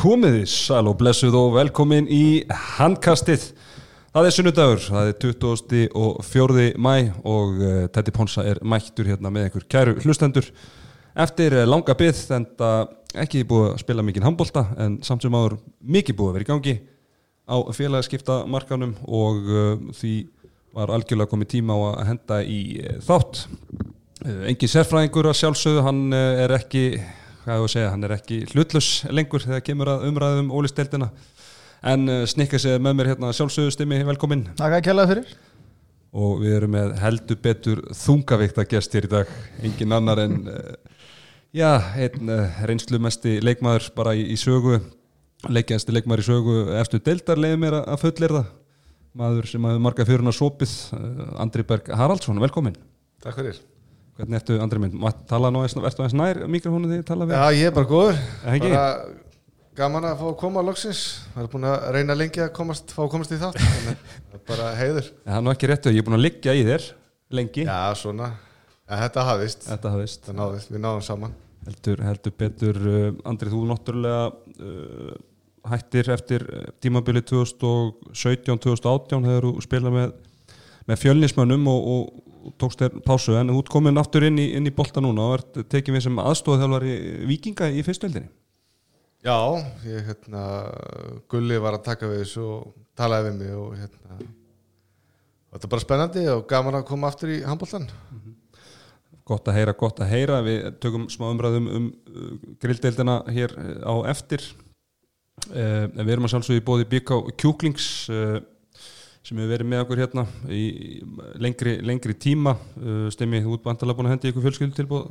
Komiði sæl og blessuð og velkomin í handkastið. Það er sunnudagur, það er 20. og 4. mæ og uh, Teddy Ponsa er mættur hérna með einhver kæru hlustendur. Eftir uh, langa byggð, en ekki búið að spila mikið handbólta en samt sem áður mikið búið að vera í gangi á félagskipta markanum og uh, því var algjörlega komið tíma á að henda í þátt. Engin sérfræðingur að sjálfsögðu, hann er ekki hvað ég að segja, hann er ekki hlutlus lengur þegar kemur að umræðum ólisteldina en uh, snikka sig með mér hérna sjálfsögðu stimmi, velkomin Takk að kjallaði fyrir. Og við erum með heldur betur þungavíkta gest hér í dag, engin annar en uh, já, einn uh, reynslumesti leikmaður bara í, í sögu. Leikjænsti leikmaður í sögu. Eftir deildar leiði mér að fullir það maður sem hafði marga fyrir hann að sopið uh, Andri Berg Haraldsson, velkomin Takk fyrir hvernig ertu Andri minn, maður tala nú ertu aðeins nær mikrofónu því að tala við Já, ég er bara góður? Bara gaman að fá að koma á loksins. Það er búin að reyna lengi að komast, fá að komast í þátt bara heiður. Það er nú ekki réttu, ég er búin að liggja í þér lengi, Já, svona. Ja, Þetta hafðist þetta hafðist Þetta náðist, við náðum saman. Heldur, heldur betur uh, Andri, þú náttúrulega uh, hættir eftir uh, tímabili 2017-2018 hefur þú spilað með, með fjölnismönnum og, og tókst þér pásu en þú ert komin aftur inn í, inn í bolta núna og ert tekið við sem aðstofþjálfari vikinga í fyrstöldinni Já, ég, hérna Gulli var að taka við þessu og talaði við mig og hérna Þetta er bara spennandi og gaman að koma aftur í handbóltan Gott að heyra, gott að heyra. Við tökum smá umræðum um uh, grilldeildina hér uh, á eftir. En við erum að sjálfsögja bóði BK Kjúklings uh, sem hefur verið með okkur hérna í lengri, lengri tíma. Uh, stemmi út bandala búin að hendi ykkur fjölskyldu tilbúð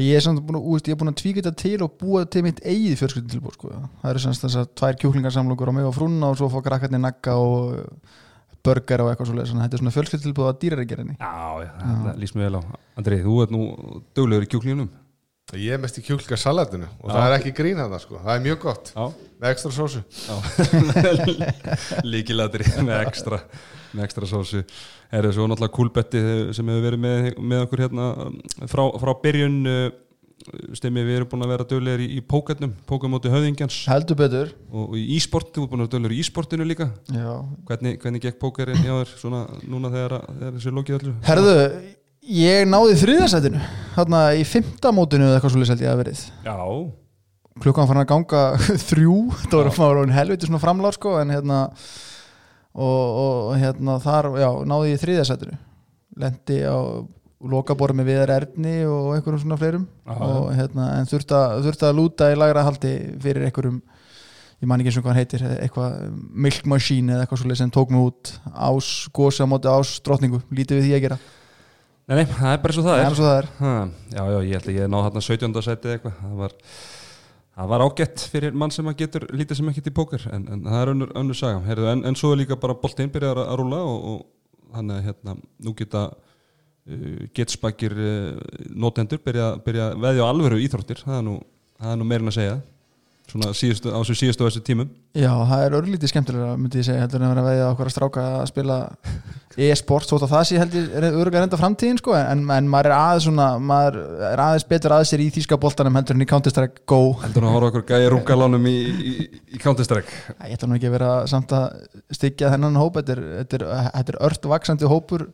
Ég er samt búin að, ég er búin að tvíka þetta til og búa til mitt eigið fjörskildin tilbúr sko. Það eru semst þess að tvær kjúklingarsamlokur á mig og frunna og svo fá krakkarnir nagga og burger og eitthvað svoleið Þetta er svona fjölskyldi tilbúð að dýraríkjerinni Já, já, það líst mér vel á. Andri, þú ert nú döglegur í kjúklingunum Ég er mest í kjúklingarsalatinu og það er ekki grín að það sko. Það er mjög gott, Já, með ekstra sósu. Líkilatri með ekstra með ekstra sósu. Er þessu náttúrulega kúlbetti sem hefur verið með, með okkur hérna um, frá, frá byrjun uh, stemmi við erum búin að vera döglegir í, í pókarnum, pókar móti höfðingjans. Heldur betur. Og, og í e-sport, þú er búin að vera döglegur í e-sportinu líka. Já. hvernig, hvernig gekk pókarinn hjá þér svona núna þegar, þegar þessi lokið öllu? Herðu, ég náði þriðasætinu Þarna í fymta mótinu eða eitthvað svoleiðis held ég að verið. Já, klukkan fann að ganga þrjú það var hún helviti svona framlár sko en hérna og, og hérna þar, já, náði ég þriðasætinu. Lendi á lokaborð með viðar erfni og einhverjum svona fleirum Já, og hérna en þurfti að, þurfti að lúta í lagra haldi fyrir einhverjum ég man ekki eins og hvað hann heitir eitthvað milk machine eða eitthvað svolítið sem tók mig út ás, gósa á móti ás drottningu, lítið við því að gera nei, nei, það er bara svo það það er er. svo það er. Ha, Já, já, ég held að ég náði hérna 17. sætið eitthvað. Það var, það var ágætt fyrir mann sem að getur lítið sem ekkert í póker en, en það er önnur, önnur saga. Heyrðu, en, en svo er líka bara boltinn byrjar að, rúla og, og hann er hérna nú geta uh, getspakir uh, notendur byrja, að veðja á alvöru íþróttir. Það er nú, það nú meirinn að segja svona síðustu, á þessu síðustu og þessu tímum. Já, það er örlítið skemmtilega myndi ég segja, heldur en að vera að veðja okkur að stráka að spila e-sport, þótt að það sé heldur örgulega reynda framtíðin sko en, en maður er aðeins svona, maður er aðeins betur að sér í þýska boltanum heldur en í Counter-Strike Go. Heldur að horfa okkur gæja rungalánum í, í, í Counter-Strike. Ég ætla nú ekki að vera samt að styggja þennan hóp, þetta er, þetta er, þetta er ört vaksandi hópur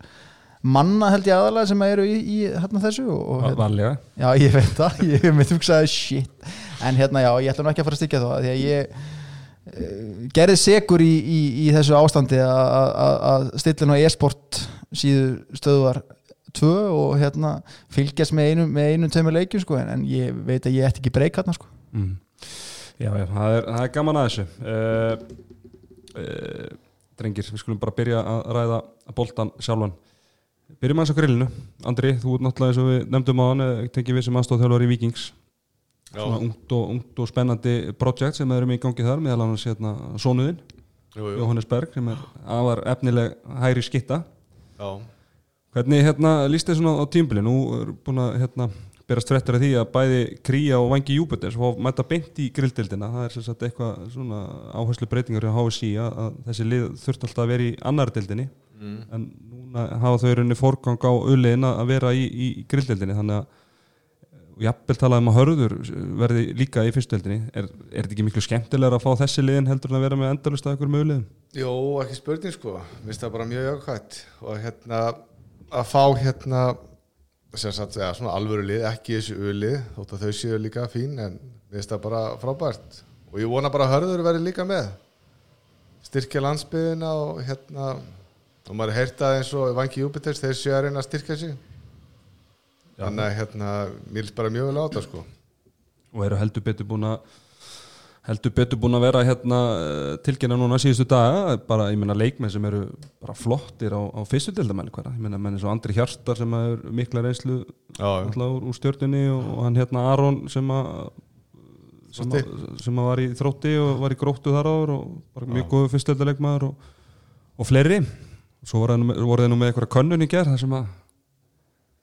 manna held ég aðalega sem eru í, í hérna þessu og, og varlega Já, ég veit það, ég hef mitt hugsaði shit En hérna, já, ég ætla nú ekki að fara að styggja það Því að ég uh, gerði segur í, í, í þessu ástandi að- að að stilla nú e-sport síðu stöðuvar tvö og hérna fylgjast með einu, með einu tveimur leikjum sko, en, ég veit að ég ætti ekki breyk hérna sko. mm. Já, já, það er, það er gaman að þessu uh, uh, Drengir, við skulum bara byrja að ræða boltan sjálfan Byrjum aðeins á grillinu Andri, þú náttúrulega eins og við nefndum á hann tengið við sem aðstofþjálfur í Vikings svona ungt og, ungt og spennandi projekt sem erum í gangi þar meðal annars hérna, jú, Jóhannes Berg sem er afar efnileg hæri skitta. Já. Hvernig hérna, líst þið svona á tímbili? Nú er búin að hérna, berast fréttir af því að bæði Kría og Vangi Júpiters og mæta beint í grilldeildina. Það er sem sagt eitthvað svona áherslu breytingar hjá HSI að, að þessi lið þurft alltaf að vera í annar deildinni. Mm. en núna hafa þau rauninni fórgang á auðliðin að vera í, í, grilldeildinni. Þannig að og jafnvel talað um að hörður verði líka í fyrstuheldinni er, er þetta ekki miklu skemmtilegur að fá þessi liðin heldur en að vera með endalust að ykkur mögulegum? Jó, ekki spurning sko. Mér finnst það bara mjög jákvæmt og hérna að fá hérna sagt, ja, svona alvöru lið, ekki þessu ulið þótt að þau séu líka fín en mér finnst það bara frábært. Og ég vona bara að hörður verði líka með. Styrkja landsbyðina og hérna og maður heyrt að eins og Vangi Júpiters þeir séu að reyna að styrkja sig þannig að hérna mér finnst bara mjög vel á þetta sko. Og eru heldur betur búin að heldur betur búin að vera hérna eh, tilkynna núna síðustu daga. Bara, ég meina leikmenn sem eru bara flottir á, á fyrstu dildamenni hverja, ég meina menn eins og Andri Hjartar sem er mikla reynslu úr, úr stjórnunni og, og hann hérna Aron sem að sem, að, sem að var í þrótti og var í gróttu þar áður og bara mjög góðu fyrstöldarleikmaður og, og fleiri. Svo voru þeir nú með- eitthvað könnun í gerð þar sem að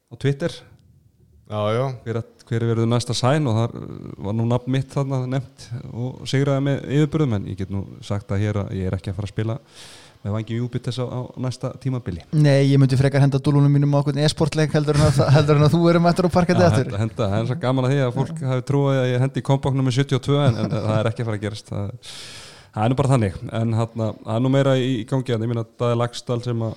á Twitter Já, já, hver, að- hver er verið næsta sæn og þar uh, var nú nafn mitt þarna nefnt og sigraði með yfirbyrðum en ég get nú sagt að hér að ég er ekki að fara að spila með vangi Júbit þess á, á næsta tímabili. Nei, ég myndi frekar henda dúlunum mínum á e-sportleik heldur, en að- heldur en að þú erum eftir að parka þetta Já, eftir henda, henda, það er svo gaman að því að fólk hafi trúið að ég hendi kompáknum með 72 en, en það er ekki að fara að gerast. Það, það er nú bara þannig. En það er nú meira í, í gangi en ég minna að það er Lagstall sem að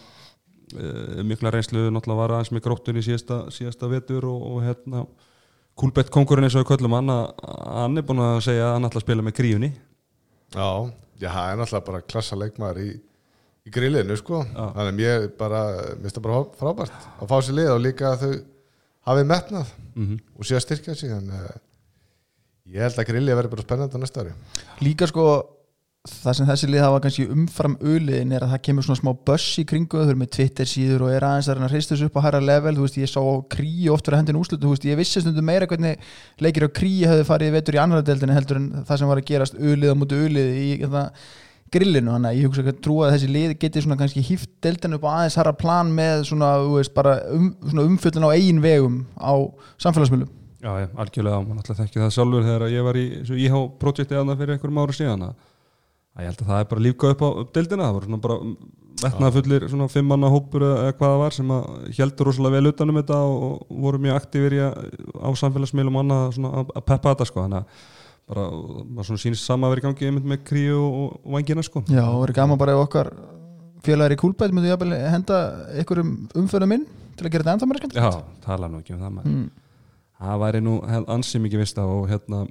mikla reynslu náttúrulega var aðeins með gróttun í síðasta, síðasta vetur og, og hérna Kúlbett kongurinn eins og við köllum hann hann er búin að segja að hann ætla að spila með grífunni já, já, það er náttúrulega bara klassa leikmaður í, í grillinu sko. Þannig að mér bara, það bara frábært að fá sér lið og líka að þau hafið metnað Mhm. og sé að styrkja sig. Þannig að ég held að grillið verði bara spennandi á næsta ári. Líka sko það sem þessi lið hafa kannski umfram öliðin er að það kemur svona smá buss í kringu þau eru með Twitter síður og er aðeins að þessu upp á hæra level, þú veist, ég sá krí oft fyrir hendin úrslutu, þú veist, ég vissi stundum meira hvernig leikir á krí hefði farið vetur í annar deildinni heldur en það sem var að gerast ölið á mútu ölið í þetta grillinu, þannig að ég hugsa að trúa að þessi lið geti svona kannski hýft deildinu upp á aðeins hæra plan með svona, veist, um, svona umfjöllun á eigin vegum á samfélagsmiðlum. Já, algjörlega, og mann alltaf þekki það sjálfur þegar ég var í svo IH-projekti aðna fyrir einhverjum ára síðan að að ég held að það er bara lífgað upp á upp deildina. Það voru svona bara metnaðfullir svona fimmanna hópur eða hvað það var sem að heldur rosalega vel utanum þetta og, voru mjög aktífir í að á samfélagsmiðlum annað svona að, peppa þetta sko. Þannig að bara, maður svona sýnist sama að vera í gangi einmitt með kríu og, vangina sko. Já, og verið gaman bara ef okkar félagar í Kúlbætt myndu jafnvel henda einhverjum umförðum inn til að gera þetta mér skemmt Já, tala nú ekki um það maður. Mm. það væri nú hel- ansi mikið vista og hérna,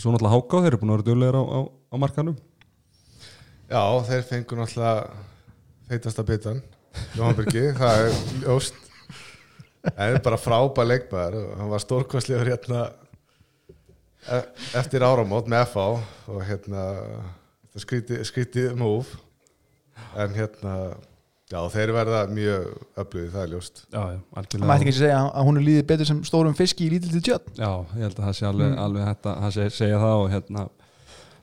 svo náttúrulega háká þeir eru búin að vera duglegar á, á, á markanum Já, þeir fengur náttúrulega feitasta bitan Jóhanbergi, það er ljóst. Það er bara frábær leikmaður hann var stórkostlegur hérna e- eftir áramót með FH og hérna skrítið skríti múf en hérna já, þeir verða mjög öflugið, það er ljóst. Já, já, Það algjörlega. Mætti ekki segja að hún er líðið betur sem stórum fiski í lítildi tjött Já, ég held að það sé alveg, alveg þetta, það sé, segja það og hérna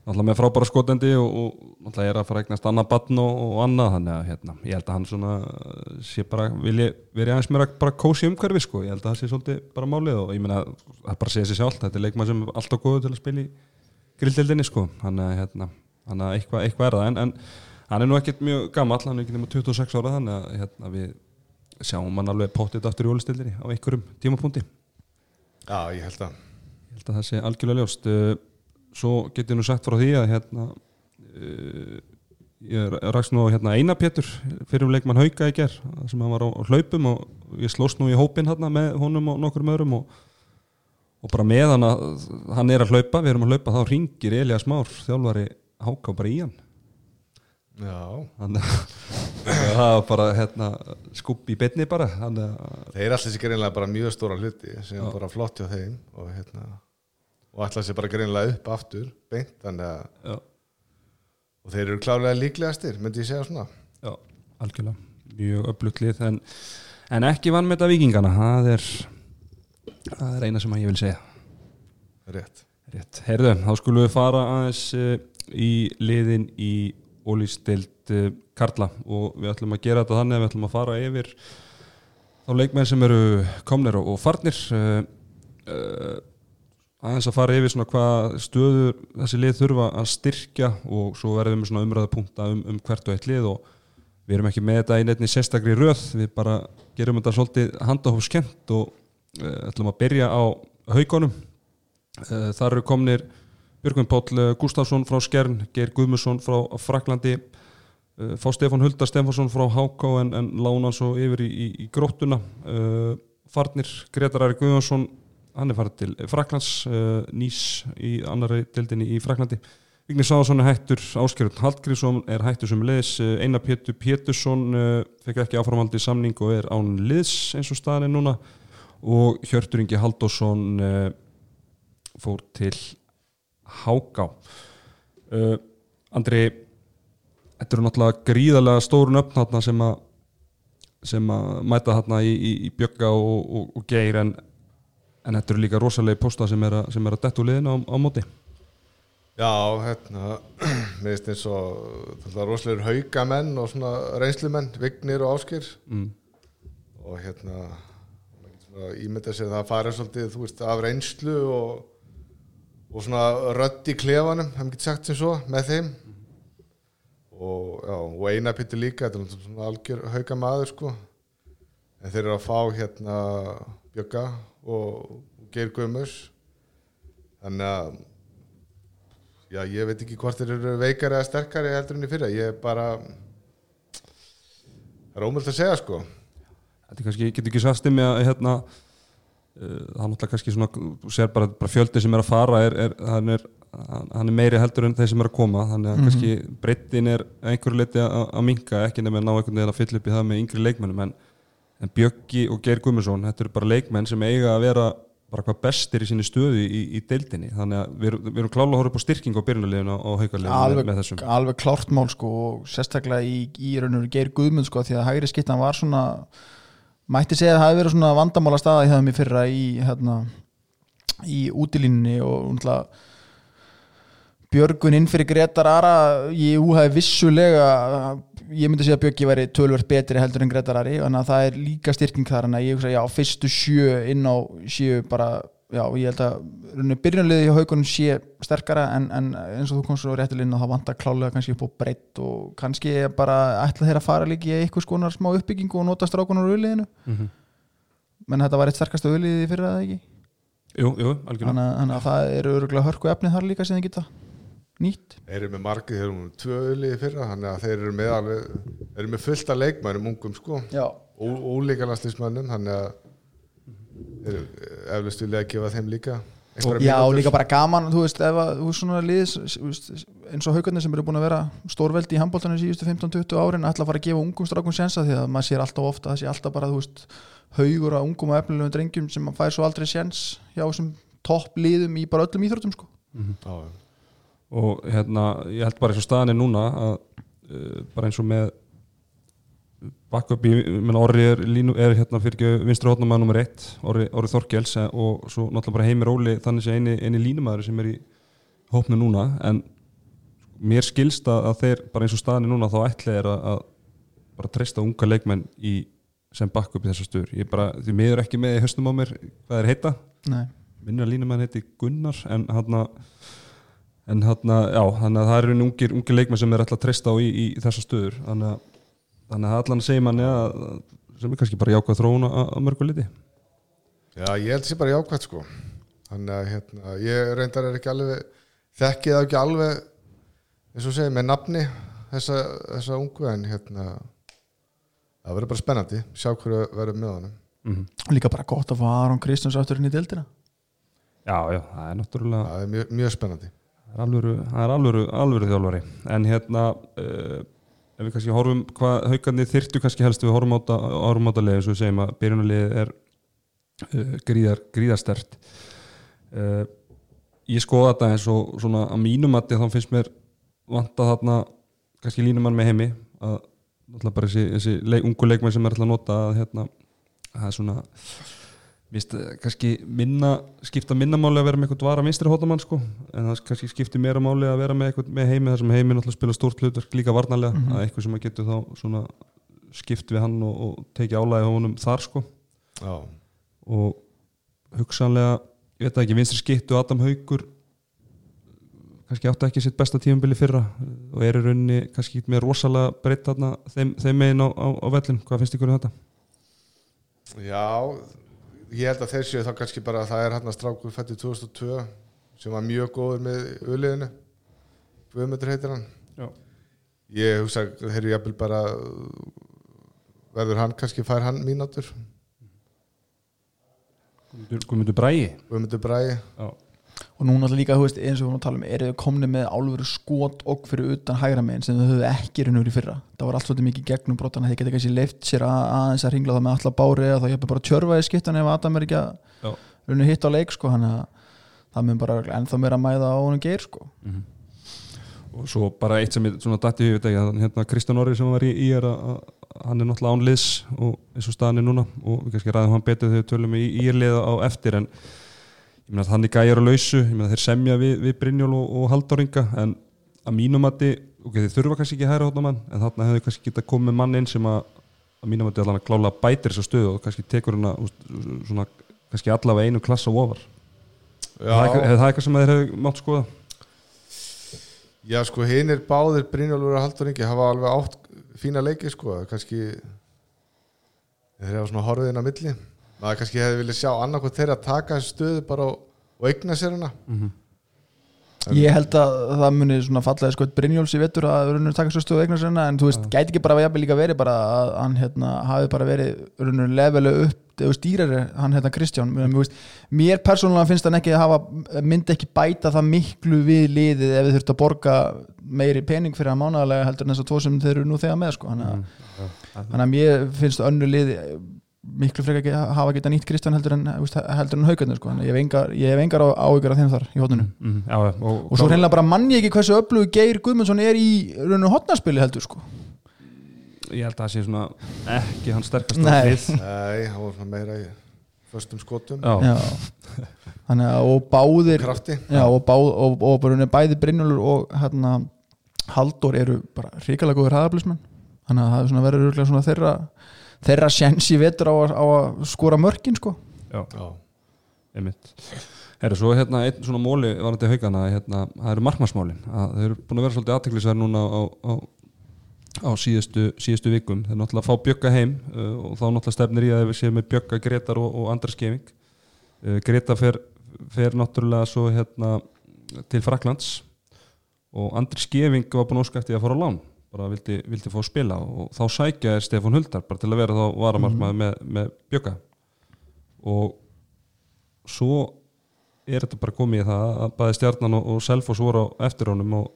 náttúrulega með frábæra skotendi og, og náttúrulega er að fara að eignast annað batn og, og annað þannig að hérna, ég held að hann svona uh, sé bara, vilji verið aðeins meira bara kósi umhverfi sko, ég held að það sé svolítið bara málið og ég meina, það er bara að segja sér sjálf þetta er leikmann sem er alltaf góður til að spila í grilldeldinni sko, þannig að hérna þannig að eitthvað, eitthvað er það, en, en hann er nú ekkert mjög gamall, hann er ekki nema 26 ára þannig að hérna, við sjáum hann alveg pottið aftur í ólistildinni á einhverjum tímapunkti. Já, ég held að. Ég held að sé Uh, Svo get ég nú sagt frá því að hérna ég rakst nú hérna Einar Pétur fyrir um leikmann Hauka í ger sem hann var á, á hlaupum og ég slóst nú í hópin hérna með honum og nokkur öðrum og, og bara með hann að hann er að hlaupa, við erum að hlaupa þá ringir Elias Már, þjálfari Háka bara í hann. Já, þannig að það var bara hérna skubb í betni bara þeir allir sér greinlega bara mjög stóra hluti sem er bara flott hjá þeim og hérna og ætla sér bara greinlega upp aftur beint, þannig að já, og þeir eru klálega líklegastir, myndi ég segja svona. Já, algjörlega. Mjög upplutlið en, en ekki vann með þetta vikingana það er, það er eina sem ég vil segja. Rétt. Rétt, heyrðu, þá skulum við fara aðeins uh, í liðin í ólýstild uh, Karla. Og við ætlum að gera þetta þannig að við ætlum að fara yfir þá leikmenn sem eru komnir og, og farnir uh, uh, aðeins að fara yfir svona hvað stöður þessi lið þurfa að styrkja og svo verðum við svona umræðapunkta um, um hvert og eitt lið og við erum ekki með þetta í nefni sérstakri röð. Við bara gerum þetta svolítið handahóf skemmt og uh, ætlum að byrja á haugunum uh, þar eru komnir Björgvin Páll uh, Gustafsson frá Skjern Geir Guðmusson frá Fraklandi uh, fá Stefán Hulda Stefansson frá Háká en, en lána svo yfir í, í, í gróttuna. Farnir Gretar Ari Guðjónsson hann er farið til Fraklands uh, Nýs í annari deildinni í Fraklandi Vigni Sáðarsson er hættur, Áskjörn Hallgrímsson er hættur sem liðs, Einar Pétur Pétursson uh, fekk ekki áframhaldi samning og er án liðs eins og staðan er núna. Og Hjörtur Ingi Haldásson fór til Háká Andri þetta eru náttúrulega gríðarlega stórun öfn sem að mæta þarna í, í, í Bjögga og, og, og Geir en, en þetta eru líka rosalegi posta sem er að, sem er að dettu liðinu á, á móti. Já, hérna, mér finnst eins og rosalega haugamenn og svona reynslumenn, Vignir og Áskir mm. og hérna ímynda sér að það fara svolítið, þú veist, af reynslu og, og svona rödd í klefanum, það getur sagt sem svo, með þeim. Og, já, og eina pittur líka, þetta er svona algjör haugamaður, sko. En þeir eru að fá hérna Bjögga og Geir Guðmus þannig að Já, ég veit ekki hvort þeir eru veikari eða sterkari heldur enn í fyrra, ég er bara það er ómöld að segja sko. Þetta er kannski, getur ekki sagt um að hérna, uh, er náttúrulega kannski svona, sér bara, bara fjöldi sem er að fara er, er, hann, er, hann er meiri heldur en þeir sem er að koma, þannig að Mhm. kannski breyttin er einhverju leiti að, að minka ekki nefnir að ná einhvern veginn að fylla upp í það með yngri leikmennum en, en Bjöggi og Geir Guðmusson, þetta eru bara leikmenn sem eiga að vera bara hvað bestir í sinni stöðu í, í deildinni, þannig að við, erum- við erum klála að horfa upp á styrking á byrjunarliðinu og haukarliðinu með, þessum. alveg klárt mál sko og sérstaklega í, í raun og Geir Guðmund sko því að hægri skittan var svona mætti segja að það hafi verið svona vandamála staða í höfum í fyrra í hérna í útilínunni og umtla, Björgun inn fyrir Gretar Ara ég úhæði vissulega ég myndi segja að Björgi væri tölvert betri heldur en Gretar Ari þannig að það er líka styrking þar en ég hugsa já fyrstu sjö inn á sjö bara já ég held að byrjunarliði hjá haugunum sé sterkara en, en eins og þú komst svo réttilinn að það vantar klálega kannski upp á breytt og kannski bara ætla þeir að fara líka í eitthvað skonar smá uppbyggingu og nota strákunar úr auðliðinu mm menn þetta var eitt sterkasta auðliði fyrir það ekki? Jú, jú, algjörlega. Þannig að það eru öruglega hörku efnið þar líka sem þið geta nýtt þeir eru með margið, þeir eru með tvö öliði fyrra þannig að þeir eru með alveg eru með fullt af leikmænum ungum sko já, ólíka landslismannum þannig að þeir eru eflust vilja að gefa þeim líka Já, líka bara gaman, þú veist, ef að þú veist svona liðs, eins og haugarnir sem eru búin að vera stórveldi í handbóltanum síðustu 15-20 árin ætla að fara að gefa ungum strákum sensa því að maður sér alltaf ofta, það sé alltaf bara, þú veist haugur að ungum og efnilegum drengjum sem fær svo aldrei sens hjá þessum topp liðum í bara öllum íþróttum sko. Já, já. Og hérna, ég held bara eins og staðan er núna að uh, bara eins og með backup í, menn Orri er, er hérna fyrir ekki vinstri hótnamaður nummer eitt, Orri, Orri Þorkels eh, og svo náttúrulega bara Heimir Óli þannig sé eini, eini línumæður sem er í hópnu núna, en mér skilst að, að þeir, bara eins og staðan er núna þá ætla er að, að bara treysta unga leikmenn í sem backup í þessa stöður, ég bara, því miður ekki með í höstum á mér hvað er heita. Nei, minnir að línumæðin heiti Gunnar en hann en hann já, að það eru ungir, ungir leikmenn sem er alltaf að treysta á í, í, þessa stöður. Þannig að, allan segir manni að sem er kannski bara jákvæð þróun að, að mörgu liti já, ég held sér bara jákvæmt sko. Þannig að hérna, ég reyndar er ekki alveg þekkið það ekki alveg eins og segir með nafni þessa, þessa ungu en hérna það verður bara spennandi. Sjá hverju verður með honum. Mm -hmm. líka bara gott að fá Aron Kristjáns áttur inn í deildina. Já, já, það er náttúrulega það er mjög, mjög spennandi það er alvöru, alvöru, þjálfari. En hérna uh, ef við kannski horfum hvað haugarnir þyrtu kannski helst við horfum á þetta horfum á þetta leið eins og við segjum að byrjunarlið er uh, gríðar, gríðarstert. Uh, ég skoða þetta eins og svona að mínum að þá finnst mér vanta þarna kannski línumann með heimi að náttúrulega bara þessi, þessi leik, ungu leikmenn sem er alltaf að nota að hérna það er svona Vist, kannski minna, skipta minna máli að vera með eitthvað dvara vinstri hóttamann sko en það kannski skipti meira máli að vera með eitthvað með heimi þar sem heimi náttúrulega spila stórt hlutverk líka varnarlega Mhm. að eitthvað sem að getur þá svona skipt við hann og, og tekið álægi á honum þar sko já, og hugsanlega, ég veit ekki vinstri skittu Adam Haugur kannski átti ekki sitt besta tímabili fyrra og er í rauninni kannski með rosalega breytt þarna þeim, þeim megin á, á, á vellin hvað finnst ykkur um þetta? já ég held að þeir séu þá kannski bara að það er hann að strákur fættið 2002 sem var mjög góður með uliðinu Guðmundur heitir hann. Já. ég hugsa þeir eru jafnvel bara verður hann kannski fær hann mínútur? Guðmundur, Guðmundur Bræi Guðmundur Bræði Já. Og núna líka, þú veist, eins og við vorum að tala um eru þau komni með álveru skot og fyrir utan hægra megin sem þau höfðu ekki raunur í fyrra. Það var allt svolítið mikið gegnum brotana þeir geta kannski leift sér að, aðeins að ringla það með allar bári eða þá hefur bara tjörfaði skiptan ef Adam er ekki að raunur hitt á leik sko, hann að það mun bara ennþá meira að mæða á honum geir sko. og svo bara eitt sem ég svona dætti í ekki, að hérna Kristján Orri sem var í, í er að hann er náttúrulega án liðs og eins og staðan er núna og við kannski ræðum hann betur þegar við tölum í írliða á eftir en að hann er gæjar og lausu. Ég meina þeir semja við, við Brynjól og, og Halldóringa en að mínum mati ok, þeir þurfa kannski ekki hæra hótna mann en þarna hefur kannski geta komið mann inn sem að að mínum mati allan að klála bætir þessa stöðu og kannski tekur hann að svona kannski allavega einu klass á ofar. Hefur það eitthvað sem þeir hefur mátt skoða? Já, sko, hinn er báðir Brynjólfur og Haldur Ingi hafa alveg átt fína leiki, sko, kannski þeir hafa svona horfið inn á milli maður kannski hefði viljað sjá annarkoð þeirra taka þessu stöðu bara og, og eigna sér hana. Ég held að það muni svona fallega sko Brynjóls í vettur að raunur taka svo stöðu eignar sinna en þú veist, gæti ekki bara jafnvel líka verið bara að hann hérna hafi bara verið raunur levelu upp eða stýrari, hann hérna Kristján. Veist, mér persónulega finnst hann ekki að hafa myndi ekki bæta það miklu við liðið ef við þurft að borga meiri pening fyrir að mánaðarlega heldur en þess að tvo sem þeir eru nú þegar með sko. Þannig að, þannig að mér finnst önnu lið miklu frekar að hafa geta nýtt Kristján heldur en, en haugarnir sko. Ég hef engar, ég hef engar áhyggjur af þeim þar í hóttunum mm, já, já, og, og svo hreinlega bara manni ekki hversu öflugu Geir Guðmundsson er í rauninu hotnarspili heldur sko. ég held að það sé svona ekki hans sterkast Nei. Nei, hann var meira í föstum skotum já, Já. þannig að og báðir krafti já, og, bá, og, og bara bæði Brynjólfur og hérna Halldór eru bara hrikalega góður hraðablismenn þannig að það er svona verið örugglega svona þeirra þeirra sjens í vetur á, að- á að skora mörkin sko. já, Já, einmitt. Herru, svo hérna einn svona móli varandi haugana hérna, það eru markmannsmálin. Að þeir eru búin að vera svolítið aðteklisverð núna á, á, á síðustu, síðustu vikum. Þeir náttúrulega fá Bjögga heim uh, og þá náttúrulega stefnir í að við séum með Bjögga, Gretar og, og Andra Skeving uh, Greta fer, fer náttúrulega svo hérna til Fraklands og Andri Skeving var búin að óska eftir að fara á lán bara vildi, vildi fá að spila og þá sækja er Stefán Huldar bara til að vera þá varamarkmaður með, með Bjögga og svo er þetta bara komið í það að bæði stjarnan og, og Selfoss voru á eftir honum og,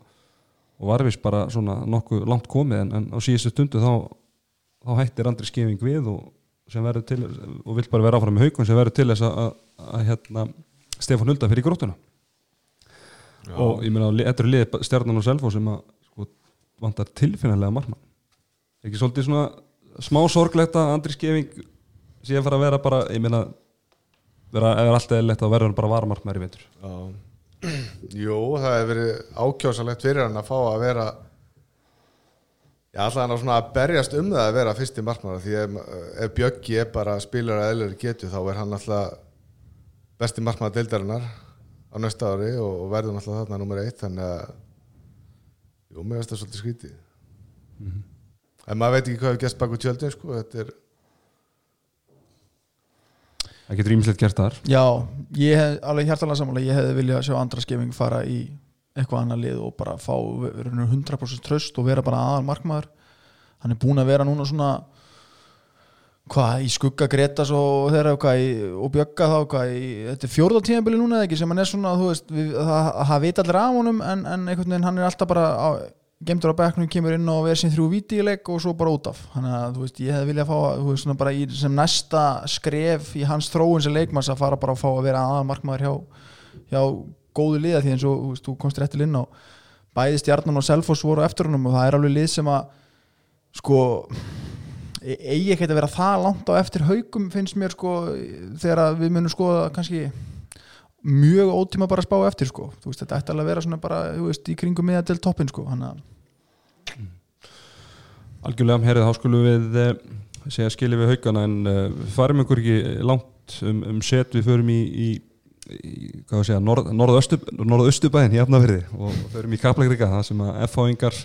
og var vist bara svona nokkuð langt komið en, en á síðustu stundu þá, þá hættir Andri Skeving við og sem verður til og vill bara vera áfram með haukun sem verður til þess að, að, að hérna, Stefán Hulda fyrir grótuna já. og ég meina þetta eru liðið stjarnan og Selfoss sem að vantar tilfinnilega margmann ekki svolítið svona smá sorglegt að Andri Skeving að fara að vera bara ég meina vera, ef er alltaf eðlilegt þá verður bara varamarkmaður í veitur. Jú, það hefur verið ákjósalegt fyrir hann að fá að vera Já, alltaf hann að svona að berjast um það að vera fyrst í markmanna því ef, ef Bjöggi er bara spilar að eðlur getu þá er hann alltaf besti markmanna deildarinnar á næsta ári og verður alltaf þarna nummer eitt þannig að jú, mér veist það svolítið skrítið. En maður veit ekki hvað hefur gæst baku tjöldin sko, þetta er það getur ímislegt gert þar. Já, ég hef alveg hjartalega sammála ég hefði viljað sjá andra skefing fara í eitthvað annað lið og bara fá raunir 100% tröst og vera bara aðal markmaður hann er búin að vera núna svona hvað, í skugga Gretas og þeirra í, og Bjögga þá hvað, í, þetta er fjórða tíðanbili núna eða ekki sem hann er svona, veist við, það, það veit allir af honum en, en einhvern veginn hann er alltaf bara á, gemdur á bekknum, kemur inn og verð sín þrjú víti í leik og svo bara út af. Þannig að veist, ég hefði viljað fá veist, í, sem næsta skref í hans þróun sem leikmanns að fara bara að fá að vera aðal markmaður hjá, hjá góðu liða því eins og þú, komst réttil inn á bæði stjarnan og Selfoss voru eftir honum og það er alveg lið sem að sko eigi ekki að vera það langt á eftir haugum finnst mér sko þegar við munum skoða kannski mjög ótíma bara að spá eftir sko. Veist þetta ætti alveg að vera svona bara veist, í kringum miða til toppin sko hann að algjörlega herrið þá skulum við eh, segja skilja við haugana en uh, farum ykkur ekki langt um, um set. Við förum í, í, í segja, norð, norðaustu, norðaustubæðin í Afnafyrði og förum í Kaplagrika það sem að F-fáingar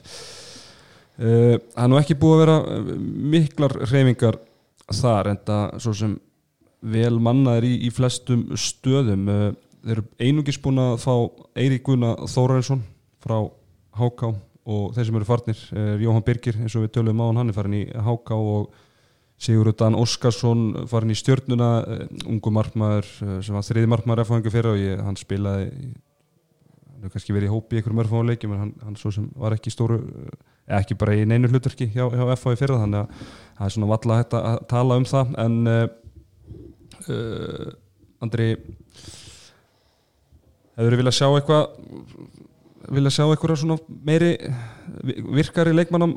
uh, er nú ekki búið að vera eh, miklar reyfingar þar en það svo sem vel mannaðir í, í flestum stöðum. Uh, þeir eru einungis búin að fá Eirík Gunna Þórarinsson frá Háká og þeir sem eru farnir er Jóhann Birgir eins og við tölum á hann, hann er farin í Háká og Sigurður Dan Óskarsson farin í stjörnuna, uh, ungu markmaður uh, sem var þriði markmaður F-fangi fyrir og ég, hann spilaði hann hefur kannski verið í hópi í einhverjum örfáum leikjum en hann, hann svo sem var ekki stóru ekki bara í neinu hlutverki hjá, hjá FH í fyrra þannig að það er svona valla hægt að tala um það en uh, Andri hefur þið viljað sjá eitthvað vilja sjá eitthvað svona meiri virkari leikmannam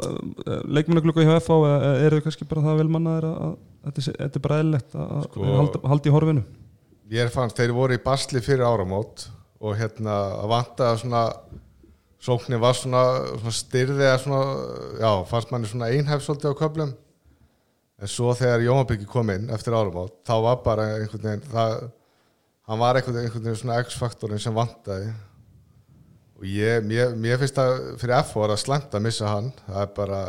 leikmannaglugga hjá FH eða eru þau kannski bara það vel mannaðir að, þetta, er bara eðlilegt að, Sko- að halda, halda í horfinu? Ég fannst, þeir voru í basli fyrir áramót og hérna að vanta svona sóknin var svona, svona styrði eða svona, já, fannst manni svona einhæf svolítið á köflum. En svo þegar Jóhanbyggi kom inn eftir áramót þá var bara einhvern veginn það, hann var einhvern veginn, einhvern veginn svona X-faktorin sem vantaði. Og ég, mér, mér finnst það fyrir F var að slæmt að missa hann. Það er bara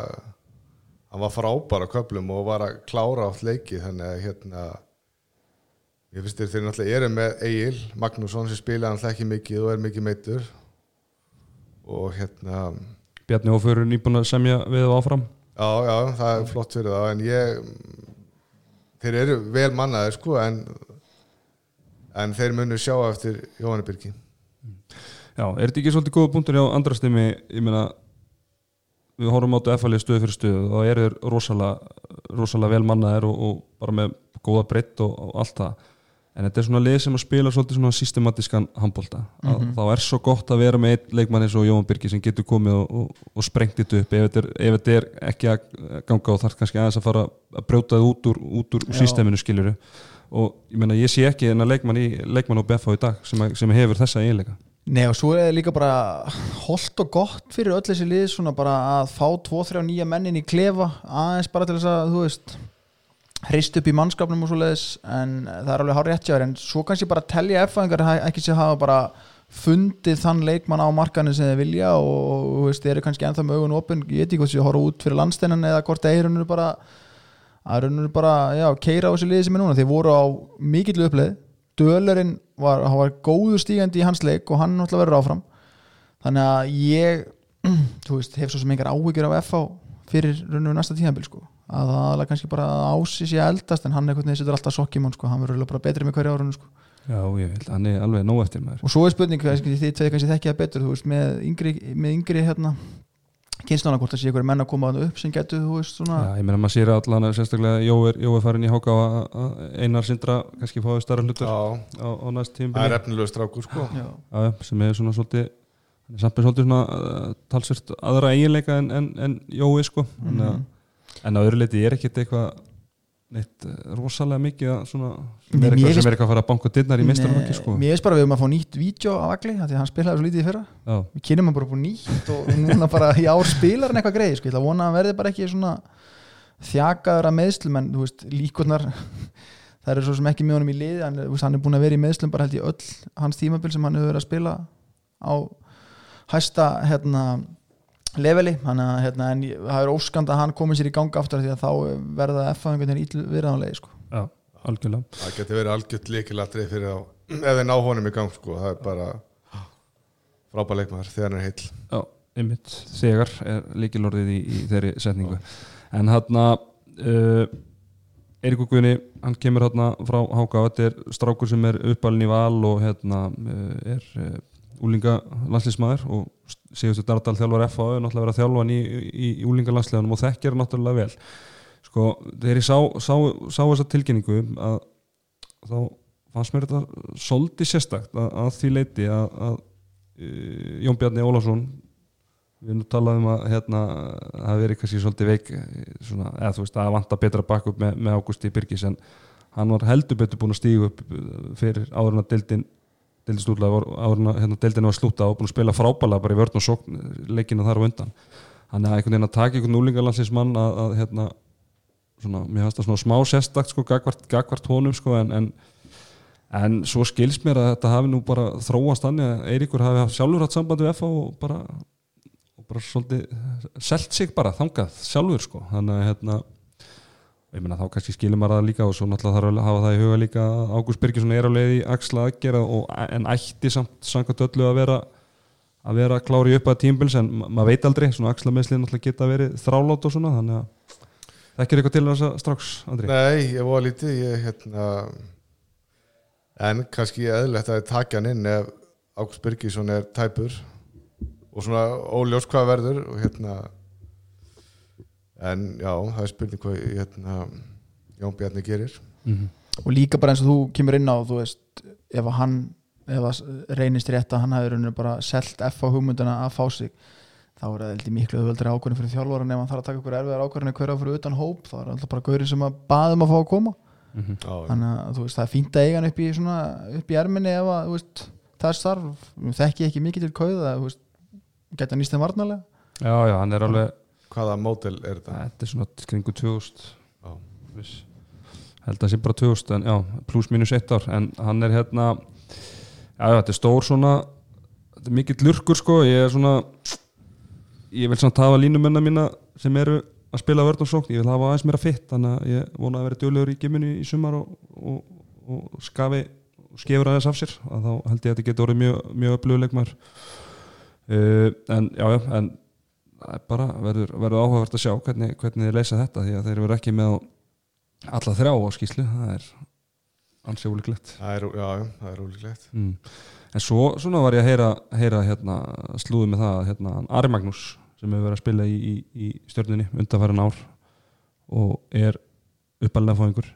hann var frábær á köflum og var að klára átt leiki þannig að hérna Ég finnst þér þeir náttúrulega eru með Egil Magnússon sem spila náttúrulega ekki mikið og er mikið meittur og hérna Bjarni Ófur er nýbúin að semja við og áfram. já, já, það er flott fyrir það en ég þeir eru vel mannaðir sko en, en þeir munu sjá eftir Jóhanni Birki. Já, er þetta ekki svolítið góða punktur hjá andrastimi, ég meina við horfum áttu F-alið stöðu fyrir stöðu og það eru rosalega, rosalega vel mannaðir og, og bara með góða breytt og, og allt það en þetta er svona lið sem að spila svolítið svona systematískan handbólta mm þá er svo gott að vera með einn leikmann eins og Jóhann Birki sem getur komið og, og, og sprengt þetta upp. Ef þetta, er, ef þetta er ekki að ganga og þarf kannski aðeins að fara að brjóta það út úr, út úr systeminu skiluru og ég meina ég sé ekki en að leikmann í leikmann á BF í dag sem, að, sem hefur þessa eiginleika. Nei og svo er það líka bara holdt og gott fyrir öll þessi lið svona bara að fá tvo, þrjá nýja mennin í klefa aðeins bara til þess að þú veist hrist upp í mannskapnum og svo leiðis en það er alveg hár réttjáður en svo kannski bara telja F-fæðingar ekki sér hafa bara fundið þann leikmann á markanum sem þeir vilja og, þú veist, þeir eru kannski ennþá með augun opin, ég veit ekki hvort þið horfa út fyrir landsteinan eða hvort þeir eru bara að rauninu bara, já, keira á þessu liði sem er núna. Þeir voru á mikill uppleið Dölurinn var, hann var góður stígandi í hans leik og hann náttúrulega verður áfram. Þannig að ég þú veist, hef svo sem engar áhyggjur af FH fyrir rauninu næsta tíðanbíl sko. Að það er kannski bara ási sér eldast en hann einhvern veginn setur alltaf sokkjum sko. hann verður bara betri með hverju árunum sko. Já, ég vil, hann er alveg nóg eftir maður og svo er spurning, þið tveið kannski þekkja það betur þú veist, með yngri, með yngri hérna, kynslána hvort það sé einhverju menn að koma upp sem getur, þú veist, svona Já, ég meina maður sér allan að sérstaklega Jó er, Jó er farin í háka að Einar Sindra kannski fáið starra hlutur á, Já, á næst tíum það er efnilegu strákur sko já, sem er svona svolítið hann er samt með svolítið svona uh, talsvert aðra eiginleika en, en, en Jói sko mm Mhm. En að öðru leiti er ekkit eitthvað neitt uh, rosalega mikið svona, sem, er eitthvað, finnst- sem er eitthvað að fara að banka dyrnar í meistarflokki sko. mér veist bara við um að fá nýtt vídeo af Agli, af því að hann spilaði svo lítið í fyrra. Já, við kynum hann bara búin nýtt og núna bara í ár spilar hann eitthvað greið sko. ég ætla að vona að hann verði bara ekki svona þjakaður að meðslum en þú veist, líkurnar það eru svo sem ekki með honum í hann, þú veist, hann er búin að vera í meðslum bara held í öll hans tímabil sem hann hefur verið að spila á hæsta hérna, leveli þannig að hérna, en ég- það er óskand að hann komi sér í ganga aftur af því að þá verða F-að einhvern veginn íll viðraðanlegi sko. já, algjörlega. Það getur verið algjört líkilatrið fyrir þá ef þeir ná honum í gang sko. Það er bara frábær leikmaður þegar hann er heill. Já, einmitt, þegar er líkilorðið í, í þeirri setningu. En hann uh, Eiríkur Guðni, hann kemur hérna frá Háka, þetta er strákur sem er uppalinn í val og hérna uh, er uh, úlinga landslísmaður og Sigurður Dardal þjálfar FA er náttúrulega verið að þjálfa hann í, í, í úlinga landsliðanum og þekkir hann náttúrulega vel. Sko, þegar ég sá, sá, sá þessa tilkynningu að þá fannst mér þetta svolítið sérstakt að, að því leiti að, að uh, Jón Bjarni Ólafsson við nú talaðum að hérna það verið kannski svolítið veik eh, svona, eða þú veist að vanta betra bakk upp með, með Ágústi Birgis en hann var heldur betur búin að stígu upp eh, fyrir áður en að deildin deildin stúrlega var áður en að hérna, deildin var slúta og búin að spila frábælega bara í vörn og sókn leikina þar á undan. Hann er einhvern veginn að taka einhvern úlingalandslinsmann að, að hérna svona, mér fannst það svona smá sérstakt sko gagvart, gagvart honum sko en, en en svo skilst mér að þetta hafi nú bara þróast þannig að Eiríkur hafi haft sjálfur hatt samband við FH og bara og bara svolítið selt sig bara þangað sjálfur sko. Þannig að hérna ég meina þá kannski skilur maður það líka og svo náttúrulega þarf að hafa það í huga líka að Ágúst Birgisson er á leið í axla aðgera og, en ætti samt samkvæmt öllu að vera að vera klári upp að tímbils en ma- maður veit aldrei, svona axla meðslið náttúrulega geta verið þrálátt og svona þannig að það ekki er eitthvað til þess að strax, Andri? Nei, ég var lítið ég, hérna, en kannski eðlilegt að takja hann inn ef Ágúst Birgisson er tæpur og svona óljós hvað verður og hérna en já, það er spurning hvað hérna, Jón Bjarni gerir. Mm og líka bara eins og þú kemur inn á þú veist, ef að hann ef að reynist rétt að hann hafi bara selt F á hugmyndina að fá sig þá er það heldur miklu auðveldri ákvörðin fyrir þjálfvaran ef hann þarf að taka ykkur erfiðar ákvörðin hverja fyrir utan hóp, þá er alltaf bara gaurinn sem að baðum að fá að koma. -hmm. Já, þannig að þú veist, það er fínt að eiga hann upp í, svona, upp í erminni ef að veist, það er starf, þekki ég ekki mikið til kauða þú veist, geta nýst þeim varnarlega. Já, já, hann er alveg hvaða mótel er þetta? þetta er svona kringu 2000 Já. viss. held að það sé bara 2000 en já, pluss mínus eitt ár en hann er hérna já, þetta er stór svona þetta er mikill lurkur sko ég er svona ég vil samt hafa línumennar mína sem eru að spila vörn og sókn, ég vil hafa aðeins meira fitt þannig að ég vona að vera djólegur í giminu í sumar og, og, og skafi og skefur aðeins af sér að þá held ég að þetta getur orðið mjög, mjög upplöfuleikmar uh, en já, já, en bara verður, verður áhugavert að sjá hvernig, hvernig þið leysa þetta því að þeir eru ekki með alla þrjá á skýslu það er ansið er, já, það er ólíklegt mm. en svo svona var ég að heyra, heyra hérna, slúðu með það að, hérna, Ari Magnús sem hefur verið að spila í, í, í stjórninni undanfæran ár og er uppalega fóðingur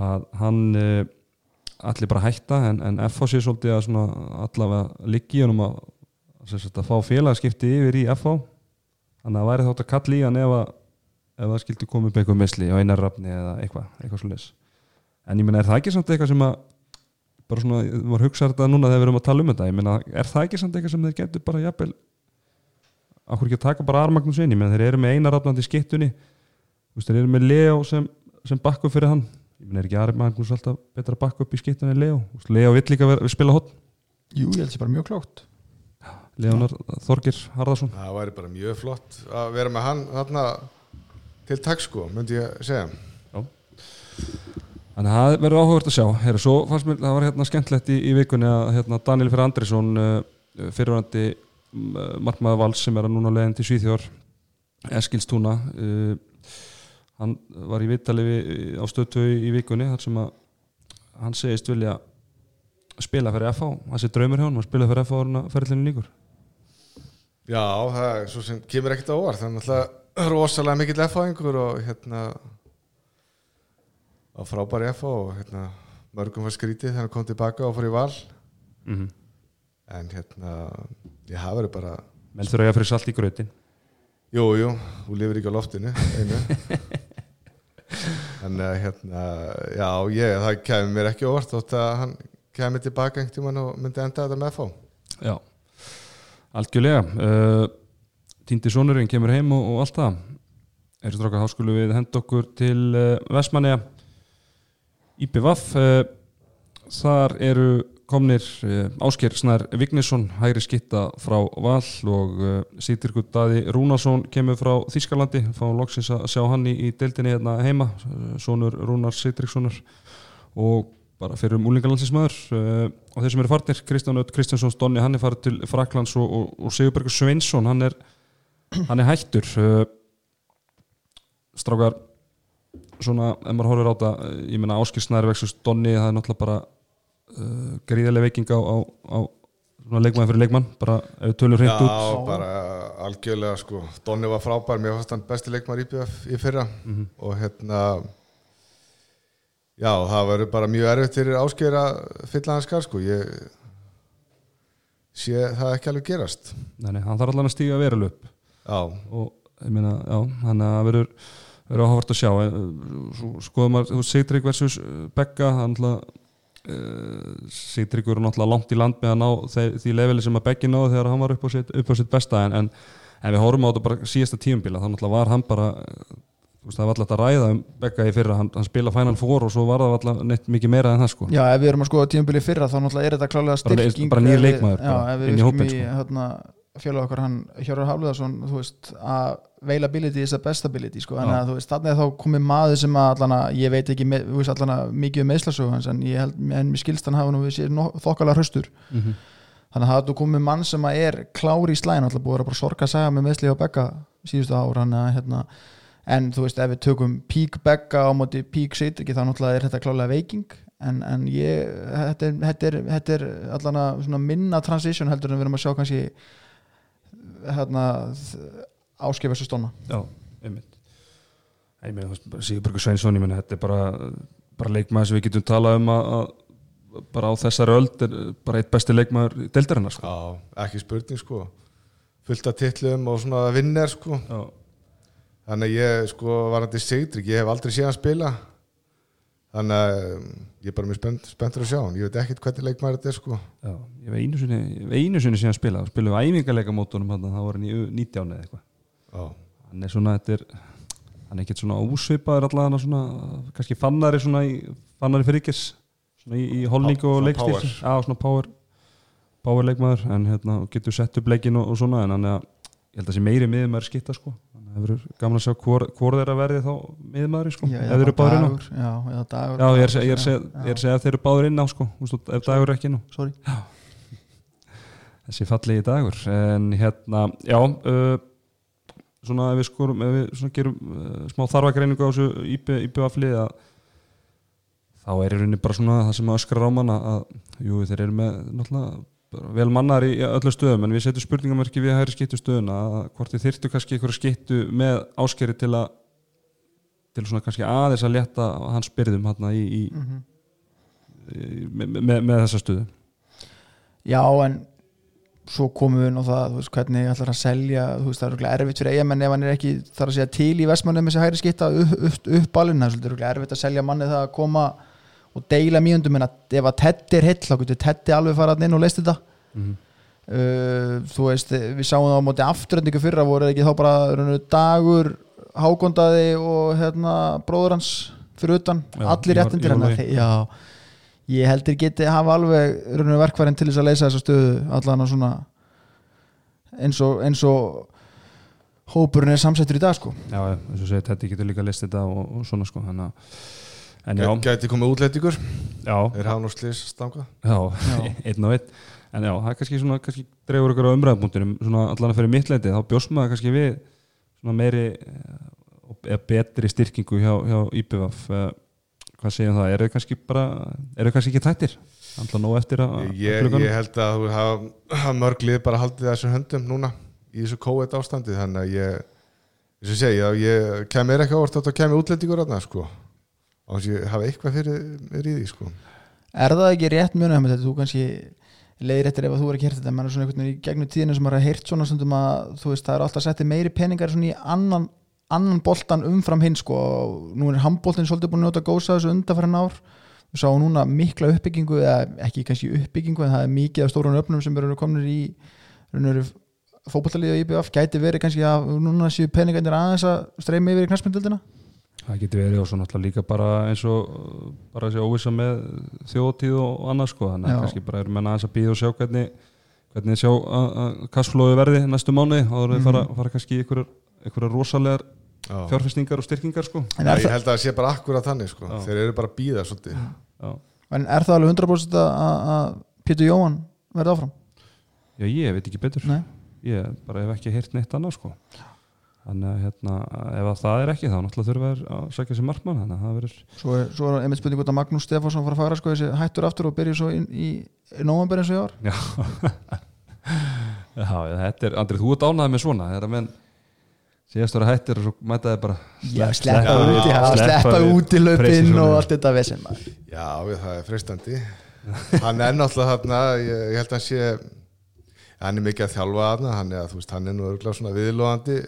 að hann uh, allir bara hætta en, en FH sé svolítið að allavega liggi honum að, að fá félagskipti yfir í FH þannig að það væri þátt að kalla í hann ef, að, það skildi koma upp eitthvað misli á einar rafni eða eitthvað, eitthvað svo en ég meina er það ekki samt eitthvað sem að bara svona, maður hugsa þetta núna þegar við erum að tala um þetta ég meina, er það ekki samt eitthvað sem þeir getur bara jafnvel okkur ekki að taka bara Armagnus inn, ég meina þeir eru með einar rafnandi í skittunni, þú veist, þeir eru með Leo sem, sem bakku fyrir hann. Ég meina er ekki Armagnus alltaf betra að bakka upp í skittunni en Leo, Þú Leo vill líka vera, spila hotn, Jú, ég held sér bara mjög klókt Leonar Þorgir Harðarsson Það væri bara mjög flott að vera með hann þarna til takk sko, myndi ég segja. Þannig að það verður áhugavert að sjá. Fannst mér, það var hérna skemmtlegt í, í vikunni að hérna, Daniel Fyrir Andrisson uh, fyrirvændi markmaður vals sem er að núna leiðin til Svíþjór Eskilstúna uh, hann var í vittali á stöðtöu í vikunni þar sem að hann segist vilja spila fyrir FH, það sé draumur hjá hann að spila fyrir FH orðina ferðlinu líkur Já, það er svo sem kemur ekkert á orð það er náttúrulega rosalega mikill F-fáingur og hérna á frábæri F og hérna mörgum var skrítið þegar hann kom tilbaka og fór í val. Mm -hmm. en hérna ég hafa verið bara menn þurfa að fyrir salt í grötin. Jú, jú, þú lifir ekki á loftinu einu. En uh, hérna já, ég, það kemur mér ekki á orð þótt að hann kemur tilbaka einhvern tímann og myndi enda þetta með F Já, algjörlega. Uh, Týndi sonurinn kemur heim og, og allt það. Erum strákar, þá skulum við henda okkur til uh, Vestmanneja IPVAF uh, Þar eru komnir Ásker Snær Vignesson hægri skitta frá Val og Sýtirkur Daði Rúnarsson kemur frá Þískalandi fáum loksins að sjá hann í, í deildinni hérna heima, sonur Rúnars Sýtrikssonar og bara fyrir um úlingalandsismöður uh, og þeir sem eru farnir, Kristján Öll Kristjánsson Donni, hann er farið til Fraklands og, og, og Sigurbergur Sveinsson, hann er hann er hættur uh, strákar svona, ef maður horfir á þetta uh, ég meina Áskil Snæri vexus Donni það er náttúrulega bara uh, gríðarlega veiking á, á, á svona leikmann fyrir leikmann, bara ef við tölum hreint út. Já, bara algjörlega sko. Donni var frábær, mér fannst hann besti leikmar í í fyrra. Mhm. og hérna já, það verður bara mjög erfitt fyrir ásker að fylla hans skar sko. Ég sé það ekki alveg gerast. Nei, nei, hann þarf allan að stíga veruleg upp. Já, og ég meina, já, hann að verður verður áhvert að sjá. Svo skoðum að, Sigtrygg versus uh, Begga, hann náttúrulega uh, Sigtrygg verður náttúrulega langt í land með að ná því, því leveli sem að Beggi náði þegar hann var upp á sitt, upp á sitt besta en, en, en við horfum á þetta bara síðasta tíumbila þá náttúrulega var hann bara veist, það var alltaf að ræða um Begga í fyrra hann, hann spila Final Four og svo var það alltaf neitt mikið meira en það sko Já, ef við erum að skoða tímabili fyrra þá náttúrulega er þetta klálega styrking bara ef við- leikmaður Já, bara inn í í sko. hérna, fjölu okkar hann Hjörður Hafliðarsson þú veist að availability is the best ability sko, Já. að þú veist þannig að þá komið maður sem að allan að ég veit ekki með, þú veist, allan að mikið um meðslasögu hans en ég held, en mér skilst hann hafa nú þokkalega hraustur Mhm. þannig að það er komið mann sem að er klári í slæðin alltaf búið að sorga að segja með meðsli en þú veist ef við tökum pík Begga á móti pík Seitriki þá náttúrulega er þetta klálega veiking. En, en ég, þetta er, þetta er, þetta er allan að svona minna transition heldur en við erum að sjá kannski hérna áskif þessu stóna Já, einmitt. Ég meina, þú veist, bara Sigurbergur Sveinsson ég meina, þetta er bara, bara leikmaður sem við getum talað um að, að bara á þessari öld er bara eitt besti leikmaður deildarinnar sko. Já, ekki spurning sko. Fullt af titlum og svona vinner sko. Já, þannig að ég sko var hann til Sigdrik ég hef aldrei séð hann spila. Þannig að um, ég er bara mjög spennt, spenntur að sjá hann. Ég veit ekkert hvernig leikmaður þetta er sko. Já, ég hef einu sinni, ég hef einu sinni síðan spilað, spilum við æfingarleika mótunum hann, það var hann í 19 eða eitthvað. Já, hann er svona, þetta er hann er ekkert svona ósvipaður allavega svona, kannski fannari svona í, fannari fyrir ykkur svona í, í holningu Pá- og power. já, svona power power leikmaður, en hérna getur sett upp leikin og, og svona, en hann er ég held að það sé meiri miðumæður skitta sko. þannig að það verður gaman að sjá hvor, hvor þeirra verði þá miðumæður sko, ef þeir eru báður inn á. Já, já, dagur. Já, ég er, að segja- ef þeir eru báður inn á sko, ef dagur er ekki inn á. Þessi fallegi dagur en hérna, já uh, svona ef við skorum ef við svona gerum uh, smá þarfagreiningu á þessu IBF-lið að þá er í rauninni bara svona það sem öskrar á manna að jú, þeir eru með náttúrulega vel mannar í, öllu stöðum en við setjum spurningamörki við hægri skittu stöðuna að hvort þið þyrftu kannski einhverja skittu með áskeri til að til svona kannski aðeins að létta hans byrðum hérna í, í, mm í með, með, með þessa stöðu. Já, en svo komum við nú það, þú veist, hvernig ætlar að selja, þú veist, það er örugglega erfitt fyrir eigamenn ef hann er ekki, þarf að segja til í vestmannum þessi hægri skitta upp, upp, upp balinn það er örugglega erfitt að selja manni það að koma og deila mjöndum en að ef að Teddy er hill, þá getur Teddy alveg farað inn og leist þetta. Mm uh, þú veist, við sáum það á móti afturhendingu fyrra, voru ekki þá bara rauninu, dagur, hákondaði og hérna, bróður hans fyrir utan, Já, allir réttindir já, ég heldur geti hafa alveg verkværin til þess að leysa þessa stöðu allan að svona eins og, eins og hópurinn er samsettur í dag sko. Já, eins og segir, Teddy getur líka list þetta og, og svona sko þannig að gæti komið útlætingur já, er hann og slis stanga já, Já. einn og einn. En já, það er kannski svona, kannski dreifur ykkur á umræðapunktinum svona allan að fyrir mitt leiti, þá bjóst maður kannski við svona meiri eh, og- eða betri styrkingu hjá, hjá IBVF eh, hvað segjum það, eru þau kannski bara eru þau kannski ekki tættir? Alltaf nóg eftir að að ég, klukkanum? ég held að þú hafa, hafa mörg lið bara haldið þessum höndum núna í þessu COVID ástandi þannig að ég eins og að ég kemur ekki ávart að og þess að ég hafa eitthvað fyrir í því sko. Er það ekki rétt mjög nefnir þetta, þú kannski leiðir eftir ef að þú er ekki hert þetta, menn er svona einhvern veginn í gegnum tíðinu sem maður har heyrt svona stundum að þú veist, það er alltaf settið meiri peningar svona í annan, annan boltan umfram hinn sko, og nú er handboltin svolítið búin að njóta gósa þessu undanfærin ár. Við sáum núna mikla uppbyggingu eða ekki kannski uppbyggingu en það er mikið af stórun öfnum sem eru komin í fótboltalíð og IBF gæti verið kannski að núna séu peningarnir aðeins að streymi yfir í knarspindildina Það getur verið og svo náttúrulega líka bara eins og bara þessi óvissa með þjóðtíð og annað sko þannig að kannski bara erum menn aðeins að býða og sjá hvernig hvernig sjá að, að kassflóði verði næstu mánuði og það Mhm. fara, fara kannski einhverjar rosalegar Já. fjárfestingar og styrkingar sko er, ég held að það sé bara akkurat þannig sko. Já. þeir eru bara að býða svolítið Já, en er það alveg 100% að, að Pétur Jóhann verði áfram? Já ég veit ekki betur Nei. ég bara hef ekki heyrt neitt annað sko þannig að hérna, ef að það er ekki þá náttúrulega þurfa þær að sækja sér markmann þannig að það verður Svo er, svo er einmitt spurning út að Magnús Stefánsson fara að fara sko þessi hættur aftur og byrja svo inn í, í nóvember eins og ég var Já, þetta er, Andrið, þú ert ánæðið með svona að menn síðast ára hættir og svo mætaði bara Já, sleppa Já, út í hafa, sleppa út í löpinn og allt þetta maður. Já, það er freistandi. Hann er náttúrulega þarna ég, ég held að hann sé hann er mikið að þjálfa þarna hann er, veist, hann er nú örgulega svona viðlóðandi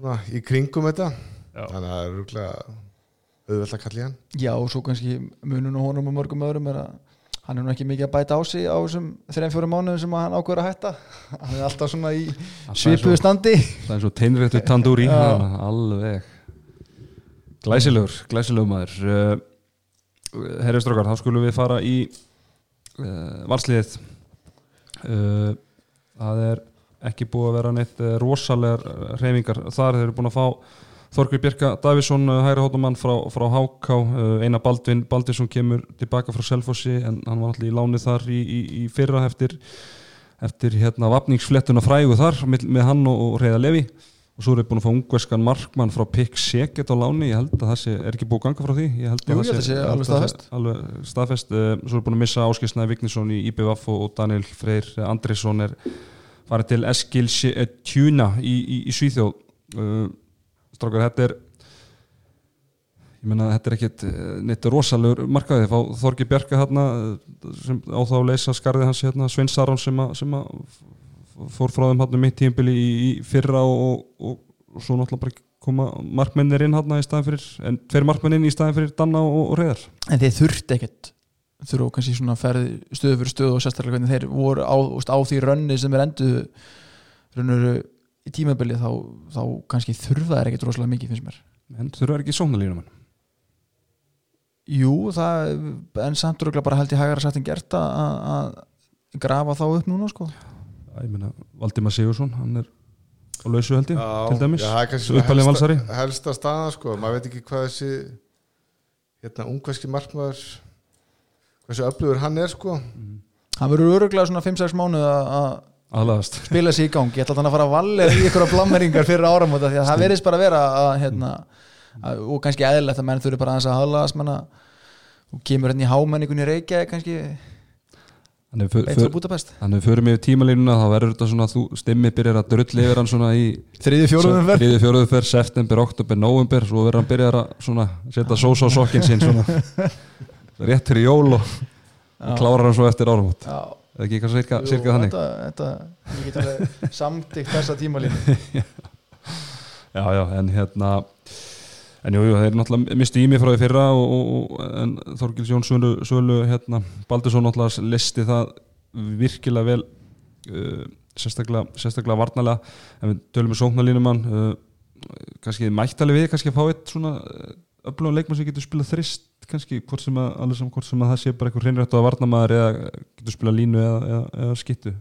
svona í kringum þetta. Já. þannig að það er örgulega auðvelt að kalla í hann. Já, og svo kannski munun og honum og mörgum öðrum er að hann er nú ekki mikið að bæta á sig á þessum þreim fjórum mánuðum sem að hann ákveður að hætta. Hann er alltaf svona í svipuðu standi. það er svo teinréttu tandúri alveg. Glæsilegur, glæsilegur maður. Uh, herri strókar, þá skulum við fara í uh, varsliðið uh, það er ekki búið að vera neitt eh, rosalegar eh, hreyfingar þar. Þeir eru búin að fá Þorgri Björka Davísson, eh, hægri hótumann frá, frá Háká, Einar Baldvin Baldinsson kemur tilbaka frá Selfossi en hann var allir í láni þar í, í, í fyrra eftir, eftir hérna vapningsflettuna frægu þar með, með hann og, Reyða Levi og svo er búin að fá ungverskan markmann frá Pick Seket á láni, ég held að það sé, er ekki búið ganga frá því? Ég held að Jú, það sé alveg að það- staðfest. alveg staðfest, svo er búin að missa Áskilsnaði Vignesson í IBVF og Daniel Freyr Andrisson er farið til Eskil Tjuna í, í, í Svíþjóð. Uh, strákar, þetta er ég meina þetta er ekkit eh, neitt rosalegur markaði fá Þorgi Bjarka hérna sem á þá leysa skarði hans hérna Svein Saron sem að, fór frá þeim hérna mitt tímbili í, í fyrra og, og, og svo náttúrulega bara koma markmennir inn hérna í staðin fyrir en tveir markmenn inn í staðin fyrir Danna og, og Reyðar. En þeir þurfti ekkert þurfu kannski svona ferð stöðu fyrir stöðu og sérstaklega hvernig þeir voru á, úst, á því rönni sem er endu rönnur í tímabili þá, þá kannski þurfa þeir ekkert rosalega mikið finnst mér. En þurfa ekki sóknarlínum Jú, það, en samt röglega bara held ég hægara satt en gert að- að að grafa þá upp núna sko. Ég meina Valdimar Sigursson hann er á lausu held ég til dæmis. já, það er upphælið valsari. helsta, staða sko, maður veit ekki hvað þessi hérna ungverski markmaður hversu öflugur hann er sko. Hann verður öruglega svona 5-6 mánuð að að aðlaðast spila sig í gang. Ég ætla þannig að fara að valega í ykkur blammeringar fyrir áramóta því að það verðist bara að vera að, hérna, að, og kannski eðlilegt að menn þurfi bara að haðlaðast menna og kemur hérna í hámenningunni reykja kannski er Þannig að við förum yfir tímalínuna þá verður þetta svona að þú stimmið byrjar að drulli yfir hann svona í þriði fjóruðum verð þriði fjóruðu fer, september, oktober, november svo verður hann byrjar að svona setja sós á sokkin sinn svona rétt fyrir jól og, og klárar hann svo eftir áramót. Já, eða ekki eitthvað cirka, jú, cirka þannig? þetta, þetta, samtíkt þessa tímalínu. Já, já, en hérna en jú, jú, þeir náttúrulega mistu í mig frá því fyrra og, og, en Þorgils Jón Sölu, Sölu hérna, Baldursson náttúrulega listi það virkilega vel uh, sérstaklega, sérstaklega varnalega en við tölum við sóknarlínumann uh, kannski mættalega við kannski að fá eitt svona öflugum leikmann sem getur spilað þrist kannski hvort sem að, alveg sem hvort sem að það sé bara eitthvað hreinrættu að varnamaður eða getur spilað línu eða, eða, eða skittu.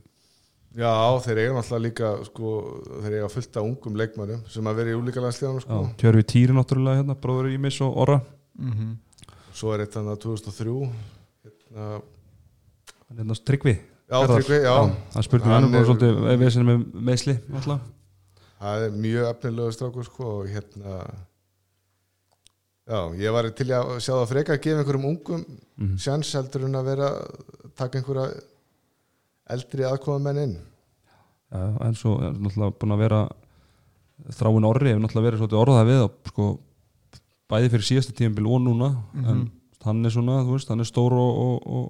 Já, þeir eiga náttúrulega líka sko, þeir eiga fullt af ungum leikmannum sem að vera í úlíka landsliðanum sko. Já, Tjörfi Týri náttúrulega hérna, bróður Ímis og Orra. Mm svo er að 2003 hérna, hérna Tryggvi. Já. Tryggvi, já, það spurning Hann er er- svolítið með meðsli alltaf það er mjög efnilegu strákur sko, og hérna já, ég var til að sjá það freka að gefa einhverjum ungum Mhm. sjans heldur en að vera taka einhverja eldri aðkoma menn inn Já, en svo er náttúrulega búin að vera þráin orri hefur náttúrulega verið svolítið orðað við og sko bæði fyrir síðasta tímabil og núna en hann er svona, þú veist, hann er stór og, og,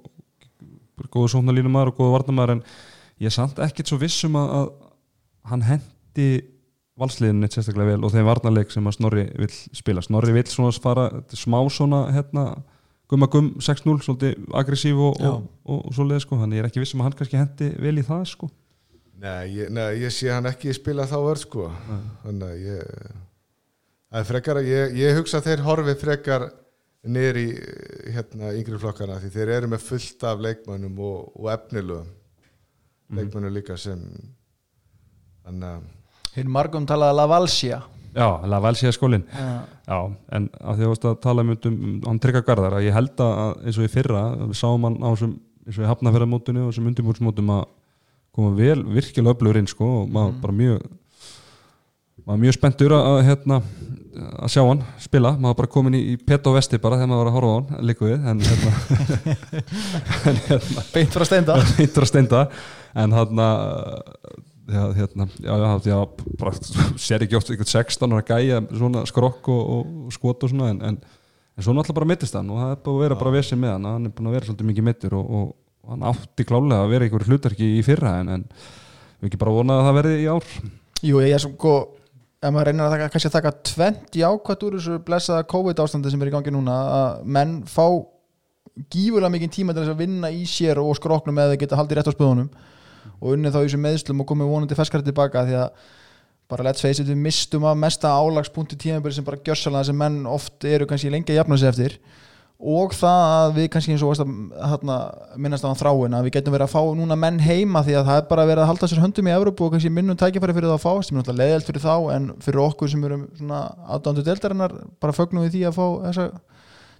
og góður sóknarlínumar og góður varnamar en ég er samt ekkert svo vissum að, að hann hendi valsliðin eitt sérstaklega vel og þeim varnarleik sem að Snorri vill spila. Snorri vill svona fara smá svona hérna gumma gum 6-0 svolítið aggressív og, og, og, og svoleiði sko. Þannig ég er ekki vissum að hann kannski hendi vel í það sko. Nei, ég, nei, ég sé hann ekki spila þá vörð sko. Þannig að ég er frekar að ég, ég hugsa að þeir horfi frekar niður í hérna yngri flokkana því þeir eru með fullt af leikmönnum og, og efnilögum leikmönnum líka sem þannig að hinn margum talaði La Valsia. Já, La Valsía skólin Já. Já, en að því að að tala um, um, um hann trygga garðar að ég held að eins og í fyrra, við sáum hann á þessum eins og í hafnafæramótinu og þessum undirbúrsmótum að koma vel, virkilega öflugur inn sko og maður bara mjög maður mjög spenntur að, að hérna að sjá hann spila, maður bara komin í, í pet og vesti bara þegar maður var að horfa á hann líka við, en hérna en hérna beint frá steinda. hittur að steinda. En hann já, hérna, já, já, já, bara sér ekki oft eitthvað 16 ára gæja svona skrokk og, og, og skot og svona en, en, en svo náttúrulega bara mittist hann og það er búin að vera bara vesið með hann hann er búin að vera svolítið mikið mittur og, og, og hann átti klálega að vera einhver hlutarki í fyrra en, en við ekki bara vonað að það verði í ár. Jú, ég er sko ef maður reynir að taka, kannski að taka tvent jákvæmt úr þessu blessaða COVID ástandi sem er í gangi núna að menn fá gífurlega mikið tíma til þess að vinna í sér og skroknum eða geta haldið rétt á spöðunum og unnið þá í þessum meðslum og komið vonandi feskar tilbaka því að bara let's face it við mistum af mesta álagspunkti tímabili sem bara gjörsalega sem menn oft eru kannski lengi að jafna sig eftir. Og það að við kannski eins og að hérna, minnast á þráin að við getum verið að fá núna menn heima því að það er bara verið að halda sér höndum í Evrópu og kannski minnum tækifæri fyrir það að fá sem er náttúrulega leðilt fyrir þá en fyrir okkur sem erum svona aðdándu deltarinnar bara fögnum við því að fá þessa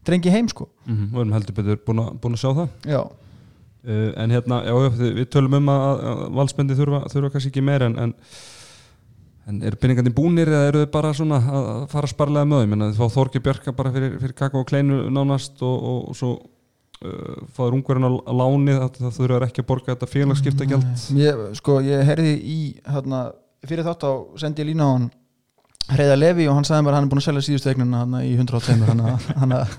drengi heim sko. Mm við erum heldur betur búin að, búin að sjá það. Já, uh, en hérna, já, við tölum um að, valsbendi þurfa, þurfa kannski ekki meir en, en, en eru pinningandi búnir eða eru þau bara svona að fara sparlega með þeim? En að þið fá Þorki Björka bara fyrir, fyrir kakó og kleinu nánast og, og, og svo uh, fáður ungverðin að, láni það, það þurfa ekki að borga þetta félagsskipta gjald ég, sko ég herði í hérna, fyrir þátt á sendi lína á hann Hreiða Levi og hann sagði að hann er búin að selja síðustu eignina hann í 102 hann að,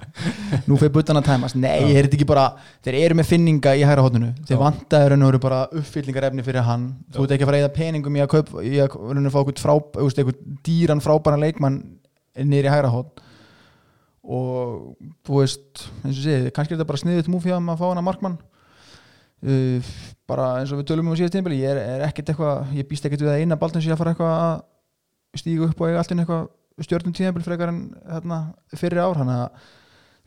nú fyrir buttan að tæmast. Nei, er þetta ekki bara, þeir eru með finninga í hæra hóttinu, þeir Já. vantaður og eru bara uppfyllingarefni fyrir hann. Þú ert ekki að fara eða peningum í að, kaup, í að fá eitthvað, frá, eitthvað dýran frábæran leikmann í hæra hótt og þú veist eins og segið, kannski er þetta bara sniðið til múfið að maður fá hann að markmann. Uh, bara eins og við tölum um síðast tímpili ég er, er stígu upp og eiga allt inn eitthvað stjórnum tímpil frekar en hérna, fyrir ár. Hann að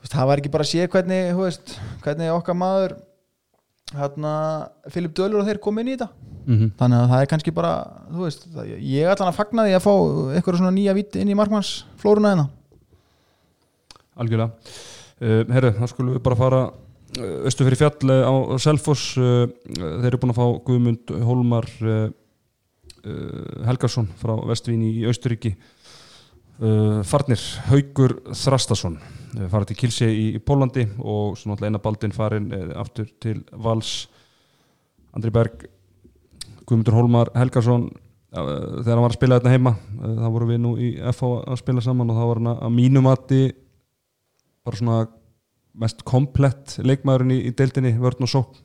veist, það var ekki bara að sé hvernig veist, hvernig okkar maður hérna, Filip Dölur og þeir kom inn í þetta. Mm -hmm. þannig að það er kannski bara veist, ég er allan að fagna því að fá eitthvað svona nýja vitt inn í markmannsflóruna hérna. Algjörlega. Uh, herru, þá skulum við bara fara östu fyrir fjall eh, á Selfoss. Uh, þeir eru búin að fá Guðmund Hólmar uh, Helgarsson frá Vestvín í Austuríki uh, farnir Haugur Þrastason uh, farið til Kilse í, Pólandi og svo náttúrulega eina baldin farin aftur til Vals. Andri Berg Guðmundur Hólmar Helgarsson þegar hann var að spila þetta heima uh, þá vorum við nú í FH að spila saman og þá var hann að mínumati bara svona mest komplett leikmaðurinn í, í deildinni vörn og sók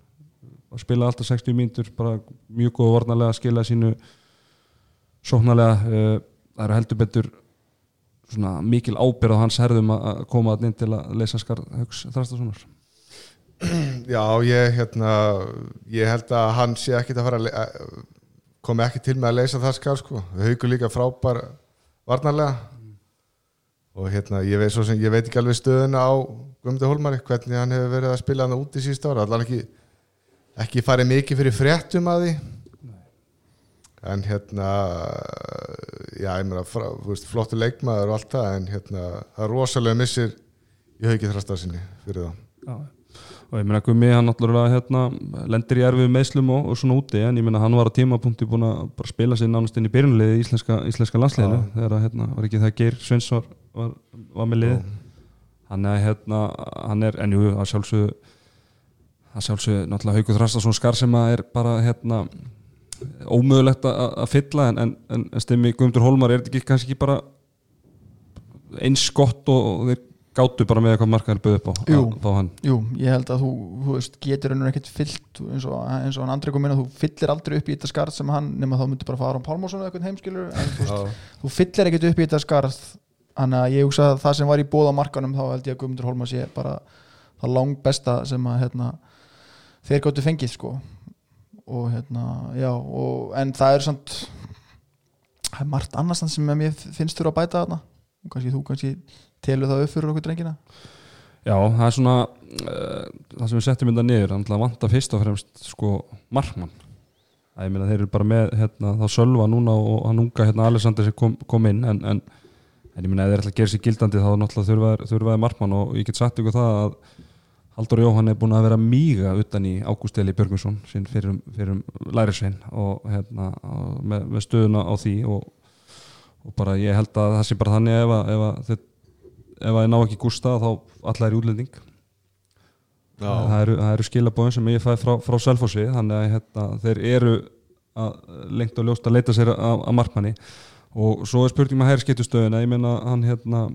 að spila alltaf 60 mínútur bara mjög góð varnarlega að skila sínu sóknarlega uh, það eru heldur betur svona mikil ábyrð á hans herðum að koma inn til að leysa skar högs þrastasonar Já, ég, hérna, ég held að hann sé ekkit að fara að komi ekki til með að leysa það skar sko. haugur líka frábær varnarlega. Og hérna, ég veit, sem, ég veit ekki alveg stöðuna á Guðmundur Hólmari, hvernig hann hefur verið að spila hann út í síðust ára, allan ekki ekki farið mikið fyrir fréttum að því en hérna já, ég meina, flottu leikmaður og allt það, en hérna það er rosalega missir í haugið þrastasinni fyrir það og ég meina Gumi hann náttúrulega hérna, lendir í erfið meðslum og, og svona úti en ég meina hann var á tímapunkti búin að spila sér nánast inn í byrjunliði í íslenska, íslenska landsliðinu Já. þegar að, hérna, var ekki það Geir Svens var, var, var með liði hann er hérna hann er, en jú, að sjálfsögðu að sjálfsögðu náttúrulega Haukur Þrastason skar sem að er bara hérna ómögulegt að, að fylla en, en, en stemmi Guðmundur Hólmar er þetta ekki kannski ekki bara eins gott og, og þeir gátu bara með eitthvað markaður bauð upp á Jú. að fá hann Jú, ég held að þú, þú veist, getur ennur ekkert fyllt eins og, eins og hann andri kom inn að þú fyllir aldrei upp í þetta skarð sem hann nema þá myndir bara fara á Pálmásson eða eitthvað heimskilur en þú, veist, þú fyllir ekkert upp í þetta skarð þannig að ég hugsa að það sem var í bóða markanum þá held ég að Guðmundur Hólma sé bara það lang besta sem að hérna, þeir gáttu fengið sko og hérna, já og, en það er samt það er margt annars sem að mér finnst þurfa að bæta þarna. Og kannski þú kannski telur það upp fyrir okkur drengina. Já, það er svona uh, það sem við setjum þetta niður, þannig að vanta fyrst og fremst sko markmann. Það ég meina þeir eru bara með hérna, þá Sölva núna og hann unga hérna Alexander sem kom, kom inn en, en, en ég meina ef þeir ætla að gera sér gildandi þá náttúrulega þurfaði markmann og ég get sagt ykkur það að Haldur Jóhann er búin að vera míga utan í Ágústeli Björgvinsson sinn fyrir, fyrir lærisvein og hérna og með, með stöðuna á því og, og bara ég held að það sé bara þannig ef að, ef að, ef að ég ná ekki gústa þá allar er útlending. Það eru, það eru skilabóðin sem ég fæ frá, frá Selfossi þannig að hérna, þeir eru að, lengt og ljóst að leita sér að, að markmanni. Og svo er spurning með hæri skiptustöðuna, ég meina hann hérna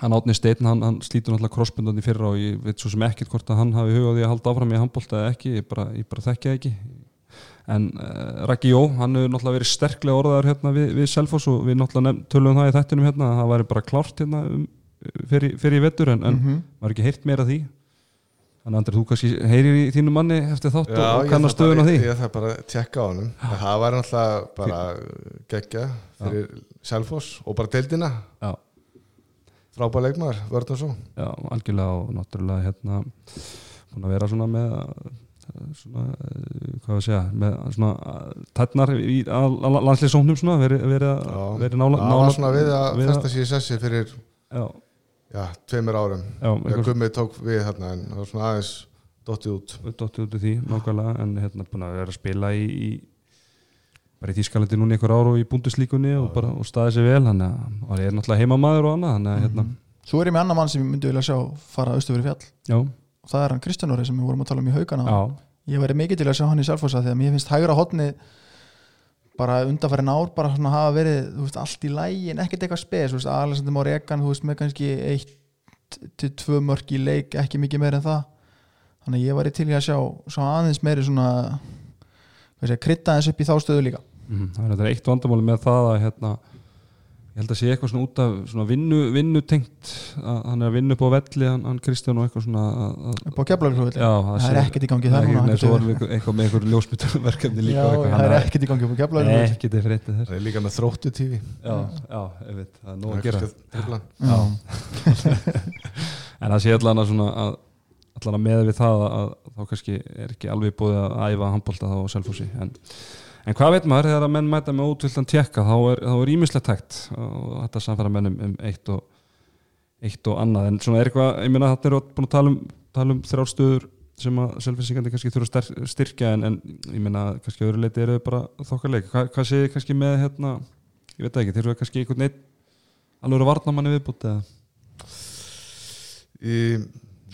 hann átni steinn, hann, hann slítur náttúrulega krossbundandi fyrra og ég veit svo sem ekkert hvort að hann hafi hugað því að halda áfram í handbólta eða ekki, ég bara, ég bara þekkja ekki. En uh, Raki Jó, hann hefur náttúrulega verið sterklega orðaður hérna við, við Selfoss og við náttúrulega tölum það í þættinum hérna að það væri bara klárt hérna um, fyrir, fyrir vettur en, en Mhm. maður ekki heyrt meira því. Þannig að Andri, þú kannski heyrir í þínu manni eftir þátt og, og kannar stöðun á því. Ég þarf bara að tjekka á honum. Það var náttúrulega bara geggja fyrir Selfoss og bara deildina. Já. Frábæð leikmaður, vörð og svo Já, algjörlega og náttúrulega hérna búin að vera svona með eh, svona, eh, hvað við segja með svona tætnar í landslýsóknum svona verið veri, veri nála, það nála svona við að festa sér í sessi fyrir já, já, tveimur árum. Já, þegar einhver Gummi tók við þarna en það var svona aðeins dottið út. Dottið út í því nákvæmlega en hérna búin að vera að spila í, í bara í Þýskalandi núna ára og í búnduslíkunni og bara og staðið sér vel hann er náttúrulega heimamaður og annað þannig að hérna, Svo er ég með annar mann sem ég myndi vilja sjá fara austu fyrir fjall. Já, og það er hann Kristján Orri sem við vorum að tala um í haugana. Já, ég væri mikið til að sjá hann í Selfossa því að mér finnst hægra hotni bara undanfærin ár bara svona hafa verið veist, allt í lægi en ekkert eitthvað spes Alexander Már Egan, þú veist, með kannski eitt til tvö mörk í leik ekki mikið meir en það. Þannig ég væri til að sjá svo aðeins meiri svona krydda aðeins upp í þá stöðu líka mhm, það er eitt vandamáli með það að hérna ég held að sé eitthvað svona út af svona vinnu, vinnu tengt að hann er að vinna upp á velli hann, hann Kristján og eitthvað svona að, að, upp á keflaglufulli, já, það er ekkert í gangi þar það núna er svo heldur eitthvað, eitthvað með eitthvað ljósmyndarverkefni við. líka já, og eitthvað, það er ekkert í gangi upp á þess það er líka með þróttu tífi já, já, ég veit, það er nóg að gera. já, en það sé allan að svona að allan að meða við það að, þá kannski er ekki alveg búið að æfa handbólta þá á selfhúsi en, en hvað veit maður þegar að menn mæta með ótvöldan tjekka þá er, er ímislegt tækt og þetta samfæra menn um, um eitt og eitt og annað. En svona er eitthvað, ég meina þetta eru búin að tala um, tala um þrjálstöður sem að selfinsingandi kannski þurfa að styrkja en, en ég meina kannski öðru leiti eru bara þokkarleik, Hva, hvað segir þið kannski með hérna, ég veit ekki, eru kannski einhvern neitt alveg að varna manni viðbúti eða? Í,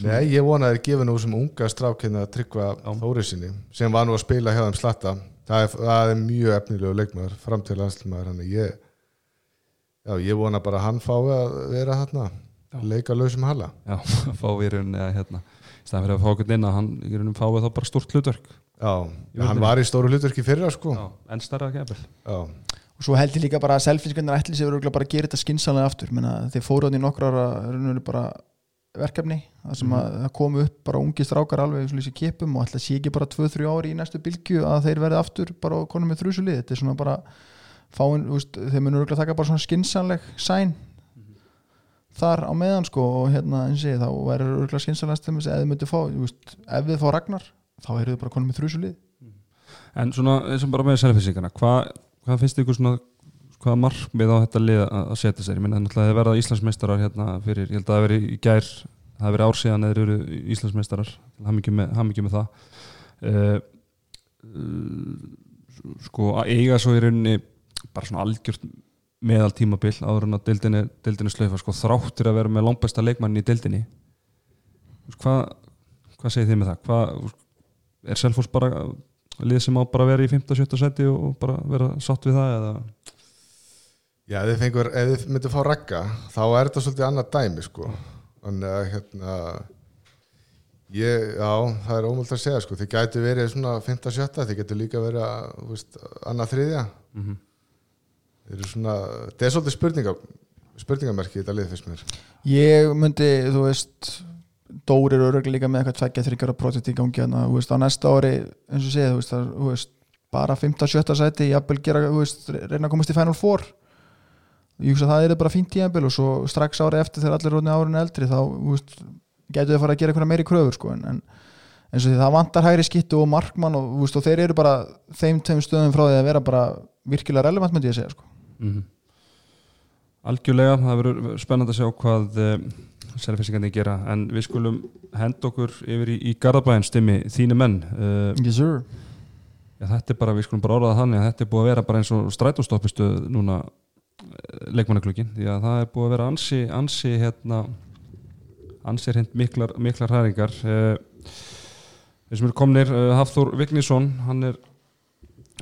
Nei, ég vona að gefa nú sem unga strákina tryggva Þórisinni sem var nú að spila hjá þeim slatta það er, það er mjög efnilegu leikmaður fram til landslmaður hann ég já, ég vona bara að hann fái að vera þarna leika lausum hala. Já, fá í rauninni að hérna í staðan fyrir að fá okkur inn að hann í rauninni fái þá bara stort hlutverk. Já, hann var í stóru hlutverki fyrra sko. Já, en starra kefil Já, og svo held ég líka bara að selfinskunnar ætli sér örugglega bara að gera þetta skinsanlega aftur. Menna, þeir fóru hann í nokkra ára raunverulega bara verkefni það sem að það komu upp bara ungi strákar alveg í kipum og að sé ekki bara 2-3 ári í næstu bylgju að þeir verði aftur bara konum með þrjusulið þetta er svona bara fáin, úst, þeir munur örugglega taka bara svona skinsanleg sæn þar á meðan sko og hérna eins og þá verður örugglega skinsanlegast þeim að þið myndu fá, úst, ef við fá Ragnar þá eru þið bara konum með þrjusulið En svona eins og bara með selfinsingana hvað, hvað finnst ykkur svona hvaða markmið á þetta lið að að setja sér? Ég minna náttúrulega þeir verða Íslandsmeistarar hérna fyrir, ég held að það verið í gær það verið ár síðan eða eru Íslandsmeistarar. Hamingi með, hamingju með það. Uh, sko að eiga svo í rauninni bara svona algjört meðal tímabil áður en að deildinni, deildinni slaufa sko þráttur að vera með langbæsta leikmann í deildinni. Hvað hvað segir þið með það? Hvað, er Selfoss bara lið sem á bara að vera í 15-17 seti og bara vera satt við það eða Já, ef þið fengur, ef þið myndu fá ragga þá er þetta svolítið annað dæmi sko. Þannig að hérna ég, já, það er ómöld að segja sko, þið gæti verið svona 15-17, þið getur líka verið að, veist, annað þriðja. Mhm. þeir eru svona, þetta er svolítið spurninga spurningamerki í þetta lið fyrst mér. Ég myndi, þú veist Dóri eru öruglega líka með eitthvað tveggja þryggjara projekt í gangi hérna, þú veist, á næsta ári eins og segið, þú veist bara 15-17 sæti, jafnvel gera, þú veist reyna að komast í Final Four ég hugsa að það er bara fínt í jafnvel og svo strax ári eftir þegar allir rótni árinu eldri þá, veist, getur þið að fara að gera eitthvað meiri kröfur, sko, en, en eins og því það vantar hægri skittu og markmann og, veist, og þeir eru bara þeim tveim stöðum frá því að vera bara virkilega relevant, myndi ég að segja, sko. Mm algjörlega, það verður spennandi að sjá hvað uh, selfinsingandi gera en við skulum henda okkur yfir í, í Garðabæðin stimmi þínu menn. Uh, Yes sir. já, þetta er bara, við skulum bara orðaða þannig að þetta er búið að vera bara eins og strætóstoppistu núna leikmannaklukkin því að það er búið að vera ansi ansi hérna ansi hreint miklar, miklar hræringar. Uh, við sem eru komnir uh, Hafþór Vignisson, hann er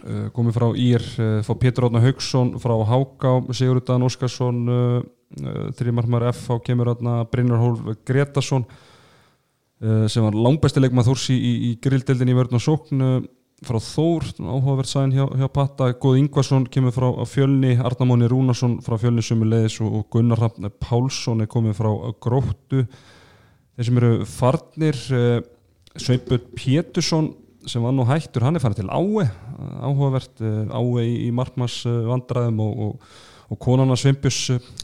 uh, komið frá Ír frá Pétur Átna Haugsson frá Háká Sigurðan Óskarsson þrjumarmar F á kemur átna Brynjar Hólf Gretarsson sem var langbæsti leikmað Þórs í, í, grilldeldin í vörðn og sókn frá Þór, áhugavert sæn hjá, hjá Patta. Góð Ingvarsson kemur frá Fjölni. Arnamóni Rúnarsson frá Fjölni Sumulegis og, Gunnar Hrafn Pálsson er komið frá Gróttu. Þeir sem eru farnir uh, Sveipur Pétursson sem var nú hættur, hann er farin til Ái áhugavert uh, Ái í, í markmanns uh, vandræðum og, og, og konana Svimbjus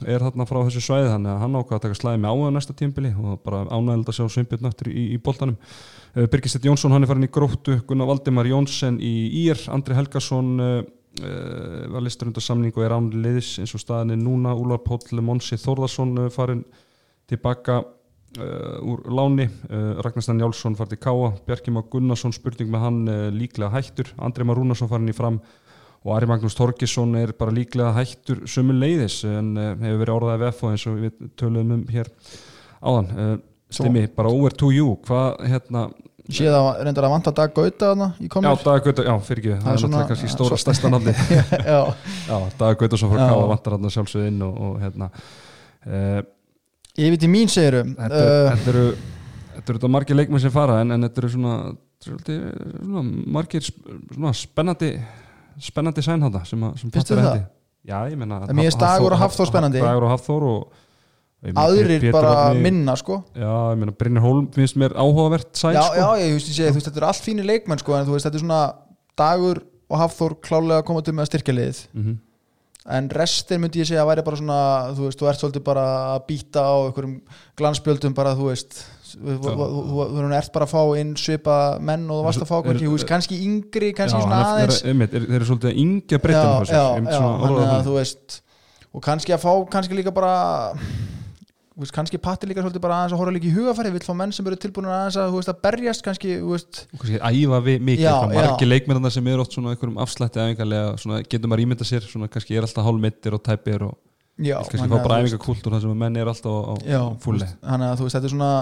er þarna frá þessu svæði þannig að hann ákvað að taka slæði með áhuga næsta tímbili og bara ánægild að sjá Svimbjörn aftur í, í boltanum. Uh, Birgistett Jónsson hann er farin í gróttu Gunnar Valdimar Jónsson í Ír Andri Helgason uh, var listur undir samning og er án liðis eins og staðin er núna. Úlar Póll Monsi Þórðarsson uh, farin tilbaka Uh, úr láni, uh, Ragnarsson Jálsson farið til Káa, Bjarki Má Gunnarsson spurning með hann uh, líklega hættur. Andri Már Rúnarsson farin í fram og Ari Magnús Torgesson er bara líklega hættur sömu leiðis en hefur verið orðaðið VF eins og við töluðum um hér áðan. Stimmi, bara over to you. Hvað hérna Sér það reyndar að vanta Dag Gauta þarna í Já, komir Dag Gauta, já, fyrir ekki. Það er svona- kannski stóra svo- stærsta nafni Já, Já, Dag Gautarsson frá Já. Káa vantar hann sjálfsögð inn og, og hérna. Uh, yfir til mín segirum þetta, uh, þetta eru þetta eru þetta margir leikmenn sem fara en, en þetta eru svona, svona margir svona spennandi spennandi sæn að- er þér hendi. Já, ég meina En mér finnst Dagur og Hafþór spennandi. Dagur og Hafþór og aðrir bara minna sko Já, ég meina Brynjar Hólm finnst mér áhugavert sæn Já, sko. já, ég, veist, ég segi, þú veist, þetta er allt fínir leikmenn sko, en þú veist, þetta er svona Dagur og Hafþór klálega að koma til með að styrkja liðið Mhm. en restin myndi ég segja að væri bara svona þú veist, þú ert svolítið bara að býta á einhverjum glansbjöldum bara, þú veist þú ert bara að fá inn svipa menn og þú varst að fá kannski, veist, kannski yngri kannski Já, svona er- aðeins er- er- Þeir eru svolítið að yngja þú veist og kannski að fá, kannski líka bara veist, kannski patti líka svolítið bara aðeins að horfa líka í hugafæri, vill fá menn sem eru tilbúin aðeins að, veist, að berjast kannski, veist. Kannski æfa við mikið Já, margir leikmennarna sem eru oft svona einhverjum afslætti svona getur maður ímynda sér svona kannski er alltaf hálfmittir og tæpir og já, kannski fá bara æfingarkultúr þar sem menn er alltaf á, á fulli þannig að þú veist, þetta er svona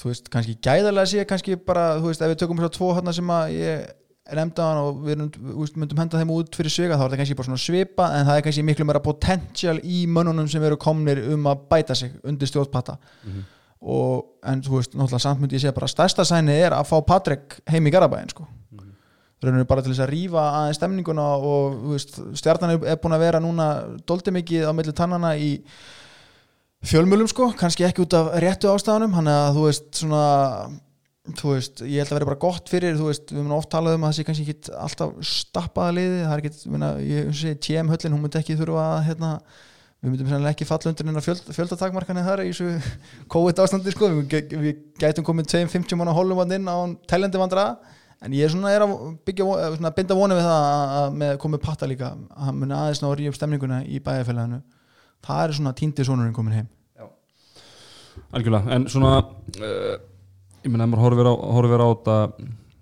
þú veist, kannski gæðarlega sé kannski bara, þú veist, ef við tökum svo tvo hérna sem að ég á hann og við erum, þú veist, myndum henda þeim út fyrir svega þá er það kannski bara svona svipa en það er kannski miklu meira potential í mönnunum sem eru komnir um að bæta sig undir stjórnpatta Mhm. og en þú veist, náttúrulega samt myndi ég segja bara stærsta sæni er að fá Patrik heim í Garabæin sko Mhm. rauninu bara til þess að rífa aðeins stemninguna og þú veist, stjarnan er, er búin að vera núna doldi mikið á milli tannana í fjölmjölum sko, kannski ekki út af réttu ástafanum, hann að þú veist svona, þú veist ég held að vera bara gott fyrir, þú veist, við munum oft talað um að það sé kannski ekki alltaf stappaða liði. Það er ekki, ég meina, ég sé TM höllin hún myndi ekki þurfa að, hérna við myndum sannlega ekki falla undir neina fjöld, fjöldatakmarkanir þar í þessu COVID ástandi sko, við, við gætum komið 2-50 manna hólum inn á tælandi vandra en ég er svona er að byggja von- eða svona, binda vonið við það að, að að það er svona týndi sonurinn komin heim. Algjörlega, en svona uh, ég meina, ef maður horfir á, horfir á þetta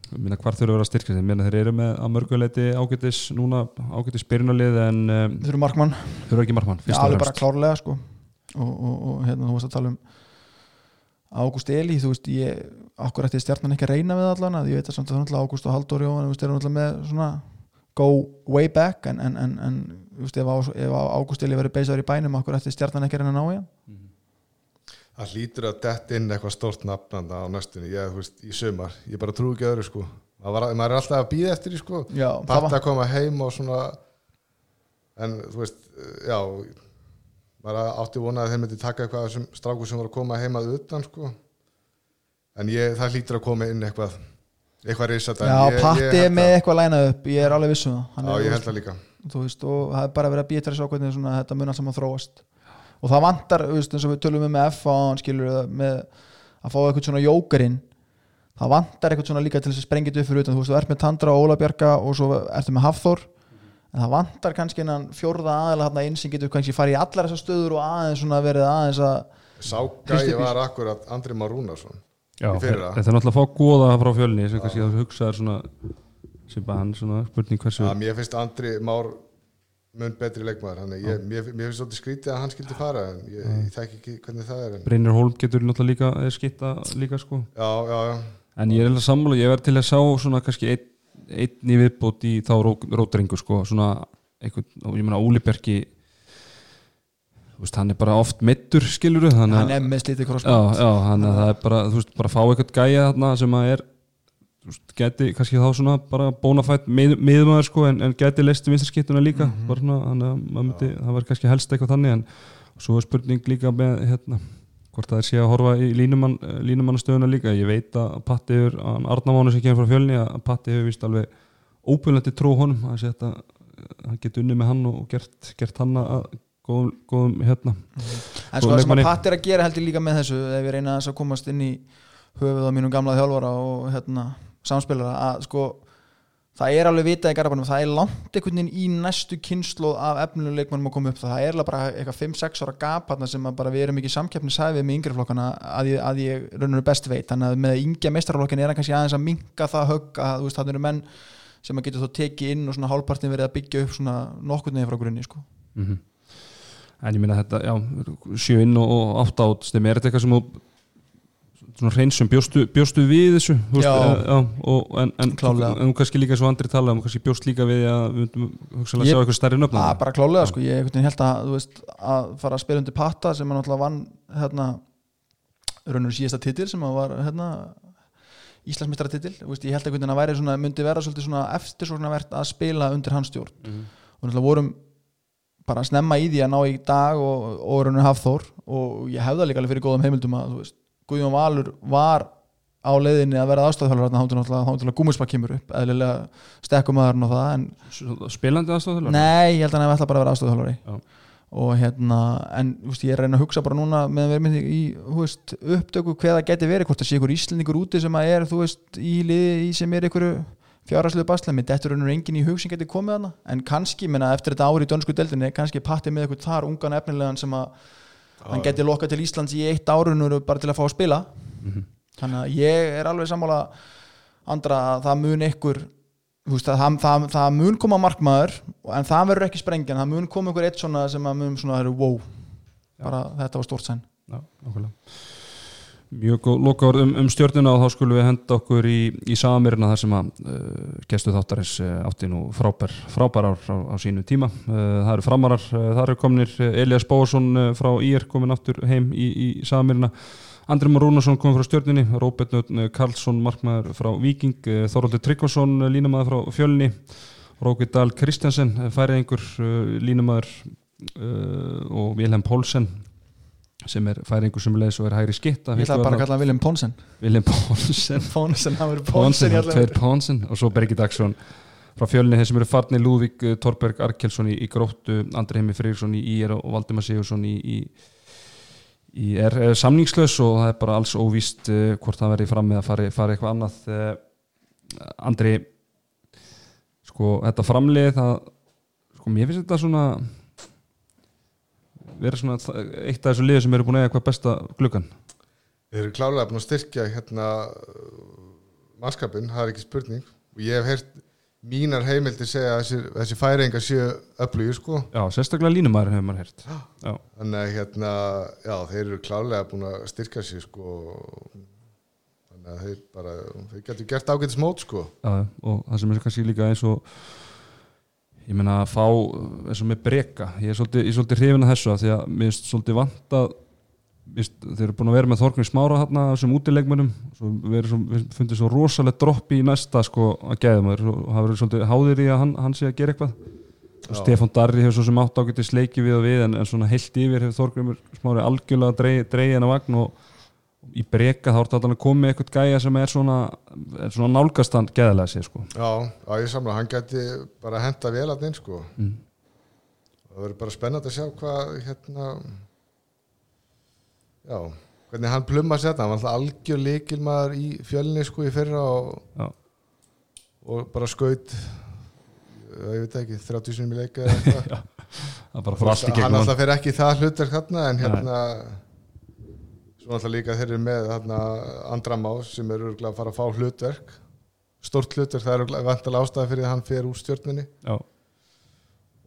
ég meina, hvar þurfa að vera sig ég meina, þeir eru með að mörguleiti ágætis núna ágætis byrjunarlið en um, Þau eru markmann, þeir eru ekki markmann, Já, og alveg bara klárlega sko. og, og, og hérna þú varst að tala um Ágúst Eli, þú veist ég okkur ætti stjarnan ekki að reyna við allan? Að ég veit að samt að það er náttúrulega Ágúst og Halldór Jóhann þú veist, eru náttúrulega með svona go way back en, en, en, en þú veist, ef, Á- ef Ágúst Eli verið beisaður í bænum okkur ætti stjarnan ekki að ná í hann? Það hlýtur að dett inn eitthvað stórt nafnanda á næstunni, ég, þú veist, í sumar. Ég bara trú ekki öðru, sko. Var, maður er alltaf að býða eftir því, sko. Já, patta að koma heim og svona en, þú veist, já maður átti vonað að þeir myndi taka eitthvað stráku sem voru að koma heimað utan, sko. En ég, það hlýtur að koma inn eitthvað eitthvað risat já, Patti er með eitthvað lænað upp ég er alveg vissu það. Já, ég held það líka. þú veist, og það er bara verið að býja til þess ákveðinu svona, þetta mun allt saman þróast. Og það vantar, þú veist, eins og við tölum um með F á hann skilur með að fá eitthvað svona jókerinn það vantar eitthvað svona líka til þess að sprengja þetta upp fyrir utan. Þú veist, þú ert með Tandra og Óla Bjarga og svo ertu með Hafþór. En það vantar kannski innan fjórða aðeila hann inn sem getur kannski farið í allar þessar stöður og aðeins svona verið aðeins að Sá Kristi gæi Bís. var akkurat Andri Már Rúnarsson Já, þetta er náttúrulega að fá góða frá fjölni sem kannski að hugsa er svona sem bara hann svona spurning hversu að mér finnst Andri Már mun betri leikmaður hann, ég, mér, mér finnst svolítið skrítið að hann skildi fara en ég, ég þekki ekki hvernig það er en, Brynjar Hólm getur náttúrulega líka eða skitta líka sko. Já, já, já. En ég er alveg sammála, ég verð til að sá svona kannski einn, einn í viðbót í þá ró- rótdrengu sko, svona einhvern, ég meina Óli Bjarki þú veist, hann er bara oft mittur þannig hann er með slítið crossband þannig að það er bara, þú veist, bara fá eitthvað gæja þarna sem að er veist, geti kannski þá svona bara bónafætt mið, miðmaður sko, en, en geti leist vinstarskittuna líka, bara svona, þannig að maður myndi, það var kannski helst eitthvað þannig en svo er spurning líka með hérna, hvort það er sé að horfa í línumann, línumannastöðuna líka, ég veit að Patti hefur, Arnamánu sem kemur frá fjölni að Patti hefur vist alveg óbyrlandi trú á honum að sé þetta hann geti unni með hann og gert, gert hann að góðum, góðum hérna. En sko það sem að Patti er að gera heldur líka með þessu ef ég reyna þess að komast inn í höfuð á mínum gamla þjálfara og hérna, samspilara að sko það er alveg vitað í Garabænum það er langt einhvern veginn í næstu kynslu af efnilegu leikmannum að koma upp. Það er bara eitthvað 5-6 ára gap sem að bara við erum ekki samkeppnishæfið með yngri flokkana að ég, að ég rauninu best veit. Þannig að með yngja meistaraflokkin er hann kannski aðeins að minka það högg að þú veist það eru menn sem að getur þó tekið inn og svona hálfpartin verið að byggja upp svona nokkurn veginn frá grunni sko. mm en ég minna þetta, já, sjö inn og, átt át stem, er þetta eitthvað sem þú svona hreinsum, bjóstu, bjóstu við þessu? Þú veist, Já. eh, já og, en, en, en kannski líka svo andri tala um kannski bjóst líka við að við myndum hugsalega Ég- sjá eitthvað stærri nöfn að bara klálega sko, ég held að þú veist, að fara að spila undir patta sem hann náttúrulega vann hérna, raunur síðasta titil sem að var hérna, Íslandsmeistara titil veist, ég held að væri svona, myndi vera svolítið svona eftir svona verðt að spila undir hans stjórn. Mhm. og náttúrulega vorum bara að snemma í því að ná í dag og, og raunur hafþór. Og ég hefða líka alveg fyrir góðum heimildum að veist, Guðjón Valur var á leiðinni að vera aðstæðhjálfur þá til að gúmisbakk kemur upp eðlilega stekkum aðarinn og það en spilandi aðstofþjóðlega Nei, ég held að hann alltaf bara verið aðstofþjálfari Já. og hérna en veist, ég er að reyna að hugsa bara núna með að vera með því í veist, upptöku það geti verið hvort það sé ykkur íslendingur úti sem að er þú veist, í liði sem er ykkur fjárhagslegu baslemi, þetta er raunur engin í hug sem geti komið hana, en kannski menna, eftir þetta ári í dönsku deildinni, kannski patti með ykkur þar ungan efnilegan sem að hann geti lokað til Íslands í eitt árunur bara til að fá að spila. Mhm. þannig að ég er alveg sammála andra að það mun að það, það, það mun koma markmaður en það verður ekki sprengjan, það mun koma ykkur eitt svona sem að mun svona wow bara þetta var stórt sæn Já, nákvæmlega Mjög góð lokaður um, um stjórnuna og þá skulum við henda okkur í, í samirina þar sem að uh, gestu þáttarins uh, átti nú frábær, frábær ár á, á sínu tíma. Uh, það eru framarar, það eru komnir Elias Bóarsson uh, frá IR komin aftur heim í, í samirina Andri Már Rúnarsson kom frá stjórninni Róbert Nötn Karlsson markmaður frá Viking Þorvaldur Tryggvason línamaður frá Fjölni Rókvið Dahl Kristjansen færiðingur línamaður og Vilhelm Pólsen sem er færingur sem leðis og er hægri skitta ég ætla bara að kalla hann William Ponsen. William Ponsen. Ponsen, hann verður Ponsen, í tveir Ponsen og svo Bergi Dagsson frá fjölni þeir sem eru farni Lúðvík eh, Torberg Arkelsson í, í gróttu Andri Heimi Freyrsson í IR og Valdimar Sigursson í, í, í er, er samningslaus og það er bara alls óvíst uh, hvort það verði fram með að fari, fari eitthvað annað uh, Andri sko þetta framlið það sko mér finnst þetta svona vera svona eitt af þessu liðu sem eru búin að eiga hvað besta gluggan Þeir eru klálega búin að styrkja hérna mannskapin, það er ekki spurning. Og ég hef heyrt mínar heimildir segja að þessi, þessi færingar séu öflugir sko. Já, sérstaklega línumæður hefur maður heyrt. Já, þannig að hérna, já, þeir eru klálega búin að styrka sig sko. Þannig að þeir bara þeir getur gert ágætis mót sko. Já, og það sem er kannski líka eins og ég meina að fá eins og með breyka, ég er svolítið, er svolítið hrifin að þessu að því að mér finnst svolítið vant að þeir eru búin að vera með Þorgnir Smára hérna verið svo, við fundið svo rosalega dropp í næsta sko að maður og hafa verið svolítið háðir í að hann, hann sé að gera eitthvað. Stefán Darri hefur svo sem átt ágætti sleiki við og við en, en svona heilt yfir hefur Þorgnir Smári algjörlega dreigið dreig hennar vagn og í breyka þá er þetta koma með eitthvað gæja sem er svona, er svona nálgastan gæðalega sér sko. Já, já ég samla, hann geti bara henda vel að inn sko. Mm. það verður bara spennandi að sjá hvað hérna já, hvernig hann plumma sér þetta, hann var alltaf algjör líkilmaður í fjölni sko í fyrra og, og bara skaut ég veit ekki, 30 sinum í leika eða eitthvað. Hann alltaf fer ekki það hlutverk hérna en hérna svo alltaf líka þeir eru með hérna, andra más sem eru örugglega að fara að fá hlutverk. Stort hlutverk, það eru vantilega ástæði fyrir að hann fer úr stjórninni. Já,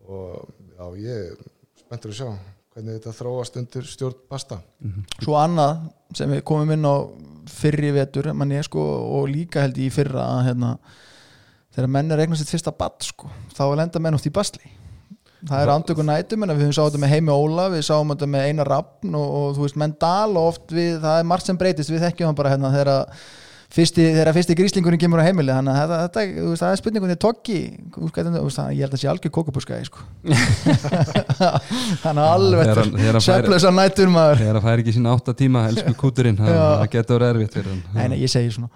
og já, ég spenntur að sjá hvernig þetta þróast undir stjórn Basta. Svo annað sem við komum inn á fyrri vetur manni, sko, og líka held ég í fyrra að hérna, þegar menn er eignast sitt fyrsta badd sko, þá er lenda menn oft í basli það er andöku nætum en við höfum sáum þetta með Heimi Óla við sáum þetta með Einar Rappn og, og þú veist menn dal og oft við, það er margt sem breytist við þekkjum hann bara hérna þegar að fyrsti, þegar fyrsti gríslingurinn kemur á heimili þannig að þetta, veist, það er spurningunni tokki þú veist, hvernig- þú veist, það- ég held að sé algjör kókabúskaði sko. þannig að alveg sveflösa nætur maður. þegar það fær ekki sína átta tíma elsku kúturinn, það, getur verið erfitt fyrir hann. Nei, ég segi svona.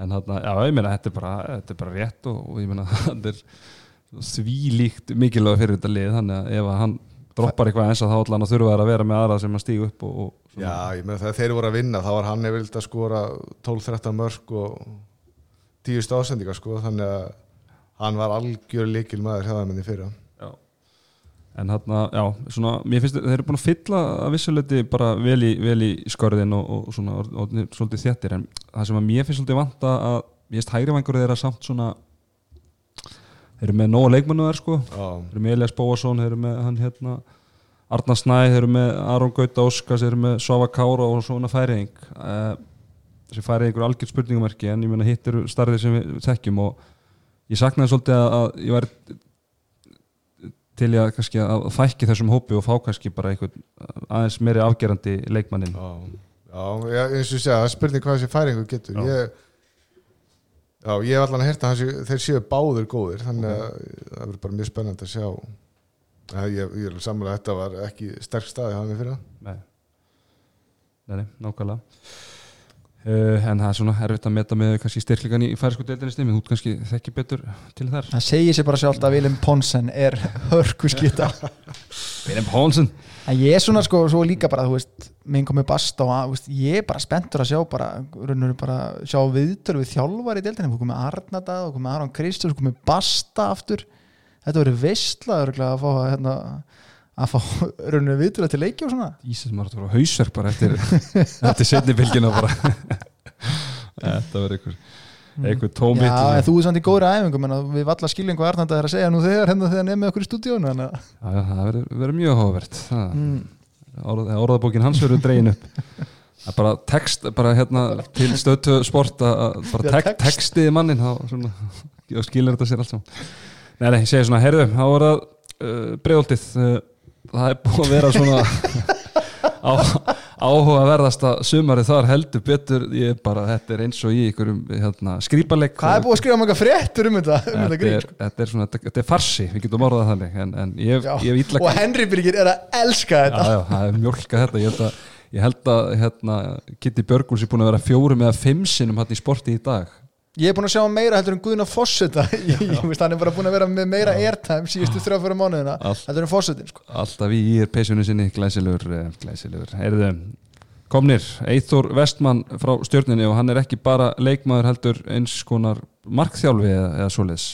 En þarna, já, ég meina, þetta er bara, þetta er bara rétt og, og ég meina, þetta er því líkt mikilvæg fyrir þetta lið þannig að ef að hann droppar eitthvað eins að þá hann að þurfa að vera með aðra sem að stígu upp og, og. Já, ég meina þegar þeir voru að vinna þá var hann eða að skora 12-13 mörg og 10 stásendingar sko þannig að hann var algjör líkil maður hjá það menni fyrra Já. En þarna, já, svona, mér finnst þeir eru búin að fylla að vissuleiti bara vel í, vel í skörðin og, og svona og, og, svolítið þéttir en það sem að mér finnst svolítið vanta að ég veist hægri vangur þeirra samt svona þeir eru með nóga leikmannu þar sko. Já, þeir eru með Elias Bóasson, þeir eru með hann hérna Arnar Snæ, þeir eru með Aron Gauta Óskars, þeir eru með Svafa Kára og svona færiðing uh, þessi færiðing er algjör spurningumerki en ég meina hitt eru starðir sem við þekkjum og ég saknaði svolítið að, að ég væri til ég að, kannski, að fækki þessum hópi og fá kannski bara einhvern aðeins meiri afgerandi leikmannin já, já, eins og ég segja, spurning hvað þessi færingu getur. Já. ég, Já, ég hef allan að hérta að þeir séu báður góðir þannig að það verður bara mjög spennandi að sjá. Að ég, ég er samlega að þetta var ekki sterk staði hafði fyrir það. Nei, nei, nei nákvæmlega. Uh, en það er svona erfitt að meta með kannski styrklingan í færisku deildinni stimmi, þú kannski þekki betur til þar. Það segir sér bara sjálft að Willem Ponsen er hörku skita Willem Ponsen. En ég er svona sko, svo líka bara þú veist, minn komið basta og að, veist, ég er bara spenntur að sjá bara, bara sjá viðtölu við þjálfar í deildinni, þú komið Arnardað og komið Aron Kristján, þú komið basta aftur, þetta veistla örugglega að fá hérna, að fá raunur viðtölu til leiki og svona. Ísas maður að vera hausverk bara eftir, eftir setni bylgina bara. Þetta verður einhver einhver tómitt Já, þú er samt í góðri æfingum en við valla hvað Arnardað er að segja nú þegar hérna þegar nefnir okkur í stúdíónu Já, það verður, mjög hófvert mm, Orð, orðabókin hans verður dregin upp er bara text, bara hérna til stöðtu sport að að bara tek, text. textiði mannin þá skilur þetta sér allt saman Nei, nei, ég segi svona, heyrðu, þá var það uh, bregðoltið uh, það er búið að vera svona á, áhugaverðasta sumarið þar heldur betur. Ég er bara, þetta er eins og í einhverjum hérna, skrýparleik Hvað er búið að skrifa manga fréttur um þetta, um þetta grín er, þetta er svona, þetta, er farsi við getum orðað þannig en, en ég, Já, ég illa og Henry Birgir er að elska já, þetta. já, það er mjölka þetta. Ég held að, ég held að hérna, Kitty Björguls er búin að vera fjórum eða fimm sinnum hann í sporti í dag Ég er búin að sjá meira heldur en Guðna Fosseta hann er bara búin að vera með meira airtime síðustu þrjá fyrir mánuðina heldur en Fossetin sko. alltaf í er peysunni sinni glæsilegur, eh, glæsilegur. Heyrðu, komnir, Eithor Vestmann frá stjórninni og hann er ekki bara leikmaður heldur eins konar markþjálfi eða, eða svoleiðis.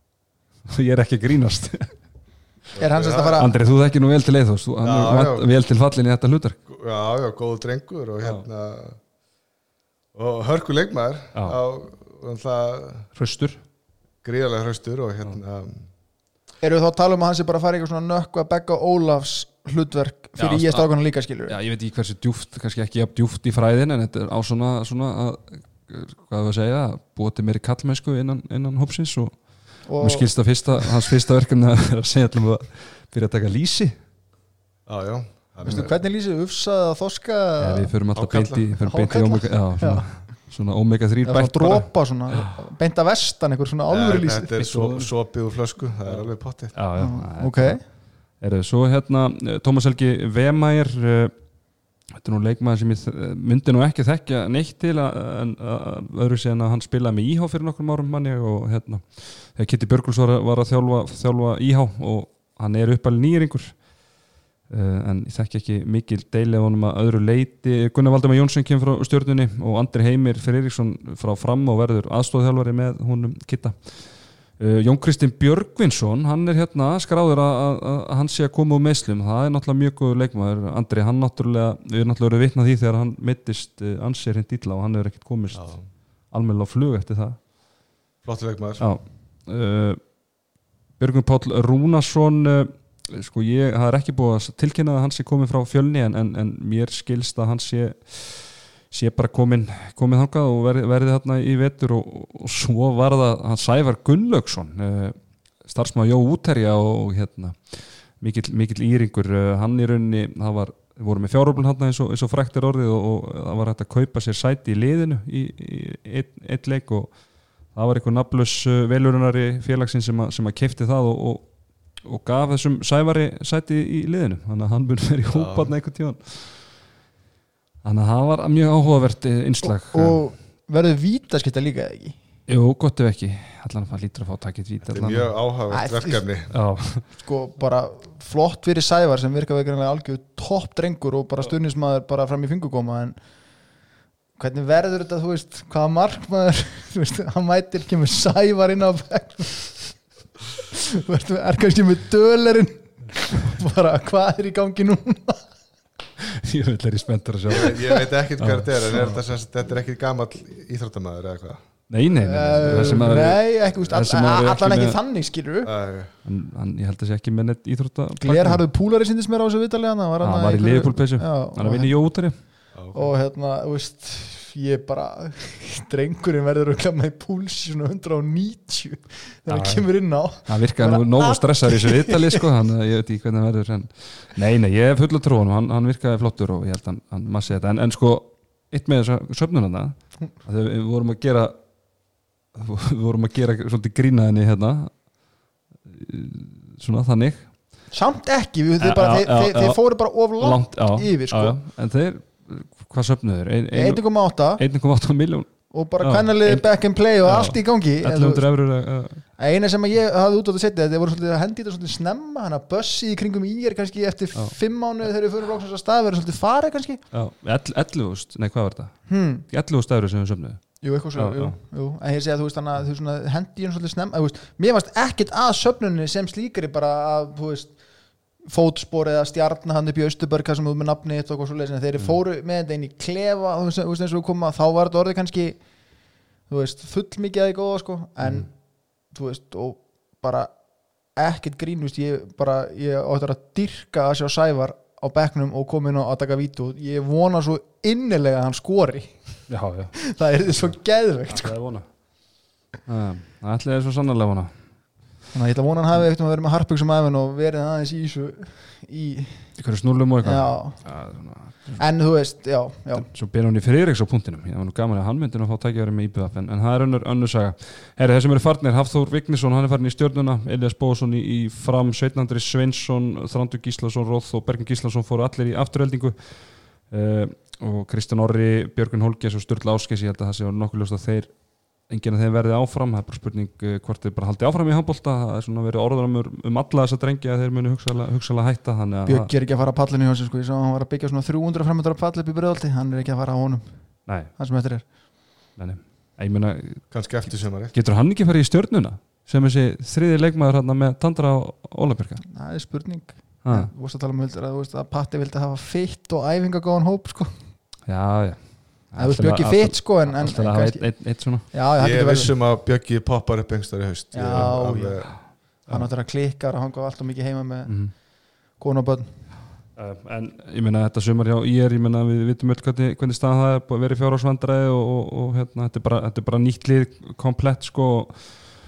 Ég er ekki grínast. Er hann sérst að fara Andri, þú þekkir nú vel til Eithors er vel til fallin í þetta hlutar Já, já, góð drengur og Já. Og hörku leikmaður á hraustur. gríðarlega hraustur og hérna Erum við þá að tala um að hann sé bara að fara í eitthvað svona nökku að begga Ólafs hlutverk fyrir Já, í strákunum líka skilur Já, ég veit ekki hversu djúft, kannski ekki jafn djúft í fræðin en þetta er á svona, svona að, hvað við að segja, búið til meiri kallmennsku innan, innan hópsins og, og mér skilst að fyrsta, hans fyrsta verkefni er að segja allum að byrja að taka lísi Já, já er- hvernig lýsið ufsað að þoska ja, við förum alltaf beint í, omega, já, svona, svona omega 3 eða svona bætt bara. dropa svona, beint að vestan einhver svona Nei, lýsið Þetta er svo, sopið úr flösku, það er alveg pottið já, já, það er ok, Eru, svo hérna, eh, Tómas Helgi Vemæir uh, þetta er nú leikmaður sem ég þ- myndi nú ekki þekkja neitt til að, en öðru séðan að hann spilaði með Íhá fyrir nokkrum árum manni og hérna, þegar Kitty Björguls var, að- var að þjálfa, þjálfa Íhá og hann er uppalinn nýringur en ég þekki ekki mikil deili á honum að öðru leiti Gunnar Valdemar Jónsson kemur frá stjórnunni og Andri Heimir Friðriksson frá fram og verður aðstóðþjálfari með honum Kitta. Uh, Jón Kristinn Björgvinsson hann er hérna skráður að, hann sé að koma úr meðslum, það er náttúrulega mjög góður leikmaður, Andri, hann náttúrulega við erum náttúrulega verið vitna því þegar hann mittist uh, ansið hreint illa og hann hefur ekkert komist Já, almennilega á flug eftir það. Flottur leikmaður. Björgvin Páll Rúnarsson sko ég, það er ekki búið að tilkynna að hann sé komið frá fjölni en, en, en mér skilst að hann sé sé bara komin, komin þangað og verði, verði þarna í vetur og, og svo var það hann Sævar Gunnlaugsson uh, starfsmaður Jó Úterja og hérna mikill, mikill íringur. Uh, hann í rauninni, það var við vorum með fjáröflun hann eins og, og fræktir orðið og, og það var hægt að kaupa sér sæti í liðinu í, í eitt, eitt leik og það var einhver nafnlaus uh, velurunari félagsinn sem, að- að kefti það og, og, og gaf þessum sævari sæti í liðinu. Þannig að hann búin verið í Já. hóparna einhvern tíðan þannig að það var mjög áhugavert eh, innslag. Og verður vítaskipta líka eða ekki? Jú, gott ef ekki. Allan að það lítur að fá takkið vít þetta er mjög Æ, verkefni. Já, sko bara flott fyrir Sævar sem virka veikranlega algjör topp drengur og bara stundismæður bara fram í fingugóma en hvernig verður þetta, þú veist, hvaða markmaður þú veist, hann mætir kemur Sævar inn á veist, er kannski með dölerinn. Bara hvað er í gangi núna? Ég vil er í spenntur að sjá. Ég, ég veit ekkert hvað þetta er en er þetta, þetta er ekki gamall íþróttamæður eða hvað? Nei, nei, nei, nei, það sem að nei, ekki, úst, all, er ekki allan ekki með- þannig skilur hann, hann, Ég held að sé ekki með neitt íþrótta Glerharðu Púlari síndist mér á þessu vitalega hann var, Já, hann hann var í. Já, Hann er að vinna í Jótari á, og hérna, þú veist ég bara, drengurinn verður að púls í svona 190 þegar hann kemur inn á. Það virkaði nú nógu stressar í þessu viðtali sko, hann, ég veit ekki hvernig það verður en, Nei, nei, ég hef fulla trúan hann, hann virkaði flottur og ég held að hann, hann massi þetta. En, en sko, eitt með þessa söfnunana að þegar við vorum að gera við vorum að gera svolítið grínaðinni hérna svona þannig. Samt ekki, við, þeir, bara, þeir, þeir, þeir fóru bara of langt, já, yfir, sko. já, en þeir, hvað söfnuður? 1,8 1,8 miljón og bara kvennalið back and play og Já. allt í gangi. En þú 1100 eurur eina sem ég hafði út á þetta setja þetta voru svolítið að hendi þetta svolítið snemma. Hann að bussi í kringum í er kannski eftir Já. fimm mánuð þegar við fyrir loksins að stað verður svolítið farið kannski. Já, 11.000, nei hvað var þetta? hmm. 11.000 eurur sem við söfnuðu. Jú, eitthvað svo, jú, jú. En ég segja að þú veist þannig að þú svona hendi hann svolítið snemma. Þú veist, Mér varst ekkert að söfnunni sem slíkari bara að, þú veist fótspor eða stjarnar hann upp í Östuberg sem þú með nafni eitt og eitthvað svo leiðis þeir Mm. fóru með þetta inn í klefa veist, veist koma, þá var þetta orðið kannski þú veist, full mikið að því góða sko, en Mm. þú veist, og bara ekkert grín, ég bara ég áttur að dyrka að sjá Sævar á bekknum og koma inn á að taka vítu ég vona svo innilega að hann skori Já, já, það er svo geðveikt sko. það er vona Það ætlaði svo sannarlega vona Þannig að ég ætla að vona hann hafi eftir að vera með harpugsum aðeins og verið aðeins í þessu í, Ykkur snúlum og eitthvað? En þú veist, já, já. Svo ber hann í Friðriks á punktinum. Ég var nú gaman að hann myndi að fá tækjaður með IBF en, en það er önnur, önnur saga. Herri, þessum eru farnir, Hafþór Vignisson, hann er farin í stjörnuna. Elias Bóðsson í, í fram Sveitnandri Sveinsson, Þrandur Gíslason Róð og Bergin Gíslason fóru allir í afturheldingu uh, og Kristján Orri Björgun Holges og Sturla Áskes ég held að það sé nokkuð ljóst að þeir enginn að þeim verði áfram, það er bara spurning uh, hvort þeir bara haldi áfram í handbólta, það er svona verið orðanumur um alla þessa drengi að þeir muni hugsalega, hætta þannig að Björk er ekki að fara að pallinu hjá sig sko, ég sá að hann var að byggja svona 300 fremundar að palla upp í bregðaldi, hann er ekki að fara á honum. Nei, það sem þetta er. Nei, ég meina kannski eftir sömari Getur hann ekki farið í stjörnuna sem þessi þriði leikmaður hann með Tandra og Ólafbjörka? það er spurning. Ah. veist að tala um að, að Patti vildi hafa fitt og æfingagóðan hóp sko. Já, já. Að þú veist Björki fitt sko en, en, Alltaf en að eitt, eitt, eitt svona. já, já, það ég er verið vissum að Bjöggi poppar upp engstar í haust Já, Ég er já. alveg- hann áttur að klikkar og hanga alltaf mikið heima með Mm konu og börn En ég meina þetta sumar hjá IR, ég meina við vitum öll hvernig, hvernig stað það er búið að vera í fjárhagsvandræði og, og, og hérna, þetta, er bara, þetta er bara nýtt lið komplett sko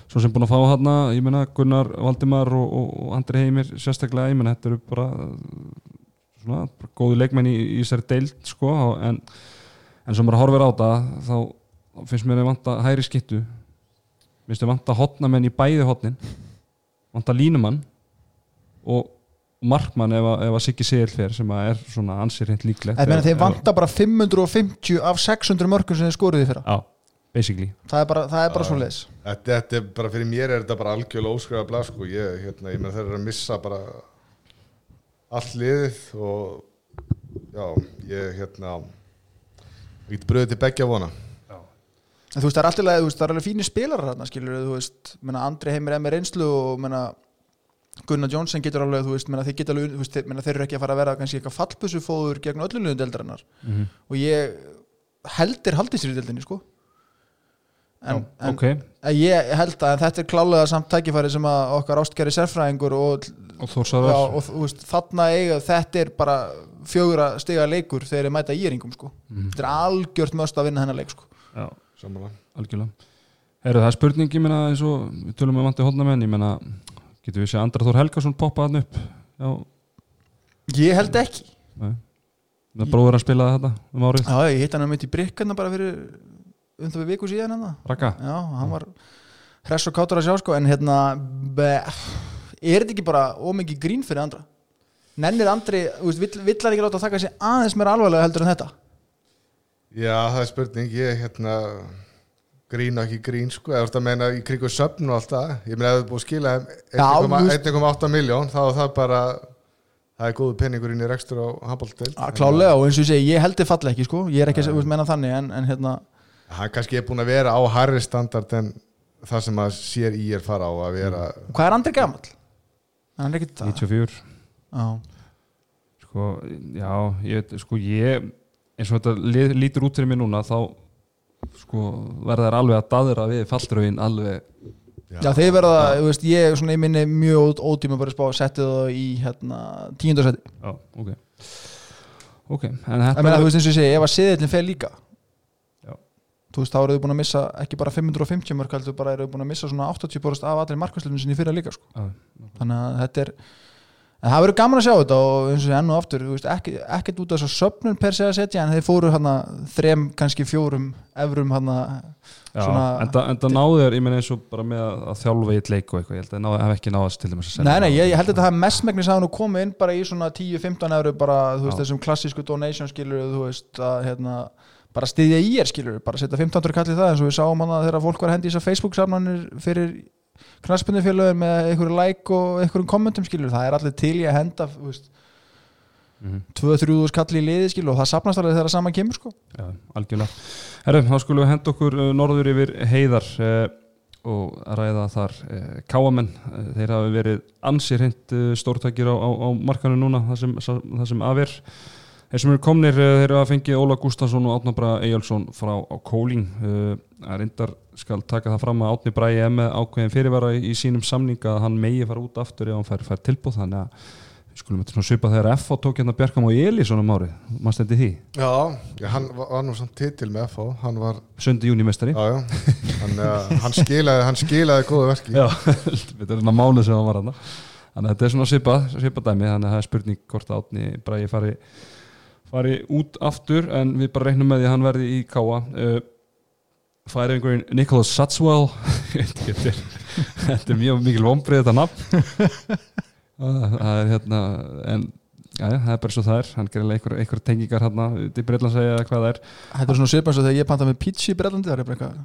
svo sem búin að fá hérna, ég meina Gunnar Valdimar og, og, og Andri Heimir sérstaklega, ég meina þetta eru bara svona, bara góðu leikmenn í, í þessari deild sko en, en sem bara horfir á það þá finnst mér að vanta hæri skittu finnst mér vanta hotnamenn í bæði hotnin vanta línumann og markmann ef að, ef að Siggi Sigil fer sem að er svona ansir hreint líklegt. En meina, þeir Ef- vanta bara 550 af 600 mörgum sem þeir skoruði fyrra. Já, basically. Það er bara, það er bara Já. svo leiðis Þetta, þetta er bara fyrir mér er þetta bara algjörlega óskrifa blað sko. ég, hérna, ég meina þeir eru að missa bara allt liðið og já, ég hérna ég get bröðið til beggja vona. En þú veist, það er alltaf leið, það er alveg fínir spilarar þarna, skilur, þú veist, menna, Andri heimir er með reynslu og menna, Gunnar Jónsson getur alveg, þú veist, menna, þeir getur alveg, þú veist, menna, þeir eru ekki að fara að vera kannski eitthvað fallbössufóður gegn öllum liðum deildarinnar. Mm -hmm. og ég heldir deildinni, sko. En, en Ok, en ég held að þetta er klálega samt tækifæri sem að okkar ástkæri sérfræðingur og, og já, og þú veist, þarna eiga þetta er bara fjögura stiga leikur þegar þeir mæta íringum, sko. Mm þetta er algjört möst að vinna hennar leik, sko. Já, samanlega algjörlega. Herru, það er spurning, ég meina eins og við tölum um vandi hodnamenn, ég meina getur við sé Andra Þór Helgason poppa hann upp? Já, ég held ekki. Nei. Það bróður að spila þetta um árið. Já, ég hitt hann að mitt í brikkarna bara fyrir um það við viku síðan hann Raka? Já, hann var hress og kátur að sjá sko en hérna be, er þetta ekki bara ómikið grín fyrir andra nennir andri, veist, vill, ekki láta að taka sig aðeins meira alvarlega heldur en þetta? Já, það er spurning, ég hérna grín og ekki grín sko, þú ert að meina í kringu söfn og allt það, ég meina ef þú er búið að skila þeim Já, þú veist- 1,8 miljón þá er það bara það er góðu penningur inn í rekstur á handbóltdeild að klálega og eins og ég segi, ég held þið falla ekki sko. ég er ekki að menna þannig en, en hérna, hann kannski er búin að vera á harri standard en það sem að sér í er fara á að vera hvað er Andri gamall? hann er ekki það 94 Já. sko, já, ég, sko ég eins og þetta lítur út fyrir mig núna þá sko verða þær alveg að daðra við falldraugin alveg. Já, þeir verða, þú veist, ég svona, ég minni mjög ótíma bara spá að setja það í hérna, tíundarsæti já, ok. Ok, en þetta meina, þú veist eins og ég segi, ef að siðillin fer líka. Já. Þú veist, þá eru þau búin að missa ekki bara 550 mörg, heldur bara eru þau búin að missa svona 80% af allir markvæslunum sinni fyrir líka sko. Já, Þannig að þetta er En það verður gaman að sjá þetta og eins og enn og aftur veist, ekki, ekkert út af þess að söpnun per se að setja en þeir fóru hana þrem, kannski fjórum evrum hana já Svona- en, það, það náðu þér, ég meina eins og bara með að, þjálfa í eitt leik og eitthvað, ég held að það hef ekki náðast til dæmis að Nei, nei, það. ég, ég held að þetta hafa mestmegnis að nú komið inn bara í svona 10-15 eurur bara, þú veist, Já. þessum klassísku donation skilur, þú veist, að hérna bara styðja í er skilur, bara setja 15 kall í það eins og við sáum hana þegar fólk var hendi í þessar Facebook samlanir fyrir knaspundufélögur með einhverju like og einhverjum kommentum skilur, það er allir til í að henda veist, Mhm. 2-3 skall í liði skilur og það sapnast alveg þegar saman kemur sko Já, algjörlega. Herru, þá skulum við henda okkur uh, norður yfir heiðar uh, og ræða þar uh, káamenn. Þeir hafa verið ansið hreint uh, stórtækir á, á, á markanu núna, það sem, það sem af er. Þeir sem eru komnir, uh, þeir hafa fengið Óla Gustafsson og Átna Braga Eyjálsson frá á Kóling. Uh, að reyndar skal taka það fram að Átni Bragi er með ákveðin fyrirvara í, sínum samninga að hann megi fara út aftur ef hann fær, fær tilbúð, þannig að skulum þetta svona svipa þegar F.A. tók hérna Bjarkam og Elísson um árið, maður stendi því Já, já, hann var, nú samt titil með FH hann var, 7. júni mestari já, já hann, hann skilaði, hann skilaði góða verki Já, þetta er svona mánu sem hann var hann Þannig að þetta er svona svipað, svipað dæmi Þannig að það er spurning hvort að átni Bragi fari, fari út aftur En við bara reiknum með því að hann verði í káa uh, Færi einhverjum Nicholas Satswell. Þetta er, mjög mikil vombrið þetta nafn. Uh, Það er hérna En já, já, það er bara svo það er. Hann gerir einhver, einhver tengingar hann Í Breitland segja eða hvað það er. Þetta er svona svipað og þegar ég panta með pizza í Brellandi það er bara eitthvað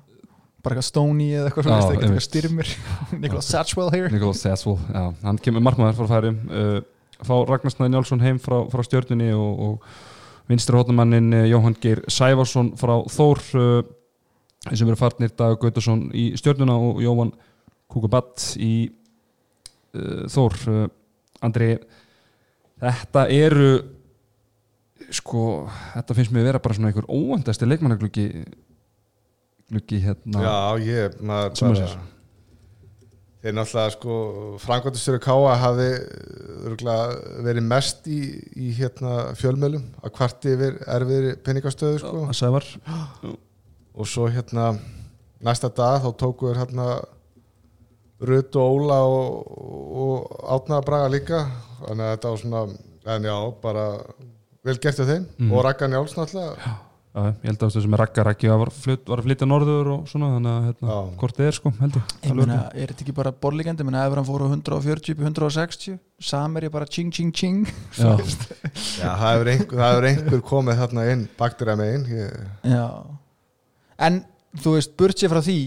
bara eitthvað Stoney eða eitthvað svona, eitthvað einmitt. styrmir. Nicholas Satchwell here. Nicholas Satswell, já, hann kemur markmaður frá færum. Uh, fá Ragnarsnæði Njálsson heim frá, frá stjörnunni og, og vinstri hóttumannin Jóhann Geir Sævarsson frá Þór uh, sem eru farnir Dag Gautarsson í stjörnuna og Jóhann Kukubatt í uh, Þór Andri þetta eru sko, þetta finnst mér vera bara svona einhver óvandasti leikmannagluggi gluggi hérna Já, ég, maður að bara. Þeir náttúrulega sko Frankvæntistjóri Káa hafi örugglega verið mest í, í hérna fjölmjölum að kvarti yfir erfiðri peningastöðu sko. Að Sævar. Og svo hérna næsta dag þá tóku þér hérna Rut og Óla og, og Átna Braga líka. Þannig að þetta var svona en já, bara vel gert hjá þeim. Mhm. og Raggan Jáls náttúrulega. Já, ég held að með Ragga Raggi var, flyt, var að flytja norður og svona þannig að hérna, Já. hvort þið er sko, held ég. Ég meina, er þetta ekki bara borlíkandi, ég meina, ef hann fór á 140 upp í 160, samir ég bara ching ching ching. Já. Já, það hefur einhver, það einhver komið þarna inn baktur megin ég, Já. En þú veist, burt sér frá því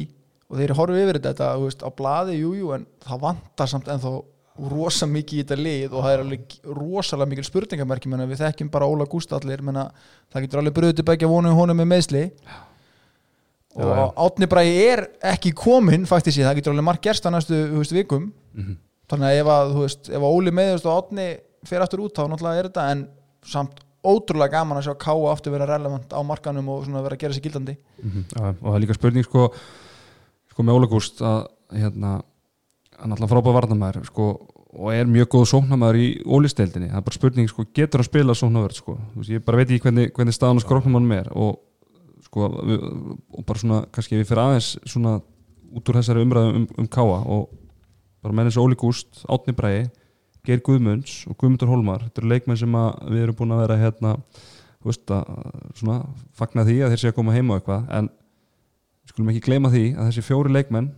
og þeir horfum yfir þetta, þú veist, á blaði jújú, jú, en það vantar samt ennþá rosa mikið í þetta lið og það er alveg rosalega mikil spurningamerki menna, við þekkjum bara Óla Gústallir menna, það getur alveg bröðið til begja vonum honum með meðsli og Já, já. Átni Bræði er ekki kominn faktisk ég, það getur alveg margt gerst á næstu þú veist, vikum. Mhm. þannig að ef, að, þú veist, ef að Óli meðist og Átni fer aftur út þá náttúrulega er þetta en samt ótrúlega gaman að sjá Káa aftur vera relevant á markanum og svona vera að gera sér gildandi. Mhm, já, og það er líka spurning sko, sko með Óla Gúst að hérna, hann er alltaf frábæð varnamæður sko, og er mjög góð sóknamæður í ólisteildinni, það er bara spurning sko, getur hann spila sóknavörð sko, ég bara veit ekki hvernig, hvernig staðan og skróknum hann er og sko, og bara svona kannski við fyrir aðeins svona út úr þessari umræðu um, um Káa og bara með þessu Óli Gúst, Átni Bræði Geir Guðmunds og Guðmundur Hólmar. Þetta eru leikmenn sem við erum búin að vera hérna, þú veist að svona fagna því að þeir sé að koma heima eitthvað en skulum ekki gleyma því að þessi fjóri leikmenn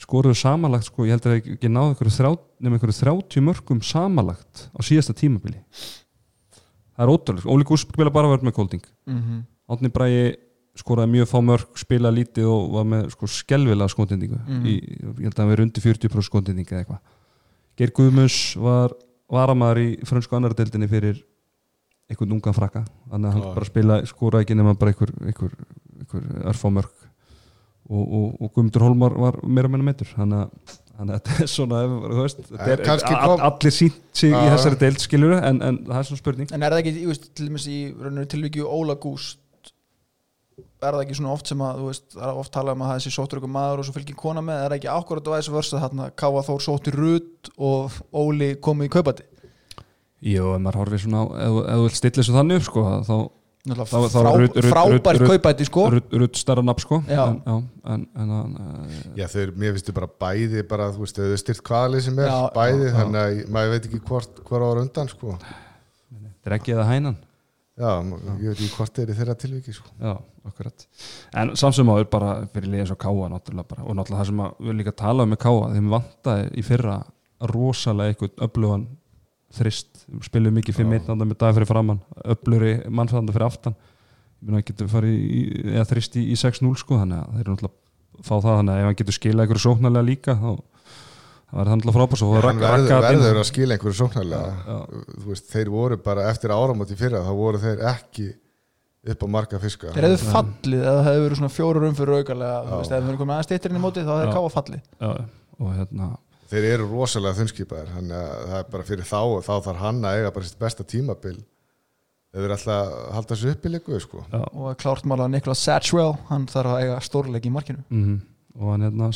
skoruðu samanlagt sko, ég held að þeir ekki náðu nema einhverju 30 mörgum samanlagt á síðasta tímabili. Það er ótrúlega, Óli Gúst spila bara verð með Kolding. Mm -hmm. Átni Bræði skoraði mjög fá mörg, spila lítið og var með sko skelvilega skotendingu Mhm. í, ég held að hann verið undir 40% skotendingu eða eitthvað. Geir Guðmunds var varamæður í frönsku annardeldinni fyrir einhvern ungan frakka. Þannig að hann bara spila, skoraði ekki nema bara einhver, einhver, einhver örfá mörg og, og, og Guðmundur Holmar var meira meina meitur þannig að, þannig að þetta er svona þú veist, þetta er, kom- allir sínt sig í Já. þessari deild skilur en, en það er svona spurning. En er það ekki, veist, til dæmis í tilvíkju Óla Gúst er það ekki svona oft sem að, þú veist, það er oft talað um að það er sér sóttur ykkur maður og svo fylgir kona með er það ekki akkurat á þessu vörsa þarna Káa Þór sóttur Rut og Óli komið í kaupati Jú, ef maður horfir svona ef, þú vilt stilla þessu þannig upp sko, þá frá, frábært kaupati sko. Rutt starra nafn sko. Já. en, já, en, en, en, Já, eru, mér finnst þau bara bæði bara, þú veist, þau styrt hvaðalið sem er Já, bæði, þannig að ég- maður veit ekki hvort, hvort ára undan, sko. Dreggi eða hænan? Já, ég veit ekki hvort þeir eru þeirra tilviki, sko. Já, akkurat. En samsum áður bara fyrir liðið svo káa náttúrulega bara og náttúrulega það sem að við líka tala um með káa þeim vantaði í fyrra rosalega eitthvað öflugan þrist spilum mikið 5-1 náttúrulega með dag fyrir framann öfluri mannfæðanda fyrir aftan. Eða þrist í, í 6-0 sko þannig að þeir eru náttúrulega að fá það þannig að ef hann getur skilað einhverju sóknarlega líka þá það verður það náttúrulega frábærs og Hann verður, verður að skila einhverju sóknarlega. Veist, þeir voru bara eftir áramóti fyrra, þá voru þeir ekki upp á marga fiska. Þeir hefðu fallið eða það hefðu verið svona fjóru rum fyrir aukarlega ef við erum komið aðeins stýttirinn í móti þá hefðu. Káa fallið. Já, og hérna Þeir eru rosalega þunnskipaðir þannig að það er bara fyrir þá og þá þarf hann að eiga bara sitt besta tímabil. Ef þeir ætla að halda þessu upp í líku sko. og klárt mála Niklas Satchwell hann þarf að eiga stórleik í markinu. Mm og hann hérna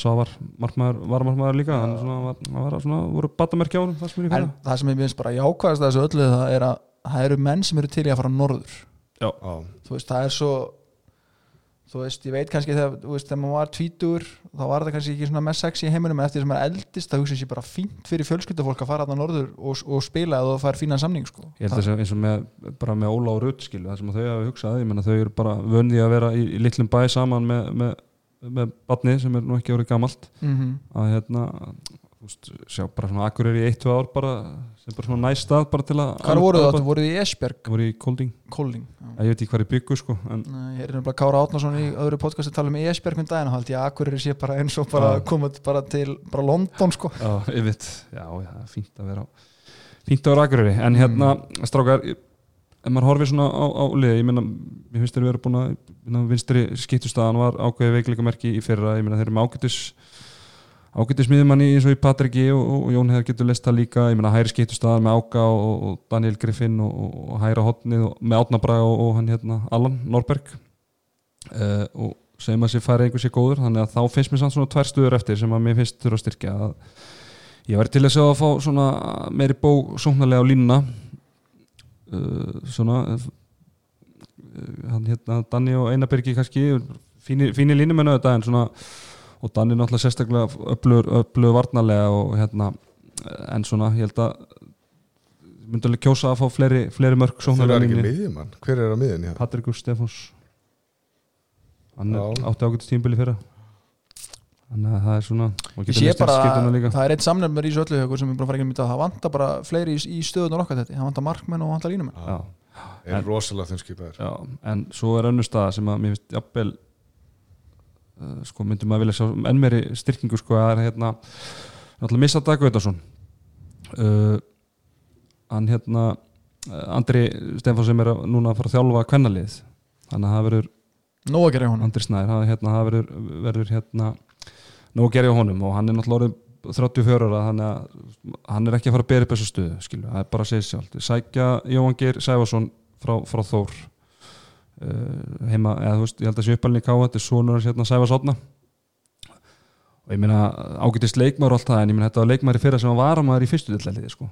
markmaður, var markmaður líka hann svona, var, var svona, voru batamerkja á hann það sem í en fyrra það sem ég finnst bara jákvæðast þessu öllu það er að það eru menn sem eru til í að fara norður. Já, Já, þú veist, það er svo þú veist, ég veit kannski þegar, þú veist, þegar maður var tvítur þá var það kannski ekki svona mest sexy í heiminum en eftir sem maður eldist, það hugsa sér bara fínt fyrir fjölskyldufólk að fara að norður og, og spila eða það fær fínan samning sko. ég held að það eins og með, bara með Óla og Rutt skilu, það sem að þau hafa hugsað, ég menna þau eru bara vöndi að vera í, í litlum bæ saman með, með, með batni sem er nú ekki orðið gamalt mm -hmm. að hérna þú veist, sjá bara svona akkurir í 1-2 ár bara, sem bara svona næst stað bara til að Hvar voru það? Voruð þið í Esbjerg? Það voru í Kolding, Kóling ég veit ekki hvað er byggu sko en Nei, Ég er nefnilega Kára Átnason í öðru podcasti að tala um Esbjerg með daginn og held ég að Akureyri sé bara eins og bara Já. komið bara til bara London sko. Já, ég veit, já, já, fínt að vera á fínt að vera akkuriri, en hérna strákar, ef maður horfir svona á, á liði, ég meina, ég finnst þeir vera búin að minna, vinstri skiptustæðan var ákveðið veikleikamerki í fyrra, ég meina þeir eru með ágætis ágætis miðjumanni eins og í Patriki og, og Jón hefur getur list það líka. Ég meina hæri skiptustæðan með Áka og, og Daniel Griffin og, og, hæra hotnið með Átnabraga og, hann hérna Allan Norberg. Uh, og segjum að sér færi einhver sér góður þannig að þá finnst mér samt svona tvær stuður eftir sem að mér finnst þurfa að styrkja. Að ég væri til að segja að fá svona meiri bó sóknarlega á línuna. Uh, svona uh, hann hérna Danni og Einarbergi kannski fínir, fínir línumennu þetta en svona og Danni náttúrulega sérstaklega öflugur, varnarlega og hérna en svona ég held að myndi alveg kjósa að fá fleiri, fleiri mörg eru sóknarlega ekki línunni. miðjumann, hver er á miðjunni? hér? Patrikur Stefáns hann er Já. átti ágætist tímbili fyrra þannig að það er svona og Ég getur sé bara að líka það er eitt samnefnur í þessu öllu hjá sem ég bara fara ekki að mynda það vantar bara fleiri í, í stöðunar okkar þetta það vantar markmenn og vantar línumenn eru rosalega þunnskipaðir já, en svo er önnur staða sem að mér finnst jafnvel sko myndum maður vilja sjá enn meiri styrkingu sko að það er hérna náttúrulega missa Dag Veitarsson uh, hann hérna uh, Andri Stefán sem er að, núna að fara að þjálfa kvennalið þannig að það verður Nó að gera í honum. Andri Snær, það, hérna, verður, verður hérna, nú að gera hjá honum. Og hann er náttúrulega orðinn 34 ára þannig að hann er ekki að fara að bera upp þessu stöðu skilju, það er bara að segja sjálf sækja Jóhann Geir Sæfarsson frá, frá Þór uh, heima, eða þú veist, ég held að í Káa þetta er sonur hans hérna Sæfars Átna og ég meina ágætist leikmaður og allt það, en ég meina þetta var leikmaður í fyrra sem var varamæður í fyrstu dillaliði sko.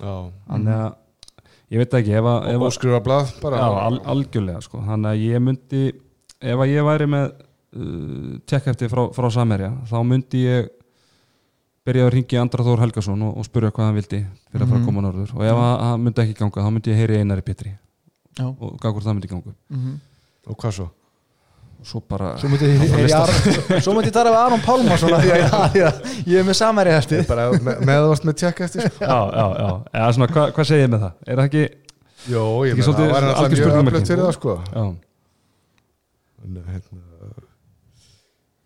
Þannig að ég veit ekki, ef að, að og skrifa blað bara. Já, al, algjörlega sko. Þannig að ég myndi ef að ég væri með uh, tjekk eftir frá, frá Samerja þá myndi ég byrja að ringi Andra Þór Helgason og, og spurja hvað hann vildi fyrir að fara að Mhm. koma norður. Og ef að hann myndi ekki ganga þá myndi ég heyri Einari Pétri Já. og gaf hvort það myndi ganga Mhm. Og hvað svo? og svo bara Svo myndi Aron því að já, já, ég er með samæri eftir Bara með, með með tjekk eftir sko. já, já, já, eða svona hvað hva segir ég með það er það ekki, Jó, ég svolítið það var náttúrulega mjög öflugt fyrir það sko já, en, hérna,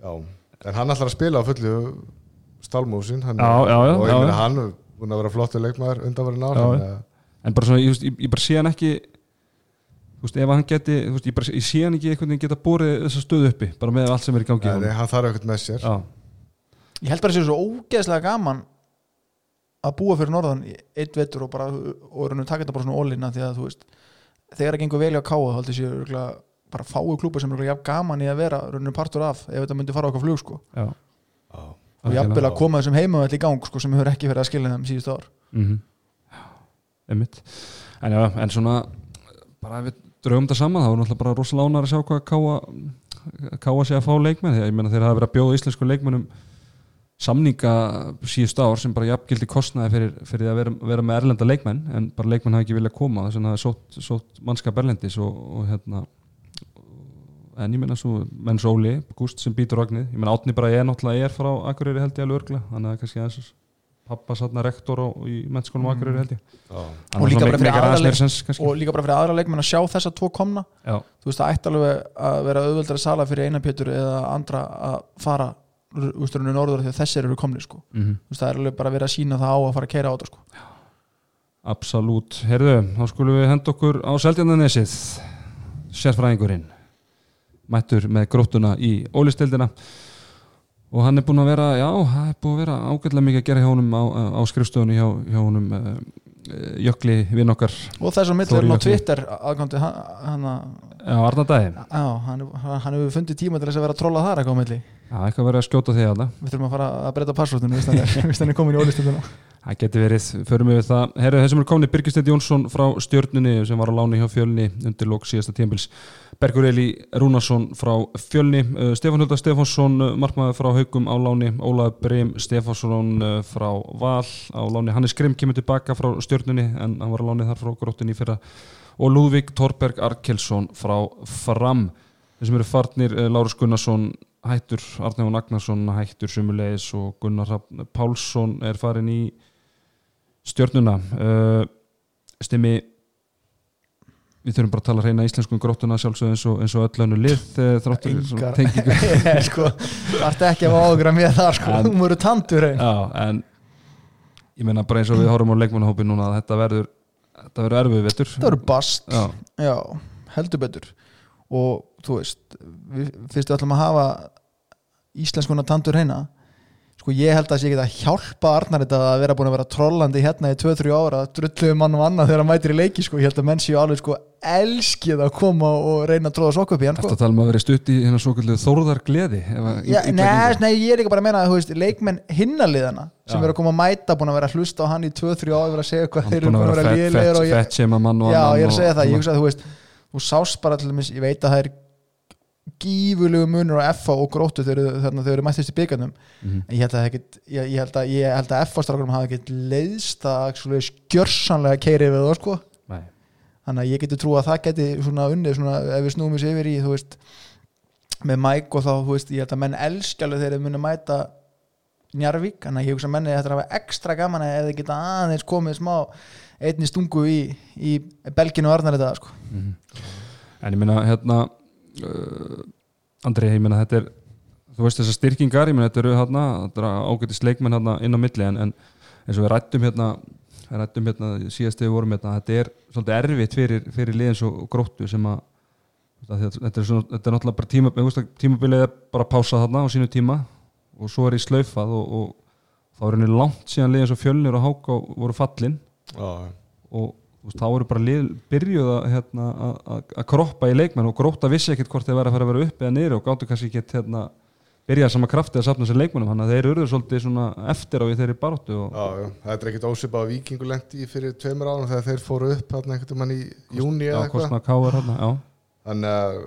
já, en hann ætlar að spila á fullu stálmúsin hann, Já, já, já, og ég meina hann er búin að vera flottur leikmaður undanverðin ár Já, hann, já. en bara svona, ég, veist, ég, ég bara sé hann ekki þú veist, ef hann geti þú veist, ég, bara, ég sé hann ekki einhvern veginn geta borið þessa stöðu uppi, bara með allt sem er í gangi honum. hann þarf eitthvað með sér. Já, ég held bara að sé svo ógeðslega gaman að búa fyrir norðan í eitt vetur og bara og raunum taka þetta bara svona ólina því að þú veist þegar það gengur vel í að káa þá held ég sé örugglega bara fáu klúpa sem er örugglega jafn gaman í að vera raunum partur af ef þetta myndi fara á okkar flug sko. Já, Já. og jafnvel að koma þessum heimavall í gang sko sem hefur ekki verið að skilja þeim síðustu ár. Mm -hmm. einmitt. En já, en svona bara við draugum þetta saman, það var náttúrulega bara rosalega ánar að sjá hvað káa káa sig að fá leikmenn, að ég meina þeir hafa verið að bjóða íslensku leikmennum samninga síðust ár sem bara jafngildi kostnaði fyrir, fyrir að vera, vera með erlenda leikmenn en bara leikmenn hafa ekki viljað koma þess vegna hafa sótt, sótt mannskap erlendis og, og hérna en ég meina svo, menn Sóli, Gúst sem býtur vagnið, ég meina Átni bara er náttúrulega er frá Akureyri held ég alveg örgla, þannig að kannski aðeins pappa satna rektor og, í mennskólum mm. Akureyri held ég. Og líka að meira sens, og líka bara fyrir aðra leikmenn að sjá þessa tvo komna. Já, þú veist það ætti alveg að vera auðveldar að sala fyrir eina pétur eða andra að fara úrsturinu norður þegar þessir eru komni sko. mm þú veist það er alveg bara verið að sína það á að fara að keira á þetta sko. absolutt. Herðu, þá skulum við henda okkur á Seldjarnanesið sérfræðingurinn mættur með gróttuna í ólistildina og hann er búinn að vera já, það er búinn að vera ágætlega mikið að gera hjá honum á, á skrifstofunni hjá, hjá honum uh, jökli vinn okkar og þess að milli Þóri er á Jökli. Twitter aðgandi hann, já, Arnardæði, já, hann, hefur fundið tíma til þess að vera að trolla þar eitthvað á milli. Já, eitthvað verið að skjóta því að við þurfum að fara að breyta passvotinu hvis hann er komin í ólistunduna Það geti verið, förum við það. Herru, þessum er komni Birgistedt Jónsson frá stjörnunni sem var á láni hjá fjölni undir lók síðasta tímbils Bergur Eli Rúnarsson frá fjölni. Uh, Stefán Hulda Stefánsson, uh, markmaður frá haugum á láni. Ólaf Breim Stefánsson uh, frá Val á láni. Hannes Grimm kemur tilbaka frá stjörnunni en hann var á láni þar frá gróttinni fyrra og Lúðvík Torberg Arkelsson frá Fram. Þessum eru farnir uh, Lárus Gunnarsson hættur, Arnæfun Agnarsson hættur sumulegis og Gunnar Pálsson er farin í stjörnuna. Uh, stimmi við þurfum bara að tala reyna íslensku um gróttuna sjálfsög eins og, eins og öll önnu lið uh, þráttur tengingu. Sko, það ert ekki að ágra með það sko, þú voru tandur. Já, en ég meina bara eins og við horfum á leikmannahópi núna að þetta verður þetta verður erfið vettur það voru bast. Já, Já, heldur betur. Og þú veist við, fyrst við ætlum að hafa íslenskuna tandur heina sko ég held að það sé ekki að hjálpa Arnar þetta að vera búin að vera trollandi hérna í 2-3 ára, drulluðu mann og annað þegar hann mætir í leiki sko, ég held að menn séu alveg sko elskið að koma og reyna að tróða sokku upp í hann Þetta sko. tala um að vera stutt í hérna svo kallið þórðar gleði nei, nei, ég er ekki bara að meina að leikmenn hinnaliðana sem eru að koma að mæta búin að vera að hlusta á hann í 2-3 ára vera að segja hvað þeir eru búin að vera og Já, ég er að segja það, ég hugsa að þú veist þú sást bara til dæmis, ég veit að það er gífulegu munur á FA og gróttu þegar þau- eru mættist í byggarnum Mhm. en ég held að, það ekkit, ég, ég held að, ég held að FA strákunum hafa ekkert leiðst að skjörsanlega keiri við það sko. Þannig að ég geti trú að það geti svona unnið svona ef við snúum þessu yfir í veist með Mike og þá veist ég held að menn elskjalu þegar þeir muni mæta Njarvík, þannig að ég hugsa að menni þetta er að hafa ekstra gaman ef þeir geta aðeins komið smá einni stungu í, í belginu og Arnar þetta sko. Mhm. En ég meina hérna uh, Andri, ég meina þetta er þú veist þessar styrkingar, ég meina þetta eru hérna, þetta eru ágætis leikmenn hérna inn á milli en, en eins og við rættum hérna rættum hérna síðast þegar við vorum hérna þetta er svolítið erfitt fyrir, fyrir liðins og gróttu sem að þetta er, svona, þetta er náttúrulega bara tíma, þú veist að tímabilið er bara að pása þarna á sínu tíma og svo er í slaufað og, og þá er henni langt síðan liðins og fjölnir og háka voru fallin. Já, og þá eru bara lið, byrjuð að, hérna, kroppa í leikmenn og gróta vissi ekkert hvort þeir væri að fara að vera upp eða niður og gáttu kannski ekki hérna, byrjað sama krafti að safna sér leikmennum þannig að þeir eru svolítið svona eftir á í þeirri baráttu og, þetta er ekkert ósipað að vikingu lendi fyrir tveimur árum þegar þeir fóru upp hérna einhvern mann í júni eða eitthvað. Þannig að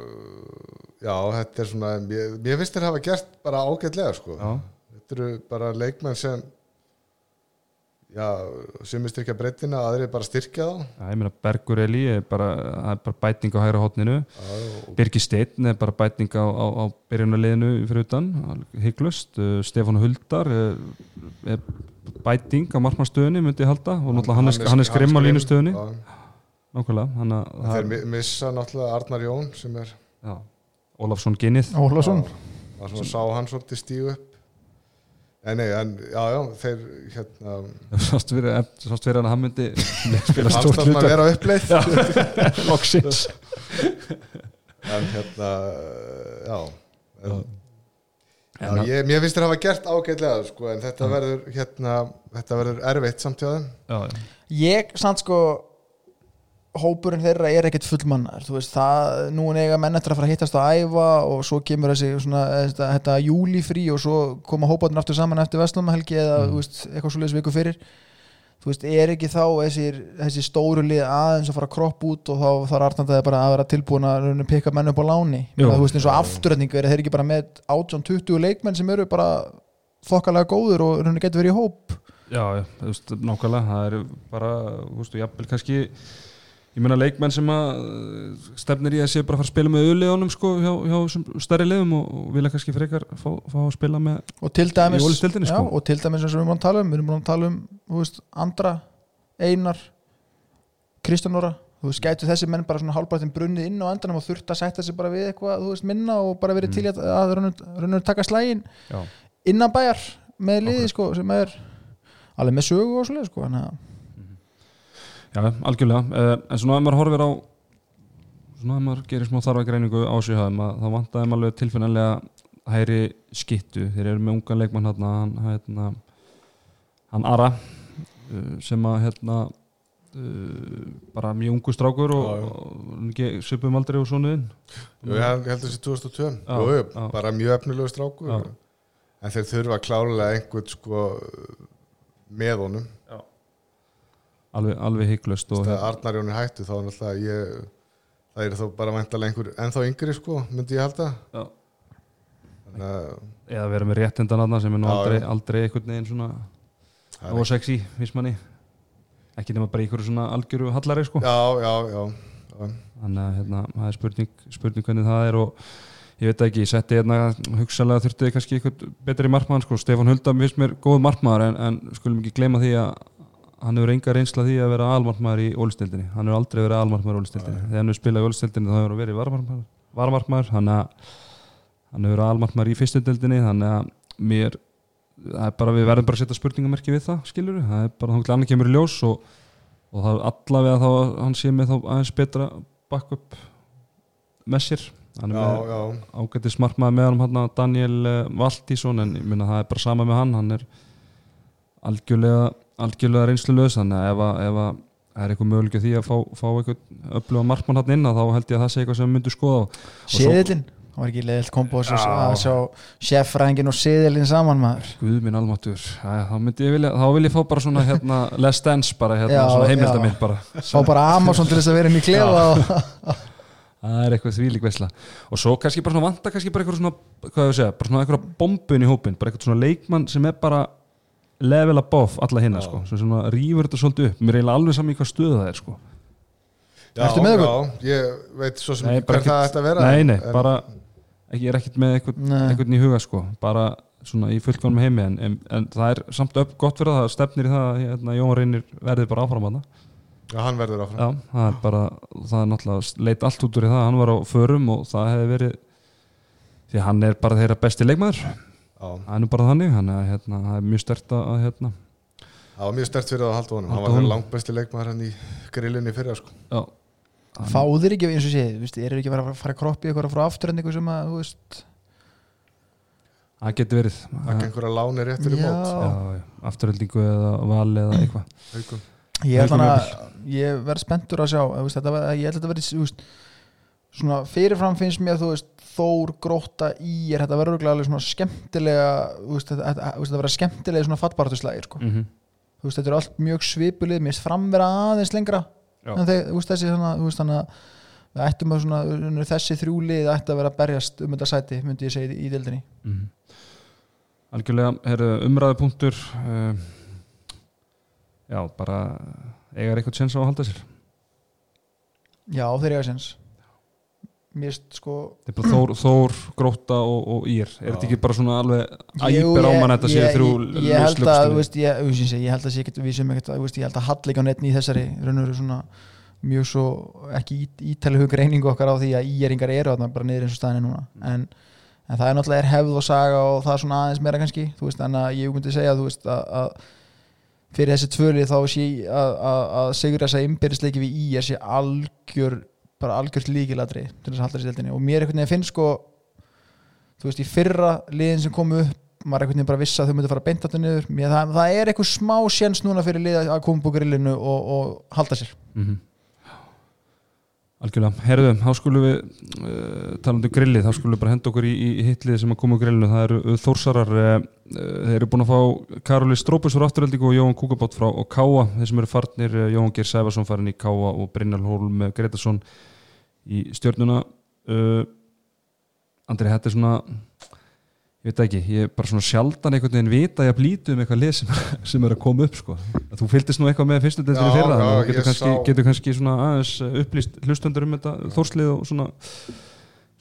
já, þetta er svona mér, mér finnst þeir hafa gert bara ágætlega sko. þetta eru bara leikmenn sem sem er styrkja breytina aðrir bara styrkja þá. Já, ég meina Bergur Eli er bara, er bara bæting á hægra og, Birgir Steinn er bara bæting á, á, á byrjunarliðinu fyrir utan, hygglust uh, Stefán Huldar er, er bæting á markmannstöðunni myndi ég halda og náttúrulega Hannes, Hannes Grimm á línustöðunni já. nákvæmlega, hann að þeir mi- missa náttúrulega Arnar Jón sem er Ólafsson Ginnið Ólafsson. Það svona sá hann svolítið stíu upp En nei, en já, já, þeir hérna Sást verið verið að hann myndi spila stórt það svona að hluta vera uppleið. Loksins. En hérna, já En, já, En- ég, mér finnst þér hafa gert ágætlega sko, en þetta verður hérna, þetta verður erfitt samt hjá þeim. Já, já. Ég, samt sko hópurinn þeirra er ekkert fullmannar þú veist, það, nú er eiga menn eftir að fara að hittast að æfa og svo kemur þessi svona, þetta, þetta júlifrí og svo koma hóparnir aftur saman eftir Vestlumahelgi eða Mm. þú veist, eitthvað svo viku fyrir þú veist, er ekki þá þessir, þessi stóru lið aðeins að fara að kropp út og þá þarf Arnandaði bara að vera tilbúin að pikka menn upp á láni Jú. Menna, þú veist, eins og afturrætningu er þeir ekki bara með 18-20 leikmenn sem eru bara þokkalega góður og getur verið í hóp já, þú veist, nákvæmlega það eru bara, þú veist, jafnvel kannski ég meina leikmenn sem að uh, stefnir í að sé bara að fara að spila með auðleðunum sko hjá, hjá þessum stærri liðum og, og vilja kannski frekar fá, fá að spila með og til dæmis, Í Ólafsdeildinni, já, sko. og til dæmis eins og við erum að tala um við erum að tala um veist, Andra, Einar Kristjánóra þú veist, gætu þessi menn bara svona hálfbættin brunnið inn á endanum og þurft að setja sig bara við eitthvað þú veist, minna og bara verið til í að, að raunur taka slægin já, innan bæjar með liði sko, sem er alveg með sögu og svoleið sko, þannig að já, algjörlega. Uh, en svona ef maður horfir á svona ef maður gerir smá þarfagreiningu á að þá vantaði maður alveg tilfinnanlega hæri skittu, þeir eru með unga leikmann hérna, hann, hérna hann Ara uh, sem að hérna uh, bara mjög ungu strákur og, Já, já. svipum aldrei og svona inn Jú, ég held þessi 2002 Já, jú, já. bara mjög efnilegu strákur. Já. en þeir þurfa klárlega einhvern sko með honum alveg, alveg hygglust og þegar Arnar Jón er hættu þá er náttúrulega ég það er þá bara væntalega einhver ennþá yngri sko, myndi ég halda. Já. eða vera með réttindan aðna sem er nú Já, aldrei, aldrei einhvern veginn svona það er og sexy, finnst manni. Ekki nema bara einhverju svona algjöru hallari sko. Já, já, já, þannig að hérna, það er spurning, spurning hvernig það er og ég veit ekki, ég setti hérna hugsalega þurfti kannski eitthvað betri markmann sko, Stefán Huldam finnst mér góð markmaður en, en skulum ekki gleyma því að hann hefur enga reynsla því að vera almarkmaður í ólistildinni, hann hefur aldrei verið almarkmaður í ólistildinni, þegar hann hefur spilað í ólistildinni þá hefur hann verið varmarkmaður, varmarkmaður að hann hefur almarkmaður í fyrstundildinni þannig að mér bara, við verðum bara að setja spurningamerki við það skilur það er bara, annar kemur í ljós og, og það er allavega þá hann sé með þá aðeins betra backup með sér. Hann er ágættis markmaður með hann hann Daniel eh, Valtísson en ég minna það er bara sama með hann. Hann er algjörlega algjörlega reynslulegs þannig að ef, að, að er eitthvað mögulega því að fá, fá eitthvað öfluga markmann hann inn að þá held ég að það sé eitthvað sem við myndum skoða Seðilinn, það var ekki leðilt kombo að sjá- Já. að sjá seffræðingin og seðilinn saman maður. Guð minn almáttur, Æ, þá myndi ég vilja þá vil ég fá bara svona hérna less dance bara hérna, Já, svona já. heimildamind bara. Sá bara Amazon til þess að vera inn í klefa og það er eitthvað þvílík veisla. Og svo kannski bara svona vanta kannski bara eitthvað svona hvað ég segja, bara svona eitthvað bombun í hópin bara eitthvað svona leikmann sem er bara level above alla hinna sko. Sem svona rýfur þetta svolítið upp. Mér er eiginlega alveg saman í hvað stöðu það er sko. Já, Ertu með já, ég veit svo sem Nei, hver það ætti að vera nei, nei, en- bara ekki, ég er ekkert með eitthvað í huga sko. Bara svona í fullkonum heimi en, en, en það er samt upp gott fyrir það, það stefnir í það að hérna, Jón Reynir verði bara áfram að Já, hann verður áfram. Já, það er bara, það er náttúrulega leit allt út úr í það, hann var á förum og það hefði verið því hann er bara þeirra besti leikmaður það er nú bara þannig, hann er, hérna, það er mjög stert að hérna, það var mjög stert fyrir að halda honum. Hann var honum. langt besti leikmaður hann í grillinni fyrir sko. já, fáðir ekki eins og veist, eru ekki verið að fara að kroppi eitthvað frá afturhendingu sem að, þú veist. Það getur verið. Ekki einhverja láni rétt fyrir Já. mót afturöldingu eða val eða eitthvað. Haukum. ég að ég verð spenntur að sjá ég held að þetta svona fyrirfram finnst mér þú veist, Þór, Gróta, Ír þetta verður alveg svona skemmtilega veist, þetta, þetta, verður skemmtilega svona fattbartuslægir sko. mm -hmm. þetta eru allt mjög svipulið mér finnst framvera aðeins lengra en þeir, veist, þessi þú veist, að svona, þessi þrjúlið ætti að vera að berjast um þetta sæti myndi ég segja í, í deildinni Mhm. algjörlega, herru, umræðu punktur uh, já, bara eigar eitthvað sens á að halda sér já, þeir eiga sens finnst sko Þór, Þór Gróta og, og Ír. Er þetta ekki bara svona alveg Jú, æpir á ég- mann þetta séu þrjú ég, ég held að, þú lauslugstundir? veist, ég, held að sé ekkert, við sem ekkert, þú veist, ég held að hall ekki á netni í þessari raunveru svona mjög svo ekki ít, ítæli hug reyningu okkar á því að íjeringar eru þarna bara niður eins og staðinni núna. En, en það er náttúrulega er hefð og saga og það er svona aðeins meira kannski þú veist, en að ég myndi segja þú veist, að, að fyrir þessi tvöli þá sé ég að, að, að sigur þess að innbyrðisleiki við í er sé algjör bara algjört líkilatri til þess að halda sér deildinni. Og mér einhvern veginn finnst sko þú veist, í fyrra liðin sem komu upp maður einhvern veginn bara vissi að þau myndi fara beint áttu niður. Mér, það, það er eitthvað smá sjens núna fyrir lið að koma búið grillinu og, og halda sér. Mm Algjörlega, herðu, þá skulum við uh, talandi um grillið, þá skulum við bara henda okkur í, í hitlið sem að koma á grillinu, það eru uh, Þórsarar, uh, þeir eru búin að fá Karoli Strópus frá afturöldingu og Jóhann Kúkabátt frá Káa, þeir sem eru farnir Jóhann Geir Sæfarsson farin í Káa og Brynjar Hólm Gretarsson í stjörnuna uh, Andri, þetta er svona ég veit það ekki, ég er bara svona sjaldan einhvern veginn vita ég að blítu um eitthvað lið sem, sem er að koma upp sko. Að þú fylgist nú eitthvað með fyrstu deildinni Já, fyrra já, þannig að þú getur kannski, sá- getur kannski svona aðeins uh, upplýst hlustendur um þetta þórslið og svona,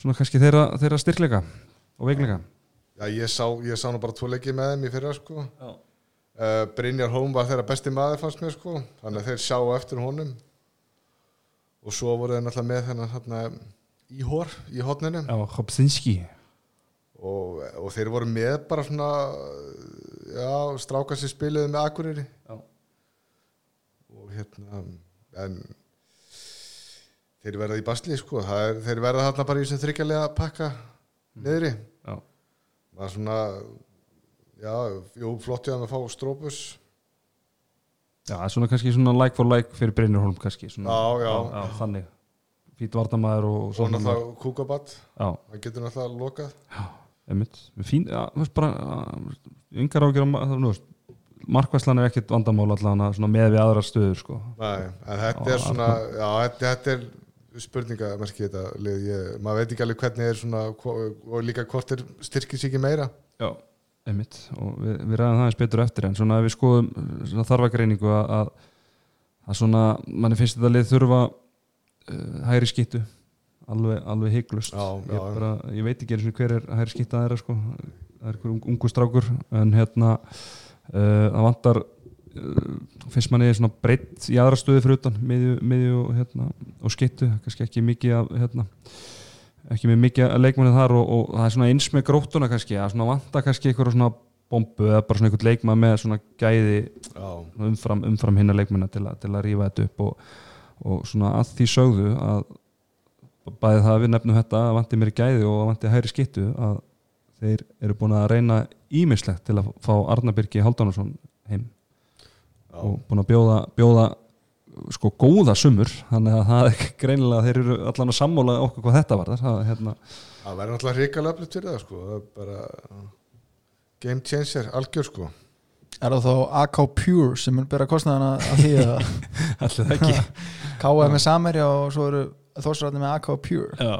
svona kannski þeirra, þeirra styrkleika og veikleika Já, ég sá, ég sá nú bara tvo leiki með þeim í fyrra sko. Uh, Brynjar Hólm var þeirra besti maður fannst mér sko. þannig að þeir sjá eftir honum og svo voru þeir náttúrulega með þennan hérna, íhor í Hopsinski. Og, og þeir voru með bara svona já, stráka sem spiluðu með Akureyri. Já. og hérna en þeir verða í basli sko. Það er, þeir verða þarna bara í þessum þryggjarlega pakka niðri. Já, maður svona já, jú, flott ég að maður fá strópus já svona kannski svona like for like fyrir Brynjar Hólm kannski svona, Já, já. já, Þannig, fýt vardamaður og og náttúrulega kúkabatt Já, hann getur náttúrulega lokað. Einmitt. Fín, já, þú veist bara yngar ágjör að markvæslan er ekkit vandamál allan svona með við aðrar stöður sko. Nei, en þetta Já, er svona já, þetta, þetta er spurningamerki þetta lið, ég, maður veit ekki alveg hvernig er svona og líka hvort er styrkir sig ekki meira. Já, einmitt og við, við ræðum það eins betur eftir en svona ef við skoðum þarfagreiningu að, að, að svona, manni finnst þetta lið þurfa uh, hægri skittu alveg, alveg hygglust Já, ég, ég veit ekki einu sinni hver er hægri skitta þeirra sko. það er einhver ung, ungu strákur en hérna uh, það vantar uh, finnst manni svona breytt í aðra stöðu fyrir utan miðju, miðju og, hérna, og skittu kannski ekki mikið af hérna, ekki með mikið að leikmanni þar og, og það er svona eins með gróttuna kannski að svona vanta kannski eitthvað svona bombu eða bara svona einhvern leikmann með svona gæði já, umfram, umfram hinna leikmanna til, að- til að rífa þetta upp og, og svona að því sögðu að bæði það að við nefnum þetta að vanti mér gæði og að vanti hægri skittu að þeir eru búin að reyna ímislegt til að fá Arnabyrgi Haldánarsson heim já. og búin að bjóða, bjóða sko góða sumur þannig að það er greinilega að þeir eru allan að sammála okkur hvað þetta var það, hérna, það verður náttúrulega hrikalega öflut fyrir það sko. Það er bara game changer, algjör sko. Er það þá AK Pure sem er byrja kostnaðan að því að allir það ekki. Er með Samerja og svo eru þósræðin með AK Pure. Já,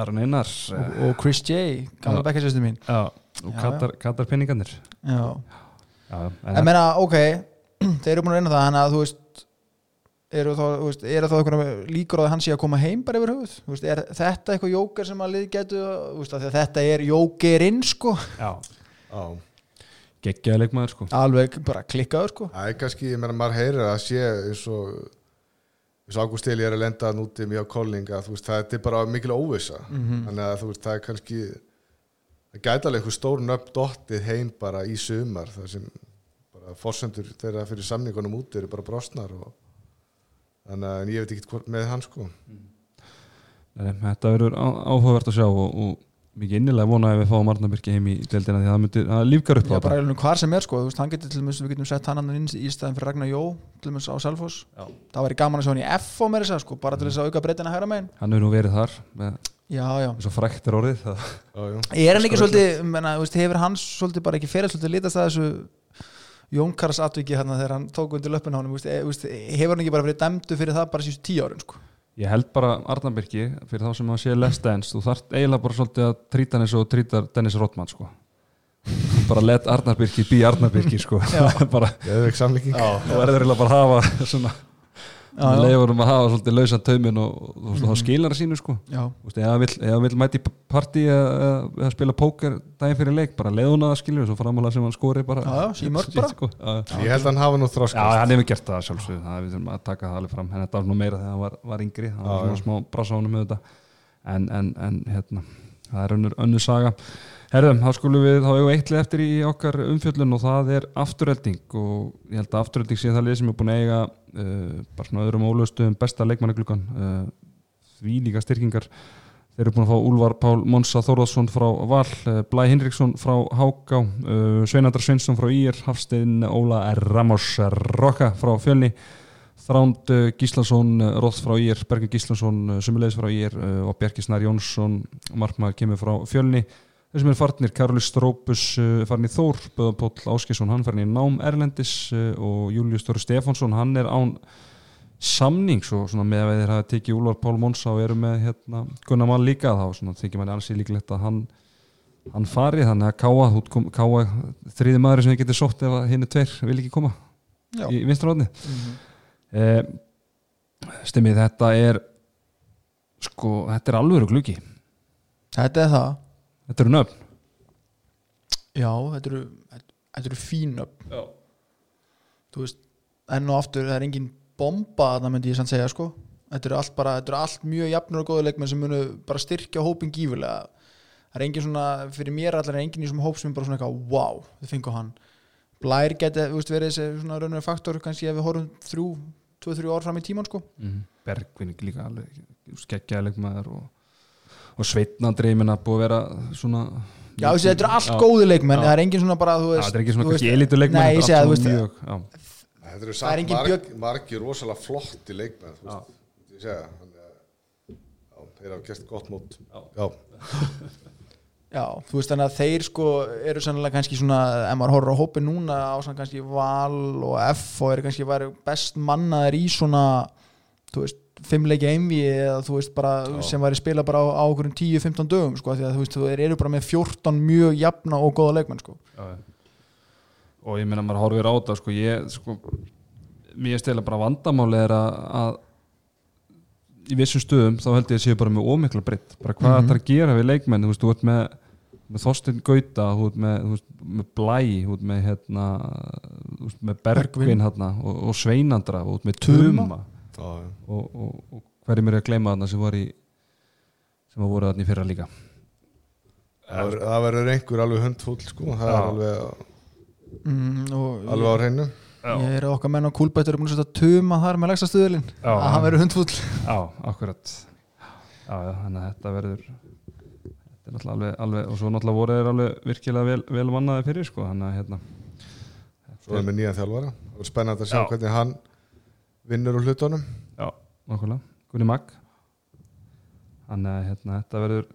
Aron Einar. Og, og Chris J, gamla Já. bekkjarsýstu mín. Já, og Katar, Katar penningarnir Já, já, en en meina, ok þeir eru búin að reyna það, þannig að þú veist eru þá, veist, eru þá líkur á að hann sé að koma heim bara yfir höfuð? Veist, er þetta eitthvað jóker sem að lið getur þú veist, af því að þetta er jókerinn sko? Já, já, geggjaði leikmaður sko. Alveg bara klikkaður sko. Það er kannski, ég meina maður heyrir að sé eins og eins og Ágúst Eli er að lenda núti mjög kólinga, þú veist, það er bara mikil óvissa. Mhm. þannig að þú veist, það er kannski það gæti alveg einhver stór nöfn dottið heim bara í sumar þar sem bara forsendur þeirra fyrir samningunum úti eru bara brostnar og þannig að en ég veit ekki hvort með hann sko. Nei, þetta verður áhugavert að sjá og, og mikið innilega vona að við fáum Arnabyrgi heim í deildina því að það myndi, það lífgar upp á Já, bara hvar sem er sko, þú veist, hann getur til dæmis, við getum sett hann hann inn í staðin fyrir Ragnar Jó, til dæmis á Selfoss. Já. það væri gaman að sjá hann í F á mér þess að sko, bara til þess að auka breytina hægra megin. Hann hefur nú verið þar með Já, já, og frækt er orðið það, já, já. er hann ekki svolítið, menna, veist, hefur hann svolítið þessu Jónkars atviki hérna þegar hann tók undir löppin á hann, e, hefur hann ekki bara verið dæmdu fyrir það bara síðustu tíu árin sko? Ég held bara Arnabyrgi fyrir þá sem að sé less dance þú þarft eiginlega bara svolítið að trýta hann eins og trýtar Dennis Rottmann sko. Bara let Arnabyrgi bí Arnabyrgi sko. Bara, þú verður eiginlega bara að hafa svona Já, já. leiður um að hafa svolítið lausa taumin og, og þú veist, þá skilar það sínu sko. Já, Þú veist, ef hann vill, ef hann vill mæti í partí eða, eða spila póker daginn fyrir leik bara leiðuna það skilur svo framála sem hann skori bara. Já, já, sko. já, já. Ég held að hann hafa nú já, þroskast hann hefur gert það sjálfsög það við þurfum að taka það alveg fram. En þetta var nú meira þegar hann var, var yngri. Það var Já, svona smá honum með þetta en, en, en hérna það er önnur, önnur saga. Herðum, þá skulum við, þá hefur við eittlið eftir í okkar umfjöllun og það er afturölding og ég held að afturölding sé það lið sem er búin að eiga bara svona öðrum ólöstum besta leikmannagluggan uh, því líka styrkingar. Þeir eru búin að fá Úlvar Pál Monsa Þórðarsson frá Val, uh, Blæ Hinriksson frá Háká, Sveinandar Sveinsson frá Ír, Hafstein Óla Ramos Rokka frá Fjölni Þránd Gíslason Róð frá Ír, Bergur Gíslason Sumulegis frá Ír og Bjarki Snar Jónsson Markmaður kemur frá Fjölni þessum er farnir Karolis Strópus farin í Þór, Böða Póll Áskesson hann farin í Nám Erlendis uh, og Július Stóri Stefánsson, hann er án samnings og svona með að þeir hafa tekið Úlvar Pál Mónsa og eru með hérna, Gunnar Mann líka þá svona, þykir manni alls í líklegt að hann hann fari, þannig að Káa, Káa þriði maður sem þið getur sótt ef hinn er tveir vil ekki koma já. í vinstráðni Mhm. eh, Stimmið, þetta er sko, þetta er alvöru gluggi. Þetta er það Þetta eru nöfn. Já, þetta eru, þetta eru fín upp Já. Þú veist, enn og aftur það er engin bomba það myndi ég sann segja sko. Þetta eru allt bara, þetta eru allt mjög jafnur og góðu leikmenn sem munu bara styrkja hópin gífulega Það er engin svona, fyrir mér allar er engin í þessum hóp sem er bara svona eitthvað, wow, þið fengu hann. Blær geti, þú veist, verið þessi svona raunverið faktor kannski ef við horfum þrjú, tvö, þrjú ár fram í tíman sko. Mm. Bergvin líka alveg skeggjaðileg maður og, og Sveitnandri minna búið að vera svona Já, þessi, þetta eru allt Já. góðu leikmenn, það er engin svona bara, þú Já, veist þetta er ekki svona elitu leikmenn Nei, ég þetta er allt svona mjög, já. Þetta eru Það er samt engin marg, björn- margir rosalega flotti leikmenn þú veist, ég segja þannig að já, þeir hafa gert gott mót. Já, Já, þú veist þannig að þeir sko eru sannlega kannski svona, ef maður horfður á hópin núna á svona kannski Val og F og eru kannski væri best mannaðir í svona, þú veist fimmleiki einvi eða þú veist bara sem væri spila bara á, á okkur 10-15 dögum sko, því að þú veist, þeir eru bara með 14 mjög jafna og góða leikmenn sko Já, já. og ég meina maður horfir á þetta sko, ég sko mér stela bara vandamáli er að, að í vissum stöðum þá held ég að séu bara með ómikla breytt bara hvað mm -hmm. að gera við leikmenn þú veist, þú ert með, með Þorstein Gauta þú ert með, þú veist, með Blæ þú ert með, hérna, þú veist, með Bergvin, Bergvin. hérna, og, og Sveinandra þú ert með Tuma Tuma. Og, og, og hverjum er að gleyma þarna sem var í sem að voru þarna í fyrra líka? Það verður- einhver alveg hundfúll sko, það Já. er alveg, mm, og alveg á hreinu. ég er okkar menn á kúlbættur um að setja tuma þar með Já. að hann verður hundfúll Já, akkurat. Já, já, þannig að þetta verður þetta er náttúrulega alveg, alveg og svo náttúrulega voru þeir alveg virkilega vel, vel mannaði fyrir sko, þannig að hérna svo er með nýjan þjálfara. Verður spennandi að sjá Já. hvernig hann vinnur úr hlutunum. Já, nákvæmlega, Gunni Magg þannig að hérna, þetta verður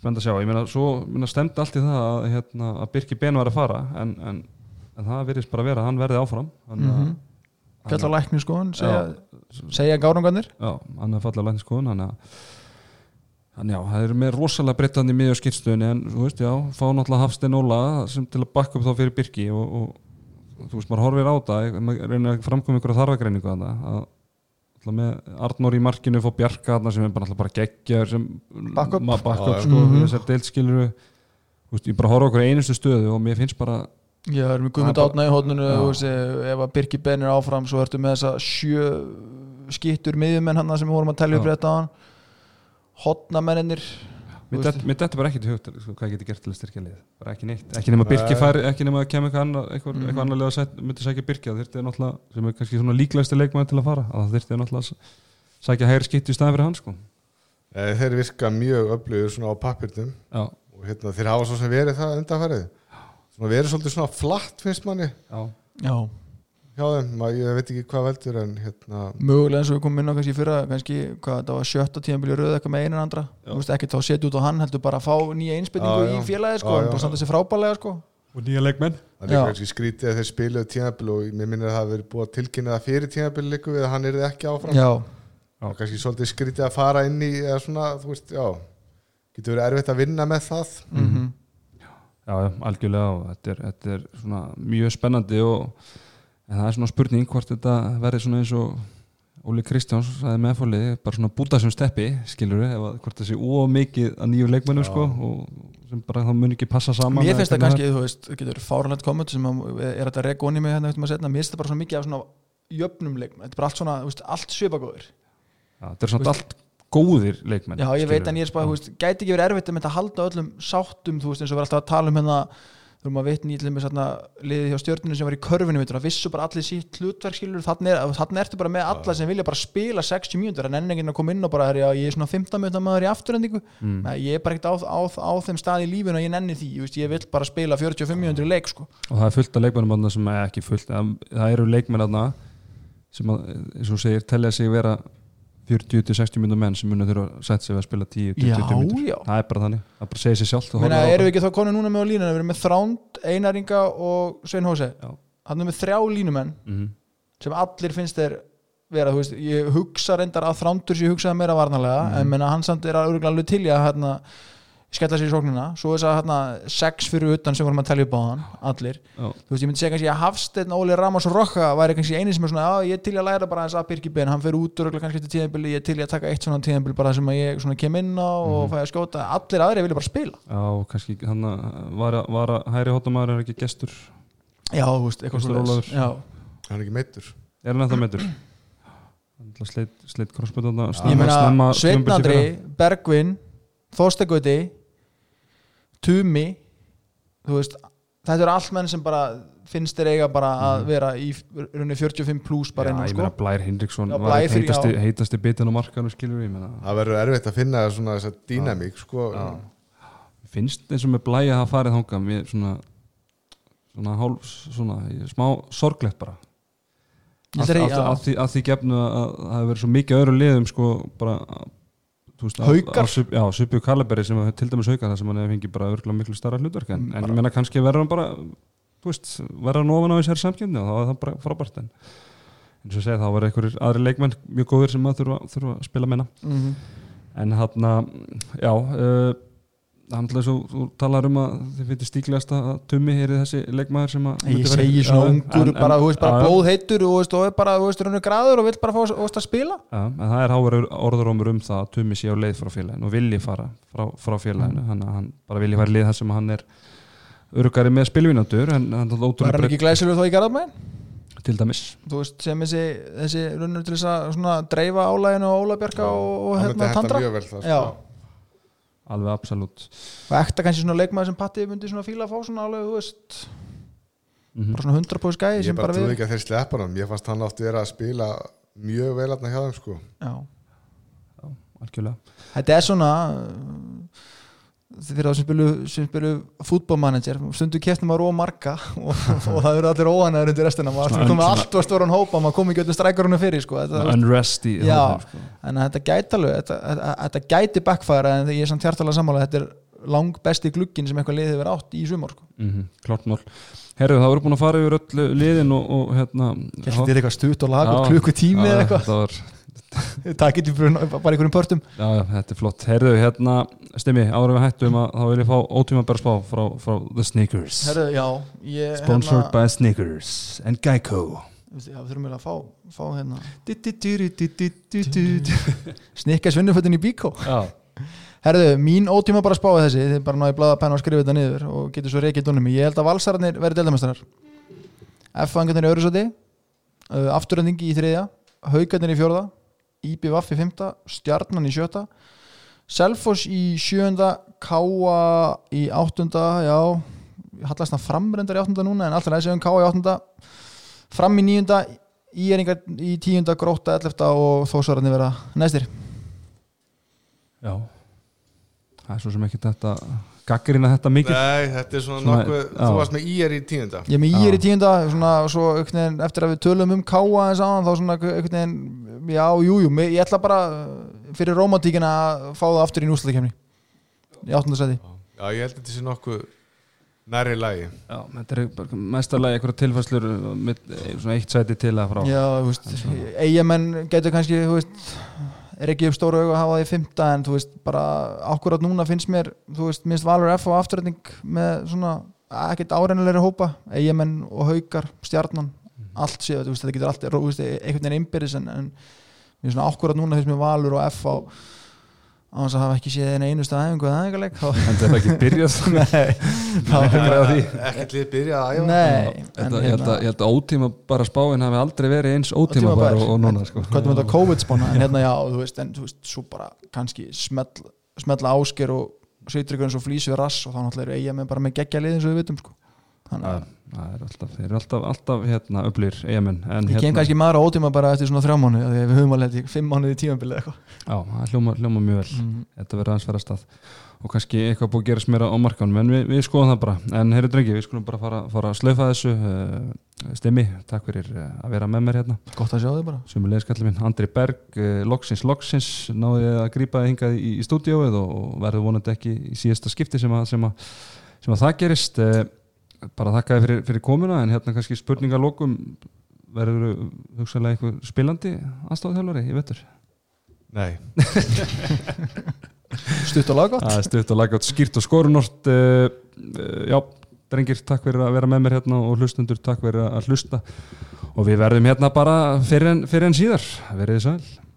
spennt að sjá, ég meina, svo meina, stemdi allt í það að, hérna, að Birki Ben var að fara en, en, en það virðist bara að vera að hann verði áfram. Þannig að Mhm. Fjall á lækni sko, segja, Já, segja gárungarnir Já, hann er fallið að lækni skoðun þannig að Þannig já, það er með rosalega breytandi miðjum skýrstöðunni en þú veist, já, fá náttúrulega Hafstein Óla sem til að bakka upp þá fyrir Birki og, og þú veist, maður horfir á það maður reynir að framkoma ykkur að þarfagreiningu þarna að náttúrulega með Arnór í markinu fór Bjarka þarna sem er bara, bara geggjar sem Backup. maður backup sko, mhm. þessar deildskiluru þú veist, ég bara horfa okkur einustu stöðu og mér finnst bara Já, erum við Guðmund Það er Átna í veist, ef að Birki Ben er áfram svo ertu með þessa sjö skittur miðjumenn hann sem við vorum að telja upp rétt á hann hotnamennir Mér þetta bara ekki til hugt sko, hvað ég geti gert til að styrkja lið bara ekki neitt, ekki nema Birki fær ekki nema að kemur eitthvað annar eitthvað, Mhm. eitthvað annarlega að sæt, myndi sækja Birki það þyrfti náttúrulega, sem er kannski svona líklegasti leikmaður til að fara að það þyrfti náttúrulega að sækja hægri skitt í staðin fyrir hann sko. Eh, þeir virka mjög öflugur svona á pappirnum já, og hérna, þeir hafa svo sem verið það undanfærið svona verið svolítið svona flatt finnst manni. Já, Já, hjá þeim, Ma, ég veit ekki hvað veldur en hérna, mögulega eins og við komum inn á kannski fyrra kannski, hvað það var sjötta tíðanbíli röð eitthvað með einan andra, veist ekki þá setja út á hann heldur bara að fá nýja einspilningu í félagi sko, Já, hann já. bara standa sér frábælega sko. Og nýja leikmenn. Það er kannski skrítið að þeir spiluðu tímabil og mér minnir að það verið búið að tilkynna það fyrir tímabil líku við að hann er ekki áfram. Já, og kannski svolítið skrítið að fara inn í eða svona, þú veist, getur verið erfitt að vinna með það. Mm já, já, algjörlega og þetta er, þetta er svona mjög spennandi og en það er svona spurning hvort þetta verði svona eins og Óli Kristjáns sagði með fólið bara svona búta sem steppi skilur við, ef að hvort það sé ómikið að nýju leikmennum sko og sem bara það mun ekki passa saman Mér eða finnst það kannski, þú veist, það getur fáralegt komment sem að, er þetta regóni mig hérna setna, mér finnst það bara svona mikið af svona jöfnum leikmenn, þetta er bara allt svona, veist, allt svipagóður Já, þetta er svona allt góðir leikmenn Já, ég veit ég er spáð, gæti ekki verið erfitt að mynda að halda öllum sáttum, þú veist, eins og alltaf að vitni í liðið hjá stjórninu sem var í körfinu, veitur, að vissu bara allir sítt hlutverk skilur, þannig er, ertu bara með alla sem vilja bara spila 60 mínútur en enn enginn að koma inn og bara, já, ég er svona 15 mínútur maður í afturhendingu, Mm. Ég er bara ekkert á, á, á þeim stað í lífinu að ég nenni því, ég, ég vil bara spila 45 mínútur í leik, sko. Og það er fullt af leikmennum sem er ekki fullt það, það eru leikmenn sem að, eins og segir, telja sig vera 40-60 minnum menn sem munið þurfa að setja sig við að spila 10-20 Já, mínútur já. það er bara þannig, það bara segir sér sjálft og Meina, erum við ekki þá konið núna með á línuna við erum með Þránd, Einaringa og Svein Hóse hann er með þrjá línumenn Mhm. sem allir finnst þeir vera, veist, ég hugsa reyndar að Þrándur sem ég hugsaði meira varnarlega Mhm. en menna, hann samt er alveg alveg til í að hérna, skella sér í sóknina. Svo þess að hérna, sex fyrir utan sem vorum að telja upp á hann, allir. Já. þú veist, ég myndi segja kannski að Hafsteinn, Óli Ramos og Rokka væri kannski eini sem er svona, já, ég er til að læra bara þess að Birki Ben, hann fer út og örugglega kannski til tíðanbili, ég er til að taka eitt svona tíðanbili bara sem að ég svona kem inn á og Mhm. fæ að skjóta, allir aðri vilja bara spila. Já, kannski hann var, að- var að hæri hóttamæður er ekki gestur. Já, þú veist, eitthvað Gestur svoleiðis. Ólafur. já, hann er ekki meittur er hann þetta meður sleit, sleit crossböndana ég meina Sveinn Andri, Bergvin Þóstegöti Tumi þú veist, þetta eru allt menn sem bara finnst þeir eiga bara að vera í rauninni 45 pluss bara Mhm. Innan ég sko. meina Blær Hindriksson var heitasti, bitin á markanum skilur við, það verður erfitt að finna svona þessa dýnamík sko. Finnst eins og með Blær að hafa farið þangað mér svona svona hálf, svona, ég- smá sorglegt bara. Að, að- að, að, því, að gefnu að það hefur verið svo mikið öðru liðum sko bara Haukar. já, Subju Kalaberi sem til dæmis haukar þar sem hann hefur fengið bara örgulega miklu starra hlutverk en, en ég meina kannski verður hann bara verður hann ofan á þessari samkjöfni og þá er það bara frábært en eins og segi þá verður einhverjir aðri leikmenn mjög góðir sem að þurfa, þurfa að spila meina Mhm. en hann já uh, hann ætlaði svo, þú talar um að þið finnir stíklegast að Tummi er þessi leikmaður sem að ég segi svona ungur en- bara, en- þú veist, bara blóð heitur og, þú veist, er bara, þú veist, raunir graður og vill bara fá þú veist, að spila. Já, en það er háverður orðurómur um það að Tumi sé á leið frá félaginu og vilji fara frá, frá félaginu, hann, hann bara vilji fara í lið þar sem hann er örugari með spilvinandur en hann er var ótrúlega hann ekki glæsilegur þá í garðabæn til dæmis. Þú veist, sem þessi, þessi raunir til þess að svona dreifa álæginu og Ólabjarka og, hérna hætta Tandra mjög vel það Já. sko. Alveg absolutt og ekta kannski svona leikmaður sem Patti myndi svona fíla að fá svona alveg, þú veist mm bara svona 100% skæði ég sem bara trúi ekki að þeir sleppa hann ég fannst hann átti vera að spila mjög vel aðna hjá þeim sko. Já. algjörlega þetta er svona fyrir þá sem spilu, spilu fútbolmanager, stundu keftum maður ómarka og, og það eru allir óanæður undir restina, maður komið allt og stóran hópa, maður kom ekki öllum strækjurinn fyrir sko, þetta, unrest í Já. hópnum, sko. þetta gæti alveg þetta, þetta, þetta gæti backfire en ég er samt hjartalega sammála þetta er lang besti glugginn sem eitthvað liðið verið átt í sumar sko. mm klart mál herru það voru búin að fara yfir öll liðin og, og hérna Þetta er eitthvað stutt og lag og Já. klukku tími Já, eða eitthvað Það getur bara einhverjum pörtum Já, þetta er flott. Herðu, hérna, stimmi, áður við hættum að þá vil ég fá ótíma bara spá frá, frá The Sneakers. Herru, já ég, Sponsored hérna, by Sneakers and Geico. Já, við þurfum eiginlega að fá, fá hérna. Snikka svinnufötin í bíkó Herðu, mín ótíma bara spáði þessi þið bara náðu blaða penna og skrifa þetta niður og getur svo reikið dónum ég held að valsararnir verði deildamestrar F-fangarnir í öðru sati uh, afturöndingi í þriðja haugarnir í fjórða IBVF í fymta, stjarnan í sjötta Selfoss í sjönda Káa í áttunda já, hallast það framrendar í áttunda núna en alltaf næsum um Káa í áttunda fram í níunda Íeringar í tíunda, gróta, ellefta og þósararnir vera næstir já. Það er svo sem ekki þetta, gaggrina þetta mikið. nei, þetta er svona, Svona, nokkuð þú varst með ír í tíunda. Ég er með ír í tíunda svona, svo, veginn, eftir að við tölum um káa eins aðan þá svona veginn já, jú, jú, ég ætla bara uh, fyrir romantíkina að fá það aftur í núslutakefni í áttundasæti já, ég held að þetta sé nokkuð nærri lagi. Já, þetta er mestarlega einhverja tilfæslur með svona eitt sæti til að frá. Já, þú veist, eigamenn getur kannski, þú veist er ekki upp stóru augu að hafa það í fymta en þú veist, bara akkurat núna finnst mér þú veist, minnst Valur F og afturrætning með svona, ekkert áreinulegri hópa eigamenn og haukar, stjarnan allt séu, þú veist, þetta getur allt einhvern veginn innbyrðis en, en svona akkurat núna fyrst mér Valur og F á á þess að hafa ekki séð einu einustu aðeingu eða aðeingarleik þá En það er ekki byrjað Nei, Það er græða því ekkert lið byrja að æfa. Nei Ég held að- ótíma bara spáin hafi aldrei verið eins ótíma bara og, og núna sko. hvað er þetta COVID-spána en hérna já, þú veist, en þú veist, svo bara kannski smell, smella ásker og eins og flýsu rass og þá náttúrulega eru eiga með bara með geggja lið eins og við vitum sko. Þannig Það að það er alltaf, þeir eru alltaf, alltaf hérna, öflir en ég kem hérna, kannski maður á ótíma bara eftir svona þrjá mánu því við höfum alveg fimm mánuði í tímabilið eitthvað. Já, það hljóma, hljóma mjög vel. Mm. Þetta verður aðeins vera stað. Og kannski eitthvað búið að gerast mér á markanum en við, við skoðum það bara, en heyrðu drengi við skulum bara fara, fara að slaufa þessu uh, Stimmi, takk fyrir uh, að vera með mér hérna. Gott að sjá þig bara. Sem leiðskallið minn, Andri Berg uh, Loksins, Loksins, náði að grípa hingað í, í stúdíóið og, verður vonandi ekki í síðasta skipti sem að, sem að, sem að það gerist bara þakka þið fyrir, fyrir komuna en hérna kannski spurningalókum verður hugsaðlega eitthvað spilandi aðstofþjálfari, ég veitur nei, stutt og er stutt og lagátt skýrt og skorunort uh, uh, Já, drengir, takk fyrir að vera með mér hérna og hlustundur, takk fyrir að hlusta. Og við verðum hérna bara fyrir en, fyrir en síðar, verið þið sæl